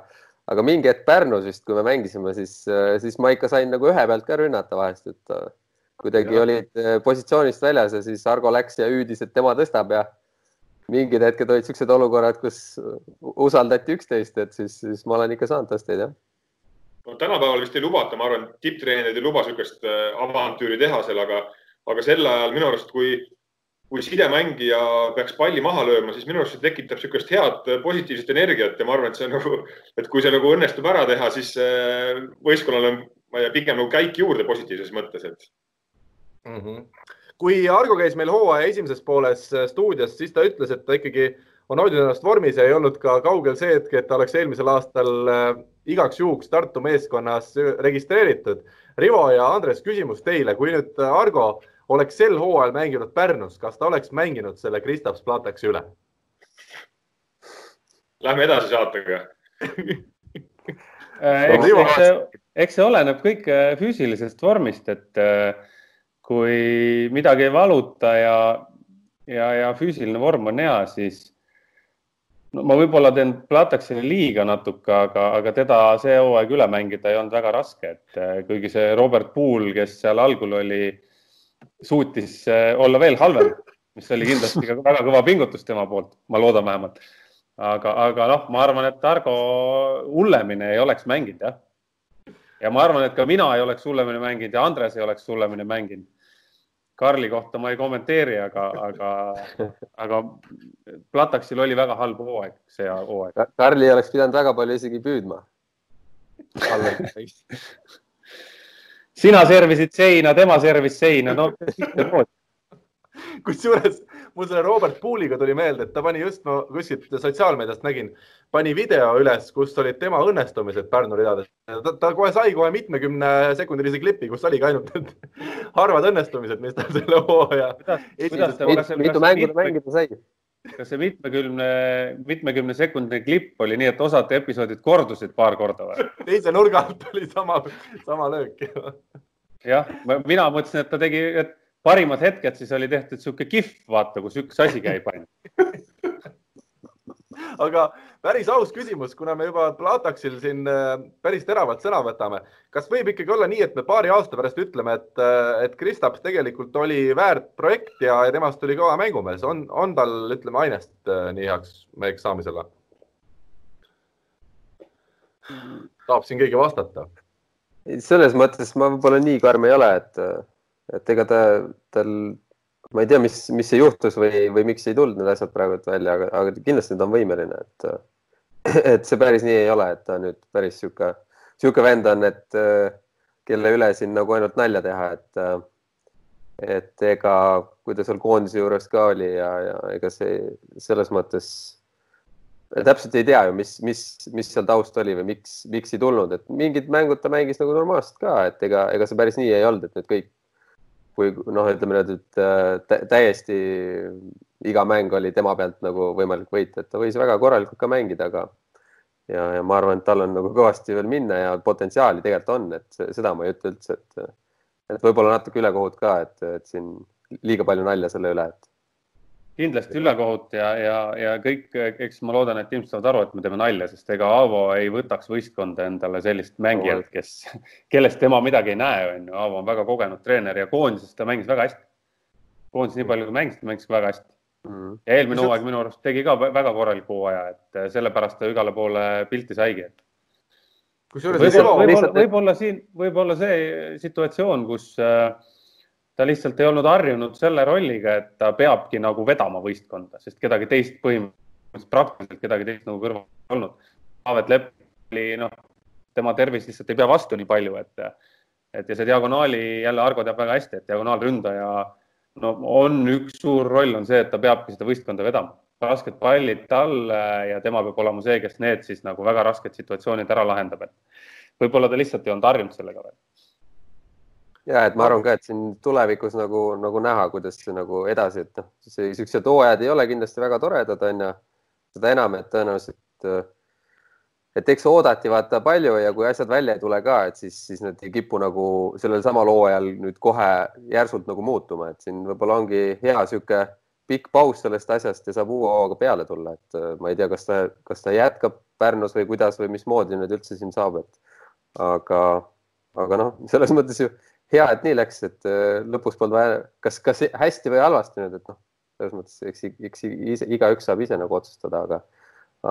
aga mingi hetk Pärnus vist, kui me mängisime, siis, siis ma ikka sain nagu ühe pealt ka rünnata vahest, et äh, kuidagi ja. olid äh, positsioonist väljas ja siis Argo läks ja hüüdis, et tema tõstab ja mingid hetked olid siuksed olukorrad, kus usaldati üksteist, et siis, siis ma olen ikka saanud tõsteid, jah. no tänapäeval vist ei lubata, ma arvan, tipptreenerid ei luba niisugust äh, avantüüri teha seal, aga, aga sel ajal minu arust, kui kui sidemängija peaks palli maha lööma, siis minu arust see tekitab niisugust head positiivset energiat ja ma arvan, et see nagu, et kui see nagu õnnestub ära teha, siis äh, võistkonnal on, ma ei tea, pigem nagu käik juurde positiivses mõttes, et mm. -hmm. kui Argo käis meil hooaja esimeses pooles äh, stuudios, siis ta ütles, et ta ikkagi on hoidnud ennast vormis ja ei olnud ka kaugel see hetk, et ta oleks eelmisel aastal äh, igaks juhuks Tartu meeskonnas registreeritud. Rivo ja Andres, küsimus teile, kui nüüd Argo oleks sel hooajal mänginud Pärnus, kas ta oleks mänginud selle Kristaps Plataksi üle? Lähme edasi saatega äh, eks, eks, see, eks see oleneb kõik äh, füüsilisest vormist, et äh, kui midagi ei valuta ja, ja, ja füüsiline vorm on hea, siis no ma võib-olla teen Plataksile liiga natuke, aga, aga teda see hooaeg üle mängida ei olnud väga raske, et kuigi see Robert Pool, kes seal algul oli suutis äh, olla veel halvem, mis oli kindlasti ka väga kõva pingutus tema poolt, ma loodan vähemalt. aga, aga noh, ma arvan, et Argo hullemini ei oleks mänginud jah. ja ma arvan, et ka mina ei oleks hullemini mänginud ja Andres ei oleks hullemini mänginud. Karli kohta ma ei kommenteeri, aga, aga, aga Plataksil oli väga halb hooaeg, see hooaeg. Karli oleks pidanud väga palju isegi püüdma [laughs] sina servisid seina, tema servis seina, no [laughs] kusjuures mul selle Robert Pooliga tuli meelde, et ta pani just, ma kuskilt sotsiaalmeediast nägin, pani video üles, kus olid tema õnnestumised Pärnu ridades. ta, ta kohe sai kohe mitmekümne sekundilise klipi, kus oligi ainult need [laughs] harvad õnnestumised, mis tal selle hooaja. mitu mängu ta mängida sai? Kas see mitmekümne, mitmekümne sekundine klipp oli nii, et osad episoodid kordusid paar korda või? teise nurga alt oli sama, sama löök. jah, mina mõtlesin, et ta tegi, et parimad hetked siis oli tehtud sihuke kihv, vaata, kus üks asi käib ainult aga päris aus küsimus, kuna me juba Plataksil siin äh, päris teravalt sõna võtame. kas võib ikkagi olla nii, et me paari aasta pärast ütleme, et, äh, et Kristaps tegelikult oli väärt projekt ja, ja temast tuli kõva mängumees, on, on tal, ütleme, ainest äh, nii heaks meheks saamisele? tahab siin keegi vastata? selles mõttes ma võib-olla nii karm ei ole, et, et ega ta, tal ma ei tea, mis, mis see juhtus või, või miks ei tulnud need asjad praegu välja, aga, aga kindlasti ta on võimeline, et, et see päris nii ei ole, et ta nüüd päris sihuke, sihuke vend on, et kelle üle siin nagu ainult nalja teha, et, et ega, kui ta seal koondise juures ka oli ja, ja ega see selles mõttes täpselt ei tea ju, mis, mis, mis seal taust oli või miks, miks ei tulnud, et mingid mängud ta mängis nagu normaalselt ka, et ega, ega see päris nii ei olnud, et nüüd kõik kui noh, ütleme nüüd, äh, täiesti iga mäng oli tema pealt nagu võimalik võita, et ta võis väga korralikult ka mängida, aga ja, ja ma arvan, et tal on nagu kõvasti veel minna ja potentsiaali tegelikult on, et seda ma ei ütle üldse, et et võib-olla natuke ülekohut ka, et, et siin liiga palju nalja selle üle, et kindlasti ülekohut ja, ja, ja kõik, eks ma loodan, et inimesed saavad aru, et me teeme nalja, sest ega Aavo ei võtaks võistkonda endale sellist mängijat, kes, kellest tema midagi ei näe, on ju. Aavo on väga kogenud treener ja koondises ta mängis väga hästi. koondises nii palju kui mängis, ta mängis väga hästi mm. -hmm. ja eelmine hooaeg minu arust tegi ka väga korraliku hooaja, et sellepärast ta igale poole pilti saigi, et võib-olla võib, võib, võib siin, võib-olla see situatsioon, kus äh, ta lihtsalt ei olnud harjunud selle rolliga, et ta peabki nagu vedama võistkonda, sest kedagi teist põhimõtteliselt praktiliselt kedagi teist nagu kõrval ei olnud. Taavet Lepp oli noh, tema tervis lihtsalt ei pea vastu nii palju, et, et ja see diagonaali jälle Argo teab väga hästi, et diagonaalründaja no on üks suur roll on see, et ta peabki seda võistkonda vedama, rasked pallid talle ja tema peab olema see, kes need siis nagu väga rasked situatsioonid ära lahendab, et võib-olla ta lihtsalt ei olnud harjunud sellega veel ja et ma arvan ka, et siin tulevikus nagu, nagu näha, kuidas see nagu edasi, et noh, siuksed hooajad ei ole kindlasti väga toredad, on ju. seda enam, et tõenäoliselt, et eks oodati vaata palju ja kui asjad välja ei tule ka, et siis, siis need ei kipu nagu sellel samal hooajal nüüd kohe järsult nagu muutuma, et siin võib-olla ongi hea sihuke pikk paus sellest asjast ja saab uue hooga peale tulla, et ma ei tea, kas ta, kas ta jätkab Pärnus või kuidas või mismoodi nüüd üldse siin saab, et aga, aga noh, selles mõttes ju hea, et nii läks, et äh, lõpuks polnud vaja, kas, kas hästi või halvasti nüüd, et noh, selles mõttes, eks, eks ise, igaüks saab ise nagu otsustada, aga,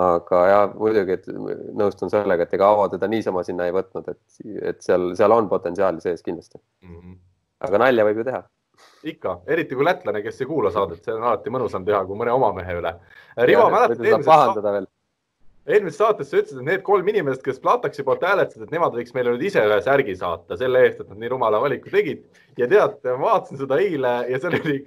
aga ja muidugi, et nõustun sellega, et ega Aavo teda niisama sinna ei võtnud, et, et seal, seal on potentsiaali sees kindlasti mm. -hmm. aga nalja võib ju teha ikka, eriti kui lätlane, kes ei kuula saadet, see on alati mõnusam teha kui mõne oma mehe üle. Rivo, mäletad eelmisest, eelmises saates sa ütlesid, et need kolm inimest, kes Plataksi poolt hääletasid, et nemad võiks meile nüüd ise ühe särgi saata selle eest, et nad nii rumala valiku tegid. ja tead, ma vaatasin seda eile ja seal oli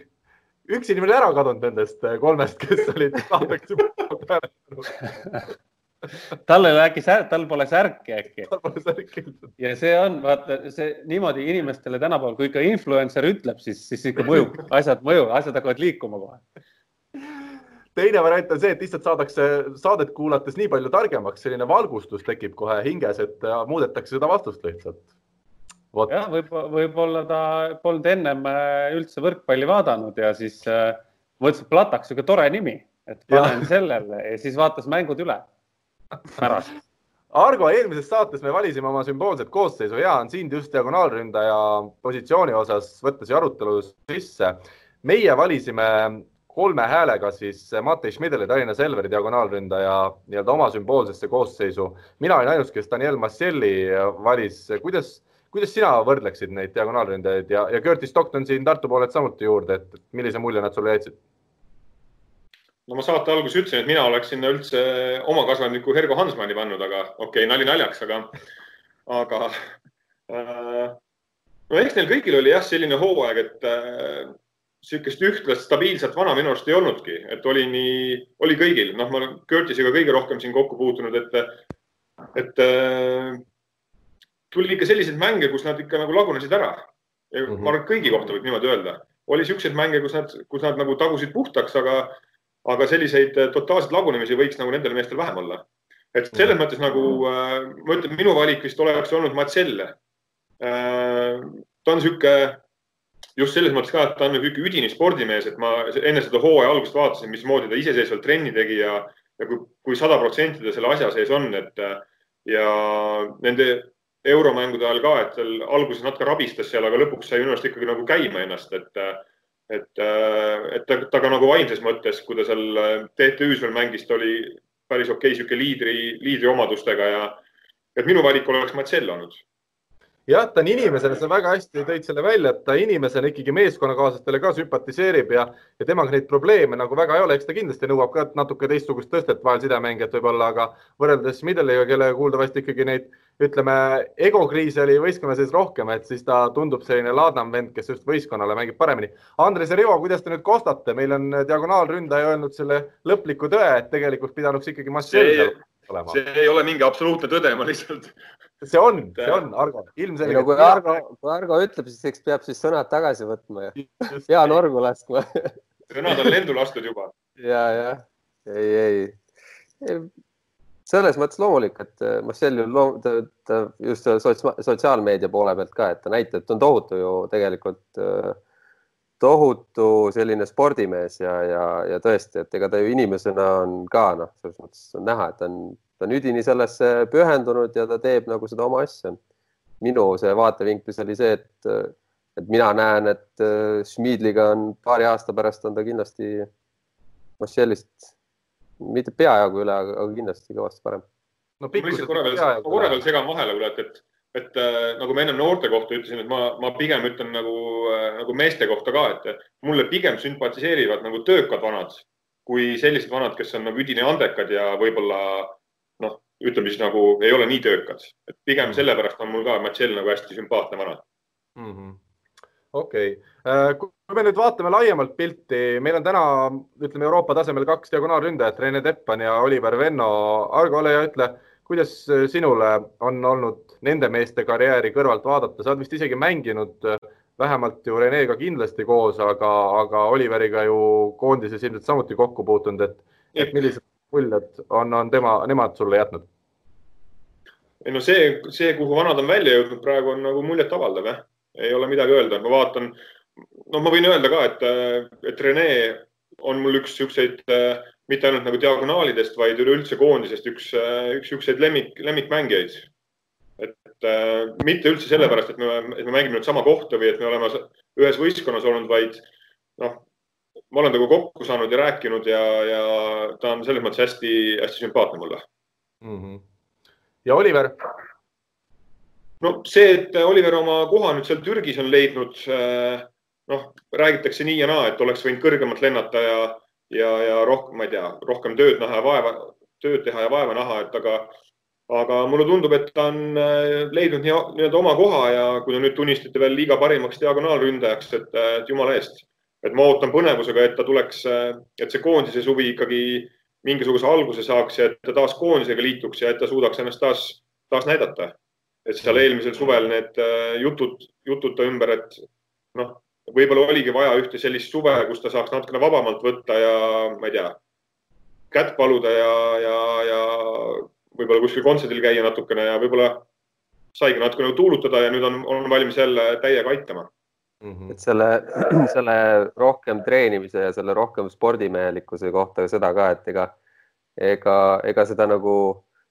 üks inimene ära kadunud nendest kolmest, kes [laughs] olid Plataksi poolt hääletanud [laughs] tal ei ole äkki, tal pole särki äkki. tal pole särki. ja see on, vaata see niimoodi inimestele tänapäeval, kui ikka influencer ütleb, siis, siis ikka mõjub, asjad mõjuvad, asjad hakkavad liikuma kohe teine variant on see, et lihtsalt saadakse saadet kuulates nii palju targemaks, selline valgustus tekib kohe hinges, et muudetakse seda vastust lihtsalt. jah, võib, võib-olla ta polnud ennem äh, üldse võrkpalli vaadanud ja siis äh, mõtles, et Plataks, sihuke tore nimi, et panen ja. sellele ja siis vaatas mängud üle pärast Argo, eelmises saates me valisime oma sümboolset koosseisu, hea on sind just diagonaalründaja positsiooni osas võtta siia arutelu sisse. meie valisime kolme häälega siis Matei Schmideli, Tallinna Selveri diagonaalründaja nii-öelda oma sümboolsesse koosseisu. mina olin ainus, kes Daniel Masselli valis. kuidas, kuidas sina võrdleksid neid diagonaalründajaid ja, ja Curtis Stockton siin Tartu poolelt samuti juurde, et millise mulje nad sulle jätsid? no ma saate alguses ütlesin, et mina oleks sinna üldse oma kasvandiku Hergo Hansmanni pannud, aga okei okay,, nali naljaks, aga, aga äh, no eks neil kõigil oli jah, selline hooaeg, et äh, niisugust ühtlast stabiilset vana minu arust ei olnudki, et oli nii, oli kõigil, noh, ma olen Curtisega kõige rohkem siin kokku puutunud, et, et äh, tuli ikka selliseid mänge, kus nad ikka nagu lagunesid ära. mm -hmm. ma arvan, et kõigi kohta võib niimoodi öelda. oli niisuguseid mänge, kus nad, kus nad nagu tagusid puhtaks, aga, aga selliseid totaalseid lagunemisi võiks nagu nendel meestel vähem olla. et selles mõttes nagu ma ütlen, minu valik vist oleks olnud Marcel. ta on sihuke just selles mõttes ka, et ta on nagu üdini spordimees, et ma enne seda hooaja algust vaatasin, mismoodi ta iseseisvalt trenni tegi ja, ja kui, kui sada protsenti ta selle asja sees on, et ja nende euromängude ajal ka, et seal alguses natuke rabistas seal, aga lõpuks sai minu arust ikkagi nagu käima ennast, et et, et ta, ta ka nagu vaimses mõttes, kui ta seal TTÜ-s veel mängis, ta oli päris okei okay, sihuke liidri, liidri omadustega ja et minu valik oleks Marcel olnud jah, ta on inimesena, sa väga hästi tõid selle välja, et ta inimesena ikkagi meeskonnakaaslastele ka sümpatiseerib ja, ja temaga neid probleeme nagu väga ei ole, eks ta kindlasti nõuab ka natuke teistsugust tõstet vahel sidemängijat võib-olla, aga võrreldes Middeliga, kellega kuuldavasti ikkagi neid, ütleme, egokriise oli võistkonna sees rohkem, et siis ta tundub selline laadnam vend, kes just võistkonnale mängib paremini. Andres ja Rivo, kuidas te nüüd kostate, meil on diagonaalründaja öelnud selle lõpliku tõe, et tegelikult pidanuks ikkagi Marcel olema. see ei ole mingi absoluutne tõde, ma lihtsalt see on, see on, Argo, ilmselgelt. No, kui Argo, kui Argo ütleb, siis eks peab siis sõnad tagasi võtma ja pea norgu laskma sõnad on lendu lastud juba. ja, ja ei, ei, ei, selles mõttes loomulik, et äh, Marcel ju loom, ta, ta just sots, sotsiaalmeedia poole pealt ka, et ta näitab, et ta on tohutu ju tegelikult äh, tohutu selline spordimees ja, ja, ja tõesti, et ega ta ju inimesena on ka noh, selles mõttes on näha, et ta on ta on üdini sellesse pühendunud ja ta teeb nagu seda oma asja. minu see vaatevinklis oli see, et, et mina näen, et äh, Schmidliga on paari aasta pärast on ta kindlasti Marcellist mitte peajagu üle, aga kindlasti kõvasti parem. no lihtsalt korra veel, korra veel segan vahele, kuule, et, et, et äh, nagu ma ennem noorte kohta ütlesin, et ma, ma pigem ütlen nagu äh,, nagu meeste kohta ka, et mulle pigem sümpatiseerivad nagu töökad vanad kui sellised vanad, kes on nagu üdini andekad ja võib-olla ütleme siis nagu ei ole nii töökad, et pigem mm. sellepärast on mul ka Marcel nagu hästi sümpaatne vana mm -hmm okei okay., äh, kui me nüüd vaatame laiemalt pilti, meil on täna, ütleme Euroopa tasemel kaks diagonaalründajat, Rene Teppan ja Oliver Venno. Argo, ole hea, ütle, kuidas sinule on olnud nende meeste karjääri kõrvalt vaadata, sa oled vist isegi mänginud vähemalt ju Renega kindlasti koos, aga, aga Oliveriga ju koondises ilmselt samuti kokku puutunud, et, et millised muljed on, on tema, nemad sulle jätnud? Ei no see, see, kuhu vanad on välja jõudnud praegu on nagu muljetavaldav jah, ei ole midagi öelda, ma vaatan, no ma võin öelda ka, et, et Rene on mul üks siukseid mitte ainult nagu diagonaalidest, vaid üleüldse koondisest üks, üks siukseid lemmik, lemmikmängijaid. et äh, mitte üldse sellepärast, et me, et me mängime nüüd sama kohta või et me oleme ühes võistkonnas olnud, vaid noh, ma olen temaga kokku saanud ja rääkinud ja, ja ta on selles mõttes hästi-hästi sümpaatne mulle mm. -hmm. Ja Oliver? no see, et Oliver oma koha nüüd seal Türgis on leidnud, eh, noh, räägitakse nii ja naa, et oleks võinud kõrgemalt lennata ja, ja, ja rohkem, ma ei tea, rohkem tööd näha ja vaeva, tööd teha ja vaeva näha, et aga, aga mulle tundub, et ta on eh, leidnud nii-öelda oma koha ja kui te nüüd tunnistate veel liiga parimaks diagonaalründajaks, et, et jumala eest et ma ootan põnevusega, et ta tuleks, et see koondise suvi ikkagi mingisuguse alguse saaks ja et ta taas koondisega liituks ja et ta suudaks ennast taas, taas näidata. et seal eelmisel suvel need äh, jutud, jutud ta ümber, et noh, võib-olla oligi vaja ühte sellist suve, kus ta saaks natukene vabamalt võtta ja ma ei tea, kätt paluda ja, ja, ja võib-olla kuskil kontserdil käia natukene ja võib-olla saigi natukene tuulutada ja nüüd on, on valmis jälle täiega aitama Mm -hmm. et selle, [clears throat] selle rohkem treenimise ja selle rohkem spordimehelikkuse kohta seda ka, et ega, ega, ega seda nagu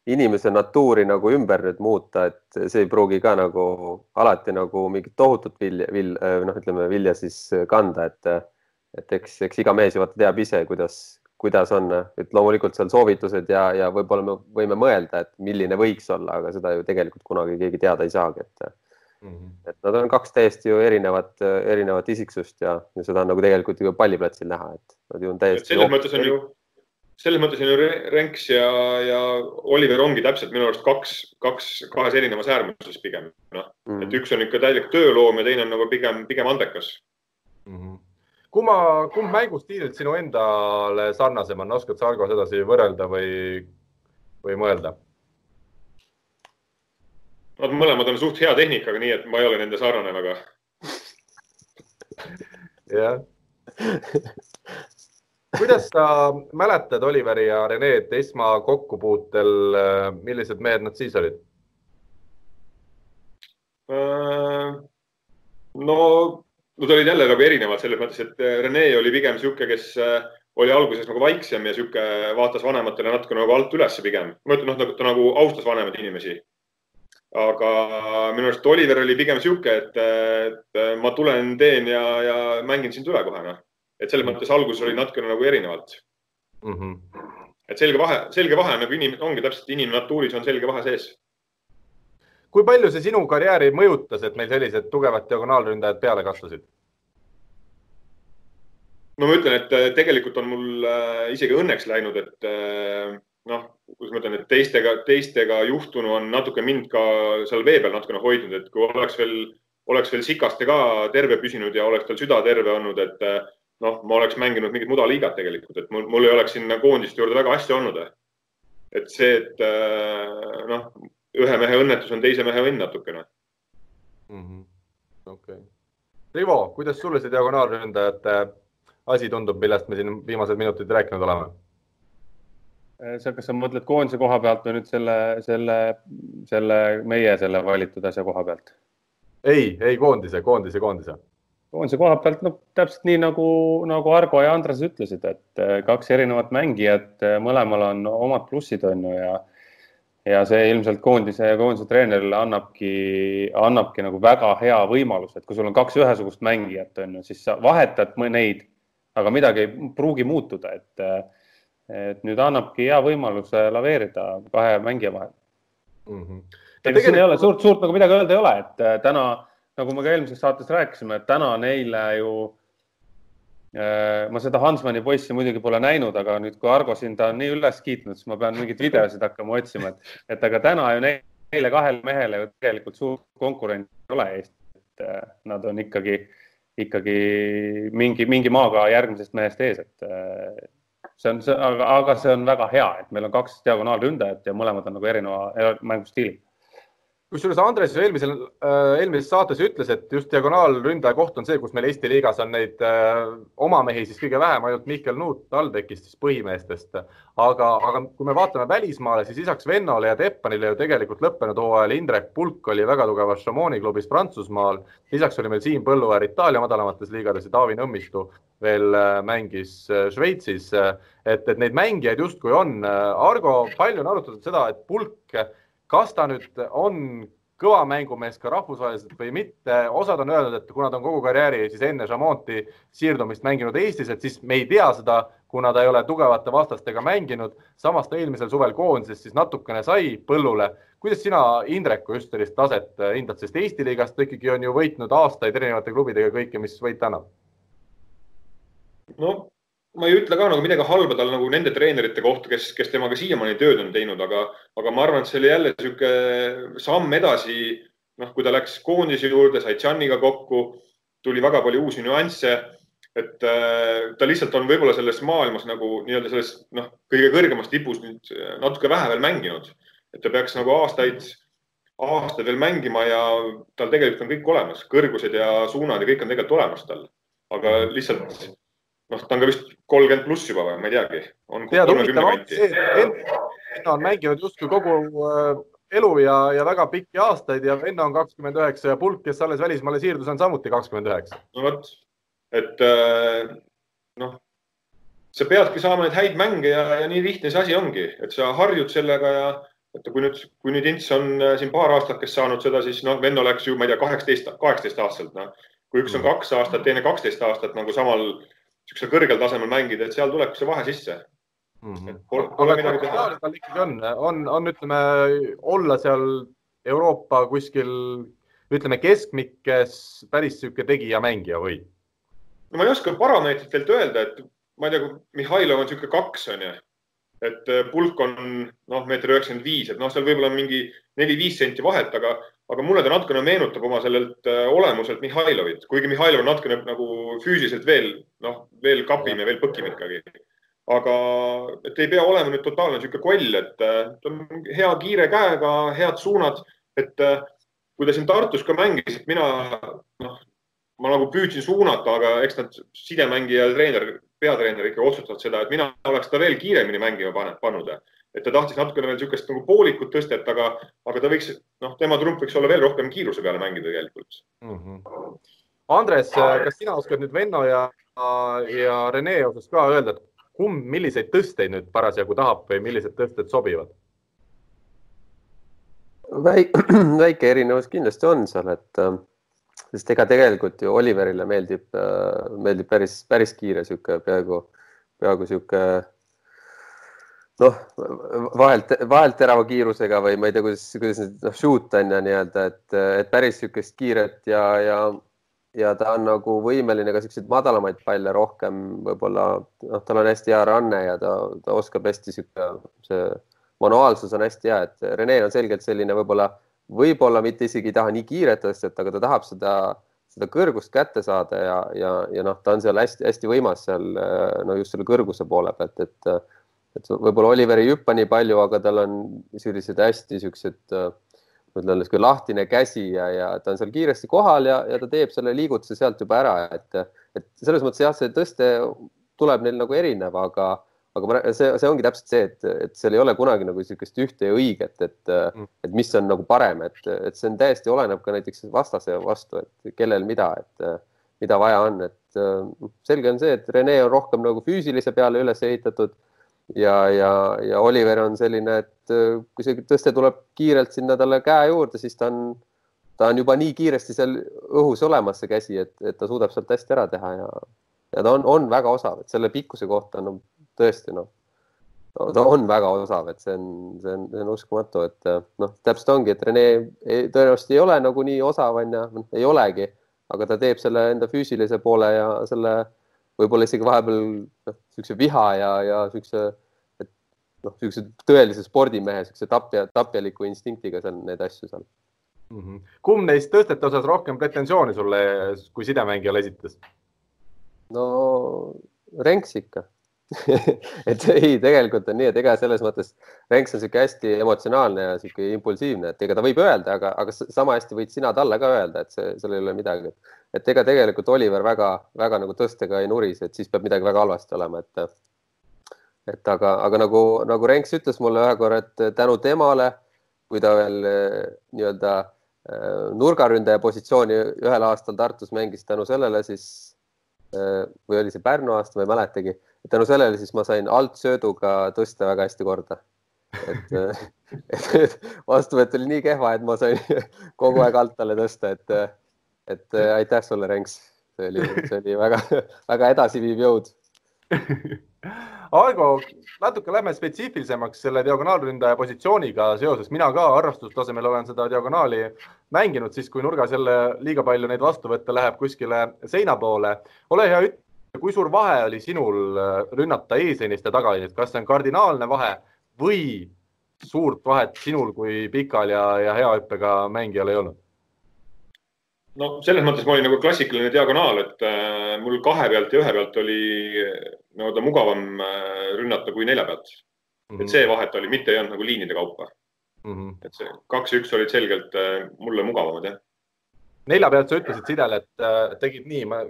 inimese natuuri nagu ümber nüüd muuta, et see ei pruugi ka nagu alati nagu mingit tohutut vilja, vil-, noh, ütleme vilja siis kanda, et, et eks, eks iga mees ju vaata teab ise, kuidas, kuidas on, et loomulikult seal soovitused ja, ja võib-olla me võime mõelda, et milline võiks olla, aga seda ju tegelikult kunagi keegi teada ei saagi, et Mm -hmm. et nad on kaks täiesti ju erinevat, erinevat isiksust ja, ja seda on nagu tegelikult ju palliplatsil näha, et nad ju on täiesti. selles mõttes on ju, selles mõttes on ju Renks ja, ja Oliver ongi täpselt minu arust kaks, kaks, kahes erinevas äärmuses pigem, noh mm -hmm., et üks on ikka täielik tööloom ja teine on nagu pigem, pigem andekas mm. -hmm kumma, kumb mängustiililt sinu endale sarnasem on, oskad sa Argo sedasi võrrelda või, või mõelda? Nad mõlemad on suht hea tehnikaga, nii et ma ei ole nende sarnane väga. jah. kuidas sa mäletad Oliveri ja Reneed esmakokkupuutel, millised mehed nad siis olid? no, nad olid jälle nagu erinevad selles mõttes, et Rene oli pigem niisugune, kes oli alguses nagu vaiksem ja sihuke vaatas vanematele natuke nagu alt üles pigem. ma ütlen, noh, nagu ta nagu austas vanemaid inimesi. Aga minu arust Oliver oli pigem sihuke, et, et ma tulen, teen ja, ja mängin sind üle kohe, noh. et selles mõttes alguses oli natukene nagu erinevalt mm. -hmm. et selge vahe, selge vahe nagu inim-, ongi täpselt inimnatuuris on selge vahe sees. kui palju see sinu karjääri mõjutas, et meil sellised tugevad diagonaalründajad peale kasvasid? no ma ütlen, et tegelikult on mul äh, isegi õnneks läinud, et äh, noh, kuidas ma ütlen, et teistega, teistega juhtunu on natuke mind ka seal vee peal natukene hoidnud, et kui oleks veel, oleks veel Sikaste ka terve püsinud ja oleks tal süda terve olnud, et noh, ma oleks mänginud mingit mudaliigat tegelikult, et mul, mul ei oleks sinna koondiste juurde väga hästi olnud. et see, et noh, ühe mehe õnnetus on teise mehe õnn natukene mm -hmm.. okei okay.. Rivo, kuidas sulle see diagonaalründajate asi tundub, millest me siin viimased minutid rääkinud oleme? Äh, sa, kas sa mõtled koondise koha pealt või nüüd selle, selle, selle meie selle valitud asja koha pealt? ei, ei koondise, koondise, koondise. koondise koha pealt, no täpselt nii nagu, nagu Argo ja Andres ütlesid, et äh, kaks erinevat mängijat, äh, mõlemal on omad plussid, on ju, ja ja see ilmselt koondise ja koondise treenerile annabki, annabki nagu väga hea võimalus, et kui sul on kaks ühesugust mängijat, on ju, siis sa vahetad neid aga midagi ei pruugi muutuda, et, et nüüd annabki hea võimaluse laveerida kahe mängija vahel mm. -hmm. ja tegelikult... siin ei ole suurt, suurt nagu midagi öelda ei ole, et äh, täna, nagu me ka eelmises saates rääkisime, et täna neile ju äh, ma seda Hansmani poissi muidugi pole näinud, aga nüüd, kui Argo siin ta on nii üles kiitnud, siis ma pean mingeid videosid hakkama otsima, et, et aga täna ju neile kahele mehele ju tegelikult suurt konkurenti ei ole Eestis, et äh, nad on ikkagi ikkagi mingi, mingi maaga järgmisest mehest ees, et see on, aga, aga see on väga hea, et meil on kaks diagonaalründajat ja mõlemad on nagu erineva mängustiili kusjuures Andres ju eelmisel, äh, eelmises saates ütles, et just diagonaalründaja koht on see, kus meil Eesti liigas on neid äh, oma mehi siis kõige vähem, ainult Mihkel Nuut TalTechist siis põhimeestest. aga, aga kui me vaatame välismaale, siis lisaks Vennole ja Teppanile ju tegelikult lõppenud hooajal Indrek Pulk oli väga tugevas Chamonix klubis Prantsusmaal. lisaks oli meil Siim Põlluäär Itaalia madalamates liigades ja Taavi Nõmmistu veel äh, mängis Šveitsis. et, et neid mängijaid justkui on. Argo, palju on arutatud seda, et Pulk kas ta nüüd on kõva mängumees ka rahvusvaheliselt või mitte, osad on öelnud, et kuna ta on kogu karjääri siis enne Chamonti siirdumist mänginud Eestis, et siis me ei tea seda, kuna ta ei ole tugevate vastastega mänginud. samas ta eelmisel suvel koondises siis natukene sai põllule. kuidas sina, Indreku, just sellist taset hindad, sest Eesti liigast ta ikkagi on ju võitnud aastaid erinevate klubidega kõike, mis võita annab? no ma ei ütle ka nagu midagi halba tal nagu nende treenerite kohta, kes, kes temaga siiamaani tööd on teinud, aga, aga ma arvan, et see oli jälle niisugune samm edasi. noh, kui ta läks koondise juurde, sai Tšanniga kokku, tuli väga palju uusi nüansse. et äh, ta lihtsalt on võib-olla selles maailmas nagu nii-öelda selles noh, kõige kõrgemas tipus nüüd natuke vähe veel mänginud, et ta peaks nagu aastaid aastaid veel mängima ja tal tegelikult on kõik olemas, kõrgused ja suunad ja kõik on tegelikult olemas tal. aga lihtsalt noh, ta on ka vist kolmkümmend pluss juba või ma ei teagi. tead, huvitav on see, et Enno on mänginud justkui kogu äh, elu ja, ja väga pikki aastaid ja Enno on kakskümmend üheksa ja Pulk, kes alles välismaale siirdus, on samuti kakskümmend üheksa. no vot, et äh, noh, sa peadki saama neid häid mänge ja, ja nii lihtne see asi ongi, et sa harjud sellega ja et kui nüüd, kui nüüd Ints on äh, siin paar aastakest saanud seda, siis noh, Venno läks ju, ma ei tea, kaheksateist, kaheksateist aastaselt, noh. kui üks on mm. kaks aastat, teine kaksteist aastat nagu samal niisugusel kõrgel tasemel mängida, et seal tuleb see vahe sisse mm. -hmm. Pole, pole midagi teha. tal ikkagi on, on, on, ütleme, olla seal Euroopa kuskil, ütleme keskmikes päris niisugune tegija-mängija või? no ma ei oska parameetritelt öelda, et ma ei tea, Mihhailov on niisugune kaks, onju et äh, pulk on noh, meeter üheksakümmend viis, et noh, seal võib-olla on mingi neli-viis senti vahet, aga, aga mulle ta natukene meenutab oma sellelt äh, olemuselt Mihhailovit, kuigi Mihhailov on natukene nagu füüsiliselt veel noh, veel kapim ja veel põkim ikkagi. aga et ei pea olema nüüd totaalne niisugune koll, et äh, ta on hea kiire käega, head suunad, et kui ta siin Tartus ka mängis, et mina noh, ma nagu püüdsin suunata, aga eks nad sidemängija ja treener, peatreener ikka otsustavad seda, et mina oleks ta veel kiiremini mängima pannud. et ta tahtis natukene veel niisugust nagu poolikut tõstet, aga, aga ta võiks, noh, tema trump võiks olla veel rohkem kiiruse peale mängida tegelikult mm. -hmm. Andres, kas sina oskad nüüd Venno ja, ja Rene osas ka öelda, et kumb, milliseid tõsteid nüüd parasjagu tahab või millised tõsted sobivad? väike, [clears throat] väike erinevus kindlasti on seal, et äh, sest ega tegelikult ju Oliverile meeldib, äh, meeldib päris, päris kiire sihuke peaaegu, peaaegu sihuke noh, vahelt, vahelt terava kiirusega või ma ei tea, kuidas, kuidas nüüd noh, shoot on ju nii-öelda, et, et päris niisugust kiiret ja, ja, ja ta on nagu võimeline ka siukseid madalamaid palle rohkem võib-olla, noh, tal on hästi hea ranne ja ta, ta oskab hästi sihuke, see manuaalsus on hästi hea, et Rene on selgelt selline võib-olla, võib-olla mitte isegi ei taha nii kiiret tõstet, aga ta tahab seda, seda kõrgust kätte saada ja, ja, ja noh, ta on seal hästi-hästi võimas seal no just selle kõrguse poole pealt, et et võib-olla Oliver ei hüppa nii palju, aga tal on sellised hästi siuksed, ma ütlen, niisugune lahtine käsi ja, ja ta on seal kiiresti kohal ja, ja ta teeb selle liigutuse sealt juba ära, et, et selles mõttes jah, see tõste tuleb neil nagu erinev, aga aga ma, see, see ongi täpselt see, et, et seal ei ole kunagi nagu niisugust ühte ja õiget, et mm., et mis on nagu parem, et, et see on täiesti oleneb ka näiteks vastase vastu, et kellel mida, et mida vaja on, et selge on see, et Rene on rohkem nagu füüsilise peale üles ehitatud ja, ja, ja Oliver on selline, et kui see tõste tuleb kiirelt sinna talle käe juurde, siis ta on, ta on juba nii kiiresti seal õhus olemas, see käsi, et, et ta suudab sealt hästi ära teha ja, ja ta on, on väga osav, et selle pikkuse kohta on no, tõesti noh no, ta on väga osav, et see on, see on, see on uskumatu, et noh, täpselt ongi, et Rene ei, tõenäoliselt ei ole nagu nii osav onju, noh, ei olegi, aga ta teeb selle enda füüsilise poole ja selle võib-olla isegi vahepeal noh, niisuguse viha ja, ja niisuguse, et noh, niisuguse tõelise spordimehe, niisuguse tapja, tapjaliku instinktiga seal neid asju seal mm. -hmm. kumb neist tõstete osas rohkem pretensiooni sulle kui sidemängijale esitas? no Renks ikka [laughs] et ei, tegelikult on nii, et ega selles mõttes Renks on niisugune hästi emotsionaalne ja niisugune impulsiivne, et ega ta võib öelda, aga, aga sama hästi võid sina talle ka öelda, et see, seal ei ole midagi. et ega tegelikult Oliver väga-väga nagu tõstega ei nurise, et siis peab midagi väga halvasti olema, et et aga, aga nagu, nagu Renks ütles mulle ühe korra, et tänu temale, kui ta veel nii-öelda äh, nurgaründaja positsiooni ühel aastal Tartus mängis, tänu sellele siis äh, või oli see Pärnu aasta, ma ei mäletagi tänu sellele siis ma sain altsööduga tõsta väga hästi korda. et, [laughs] et vastuvõtt oli nii kehva, et ma sain [laughs] kogu aeg alt talle tõsta, et, et aitäh sulle, Renks. see oli, see oli väga-väga edasiviiv jõud [laughs] Argo, natuke lähme spetsiifilisemaks selle diagonaalründaja positsiooniga seoses. mina ka harrastustasemel olen seda diagonaali mänginud siis, kui nurgas jälle liiga palju neid vastu võtta läheb kuskile seina poole. ole hea, ütle kui suur vahe oli sinul äh, rünnata eesliinist ja tagaliinist, kas see on kardinaalne vahe või suurt vahet sinul kui pikal ja, ja hea hüppega mängijal ei olnud? no selles mõttes ma olin nagu klassikaline diagonaal, et äh, mul kahe pealt ja ühe pealt oli nii-öelda mugavam äh, rünnata kui nelja pealt mm. -hmm. et see vahet oli, mitte ei olnud nagu liinide kaupa mm. -hmm. et see kaks ja üks olid selgelt äh, mulle mugavamad, jah. nelja pealt sa ütlesid Sidele, et äh, tegid nii, ma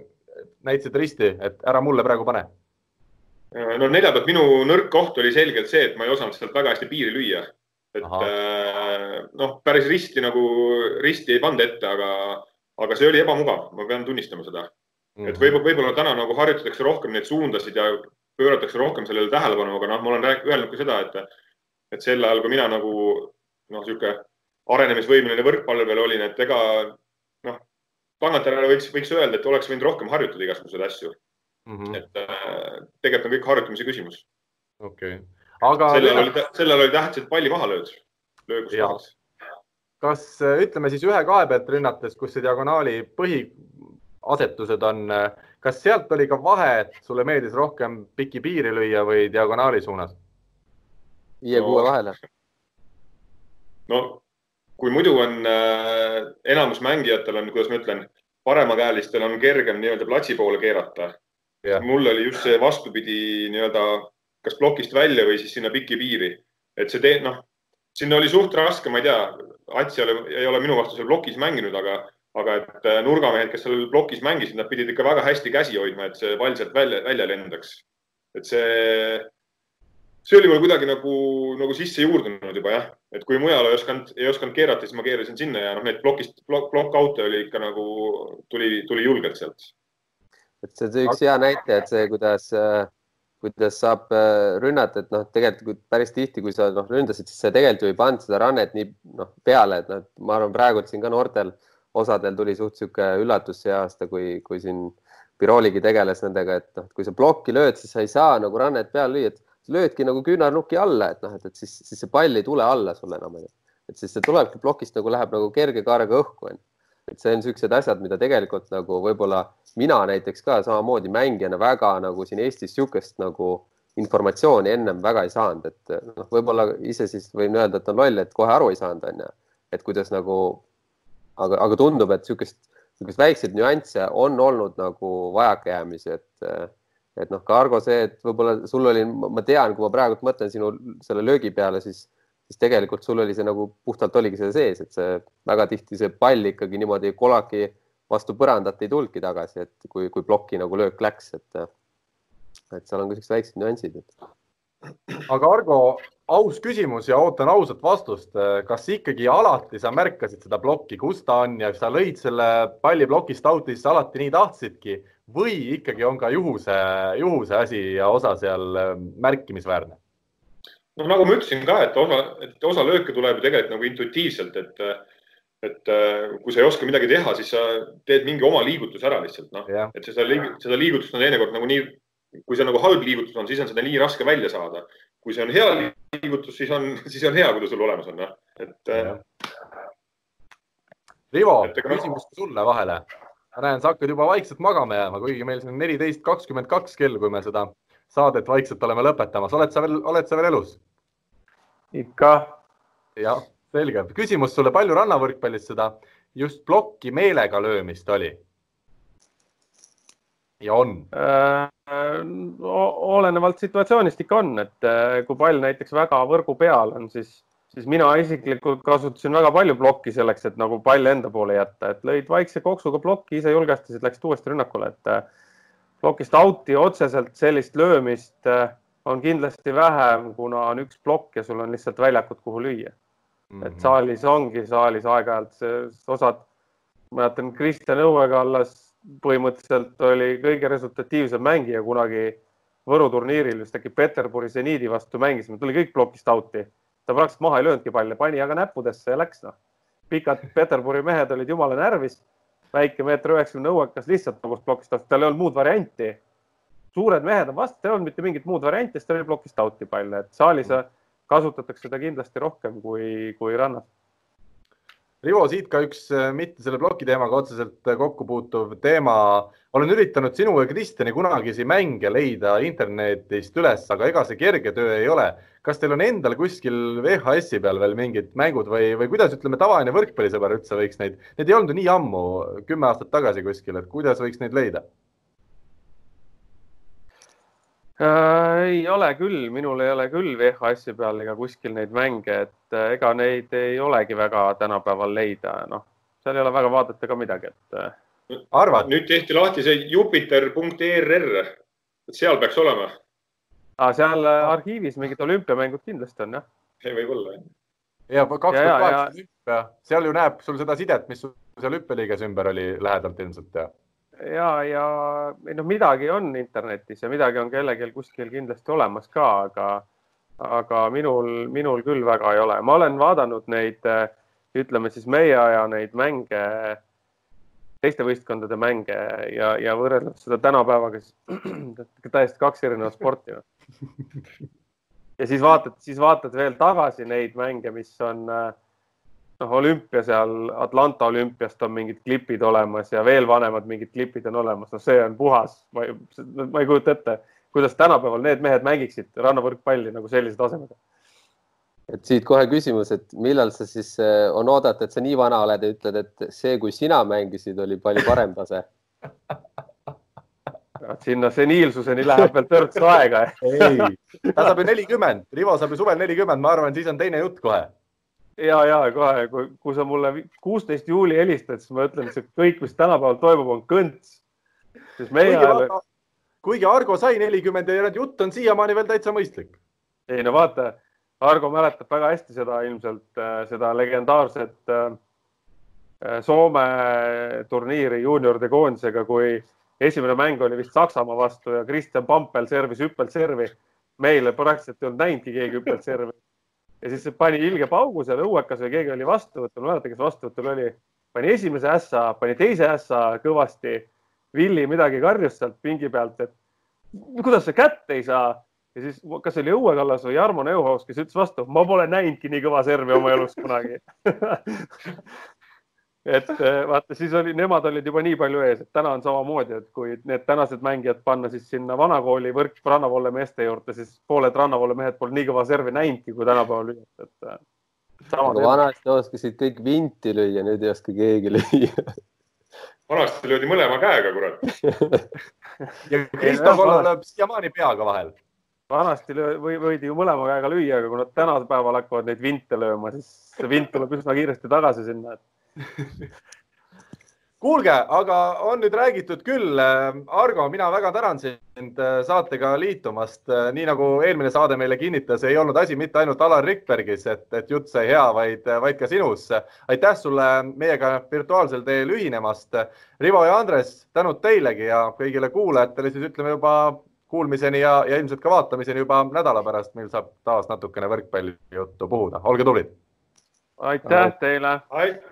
näitasid risti, et ära mulle praegu pane? no nelja pealt minu nõrk koht oli selgelt see, et ma ei osanud sealt väga hästi piiri lüüa. et äh, noh, päris risti nagu, risti ei pannud ette, aga, aga see oli ebamugav, ma pean tunnistama seda mm. -hmm. et võib-olla, võib-olla täna nagu harjutatakse rohkem neid suundasid ja pööratakse rohkem sellele tähelepanu, aga noh, ma olen öelnud ka seda, et, et sel ajal, kui mina nagu noh, niisugune arenemisvõimeline võrkpallur veel olin, et ega tagantjärele võiks, võiks öelda, et oleks võinud rohkem harjutada igasuguseid asju mm. -hmm. et äh, tegelikult on kõik harjutamise küsimus. okei okay., aga. sellel oli, sellel oli tähtis, et palli maha lööd, löögus kohas. kas äh, ütleme siis ühe-kahe pealt rünnates, kus see diagonaali põhiasetused on, äh, kas sealt oli ka vahe, et sulle meeldis rohkem piki piiri lüüa või diagonaali suunas? viie-kuue no, vahele. no kui muidu on äh, enamus mängijatel on, kuidas ma ütlen, paremakäelistel on kergem nii-öelda platsi poole keerata. Mul oli just see vastupidi nii-öelda kas plokist välja või siis sinna piki piiri, et see tee, noh, sinna oli suht raske, ma ei tea, Ats ei ole, ei ole minu vastu seal plokis mänginud, aga, aga et äh, nurgamehed, kes seal plokis mängisid, nad pidid ikka väga hästi käsi hoidma, et see pall sealt välja, välja lendaks. et see, see oli mul kuidagi nagu, nagu sisse juurdunud juba jah, et kui mujal ei osanud, ei osanud keerata, siis ma keerasin sinna ja noh, need plokist, plokk, plokk-out'e oli ikka nagu, tuli, tuli julgelt sealt. et see on üks hea näite, et see, kuidas kuidas saab äh, rünnata, et noh, tegelikult päris tihti, kui sa noh, ründasid, siis sa tegelikult ju ei pannud seda rannet nii noh peale, et noh, ma arvan, praegu siin ka noortel osadel tuli suht sihuke üllatus see aasta, kui, kui siin Birooligi tegeles nendega, et noh, kui sa plokki lööd, siis sa ei saa nagu rannet peale lüüa, et löödki nagu küünarnuki alla, et noh, et, et siis, siis see pall ei tule alla sulle enam, et siis see tulebki plokist nagu läheb nagu kerge kaarega õhku, onju et see on niisugused asjad, mida tegelikult nagu võib-olla mina näiteks ka samamoodi mängijana väga nagu siin Eestis niisugust nagu informatsiooni ennem väga ei saanud, et noh, võib-olla ise siis võin öelda, et on loll, et kohe aru ei saanud, on ju, et kuidas nagu, aga, aga tundub, et niisugust, niisugust väikseid nüansse on olnud nagu vajakajäämisi, et et noh, ka Argo see, et võib-olla sul oli, ma tean, kui ma praegult mõtlen sinu selle löögi peale, siis siis tegelikult sul oli see nagu puhtalt oligi see sees, et see väga tihti see pall ikkagi niimoodi kolaki vastu põrandat ei tulnudki tagasi, et kui, kui ploki nagu löök läks, et et seal on ka siuksed väiksed nüansid aga Argo, aus küsimus ja ootan ausat vastust. kas ikkagi alati sa märkasid seda plokki, kus ta on ja sa lõid selle palli plokist out'i, siis alati nii tahtsidki või ikkagi on ka juhuse, juhuse asi ja osa seal märkimisväärne? noh, nagu ma ütlesin ka, et osa, et osa lööke tuleb ju tegelikult nagu intuitiivselt, et, et kui sa ei oska midagi teha, siis sa teed mingi oma liigutuse ära lihtsalt, noh et seda, seda liigutust on teinekord nagu nii, kui see nagu halb liigutus on, siis on seda nii raske välja saada. kui see on hea liigutus, siis on, [laughs] siis on hea, kui ta sul olemas on, noh, et yeah.. Rivo, küsimus sulle vahele. Ma näen, sa hakkad juba vaikselt magama jääma, kuigi meil siin neliteist kakskümmend kaks kell, kui me seda saadet vaikselt oleme lõpetamas. oled sa veel, oled sa veel elus? ikka. jah, selge. küsimus sulle, palju rannavõrkpallis seda just plokki meelega löömist oli? ja on äh,? olenevalt situatsioonist ikka on, et äh, kui pall näiteks väga võrgu peal on, siis, siis mina isiklikult kasutasin väga palju plokki selleks, et nagu pall enda poole jätta, et lõid vaikse koksuga plokki, ise julgestasid, läksid uuesti rünnakule, et äh, plokist out'i otseselt sellist löömist äh, on kindlasti vähem, kuna on üks plokk ja sul on lihtsalt väljakut, kuhu lüüa mm. -hmm. et saalis ongi, saalis aeg-ajalt osad, mäletan Kristjan Õuekallas põhimõtteliselt oli kõige resultatiivsem mängija kunagi Võru turniiril, vist äkki Peterburi seniidi vastu mängisime, tuli kõik plokist out'i. Ta praktiliselt maha ei löönudki palle, pani aga näppudesse ja läks noh. pikad Peterburi mehed olid jumala närvis väike meeter üheksakümne õuekas lihtsalt nagu plokist out, tal ei olnud muud varianti. suured mehed on vastu, tal ei olnud mitte mingit muud varianti, siis ta oli plokist out'i pall, et saalis kasutatakse seda kindlasti rohkem kui, kui rannas Rivo, siit ka üks äh, mitte selle ploki teemaga otseselt äh, kokku puutuv teema. olen üritanud sinu ja Kristjani kunagisi mänge leida internetist üles, aga ega see kerge töö ei ole. kas teil on endal kuskil VHS-i peal veel mingid mängud või, või kuidas ütleme, tavaline võrkpallisõber üldse võiks neid, need ei olnud ju nii ammu, kümme aastat tagasi kuskil, et kuidas võiks neid leida? Äh,? ei ole küll, minul ei ole küll VHS-i peal ega kuskil neid mänge, et äh, ega neid ei olegi väga tänapäeval leida, noh, seal ei ole väga vaadata ka midagi, et. Äh. arvad? nüüd tehti lahti see Jupiter.err, et seal peaks olema ah,. seal äh, arhiivis mingid olümpiamängud kindlasti on jah. võib-olla jah. ja kaks tuhat kaheksa olümpia, seal ju näeb sul seda sidet, mis sul seal hüppeliiges ümber oli lähedalt ilmselt ja ja, ja ei noh, midagi on internetis ja midagi on kellelgi kuskil kindlasti olemas ka, aga, aga minul, minul küll väga ei ole. ma olen vaadanud neid, ütleme siis meie aja neid mänge, teiste võistkondade mänge ja, ja võrrelnud seda tänapäevaga, siis [clears throat] täiesti kaks erinevat sporti. [laughs] ja siis vaatad, siis vaatad veel tagasi neid mänge, mis on äh, noh, olümpia seal, Atlanta olümpiast on mingid klipid olemas ja veel vanemad mingid klipid on olemas, no see on puhas, ma ei, ma ei kujuta ette, kuidas tänapäeval need mehed mängiksid rannavõrkpalli nagu sellise tasemega. et siit kohe küsimus, et millal sa siis eh, on oodata, et sa nii vana oled ja ütled, et see, kui sina mängisid, oli palju parem tase? Sinna seniilsuseni läheb veel törts aega. Ei, ta saab ju nelikümmend, Rivo saab ju suvel nelikümmend, ma arvan, siis on teine jutt kohe ja, ja kohe, kui, kui sa mulle kuusteist juuli helistad, siis ma ütlen, et see kõik, mis tänapäeval toimub, on kõnts. siis meie ajal. kuigi Argo sai nelikümmend ja jutt on siiamaani veel täitsa mõistlik. ei no vaata, Argo mäletab väga hästi seda ilmselt äh, seda legendaarset äh, Soome turniiri juunioride koondisega, kui esimene mäng oli vist Saksamaa vastu ja Kristjan Pampel servis hüppelservi. meile praktiliselt ei olnud näinudki keegi hüppelservi ja siis pani ilge paugu seal õuekas või keegi oli vastuvõtul, ma ei mäleta, kes vastuvõtul oli, pani esimese ässa, pani teise ässa kõvasti. Villi midagi karjus sealt pingi pealt, et kuidas sa kätte ei saa ja siis, kas oli Õue Kallas või Jarmo Neuhaus, kes ütles vastu, ma pole näinudki nii kõva servi oma elus kunagi [laughs] et eh, vaata, siis oli, nemad olid juba nii palju ees, et täna on samamoodi, et kui need tänased mängijad panna siis sinna vanakooli võrk Rannavolle meeste juurde, siis pooled Rannavolle mehed pole nii kõva servi näinudki, kui tänapäeval lüüakse, et. Eh, vanasti oskasid kõik vinti lüüa, nüüd ei oska keegi lüüa. vanasti löödi mõlema käega, kurat [laughs] ja Kristo Kollo lööb siiamaani peaga vahel vanasti või võidi ju mõlema käega lüüa, aga kui nad tänapäeval hakkavad neid vinte lööma, siis see vint tuleb üsna kiiresti tagasi sinna, et kuulge, aga on nüüd räägitud küll. Argo, mina väga tänan sind äh, saatega liitumast. Äh, nii nagu eelmine saade meile kinnitas, ei olnud asi mitte ainult Alar Rikbergis, et, et jutt sai hea, vaid, vaid ka sinus. aitäh sulle meiega virtuaalsel teel ühinemast. Rivo ja Andres, tänud teilegi ja kõigile kuulajatele siis ütleme juba kuulmiseni ja, ja ilmselt ka vaatamiseni juba nädala pärast, mil saab taas natukene võrkpallijuttu puhuda. olge tublid. aitäh teile. aitäh.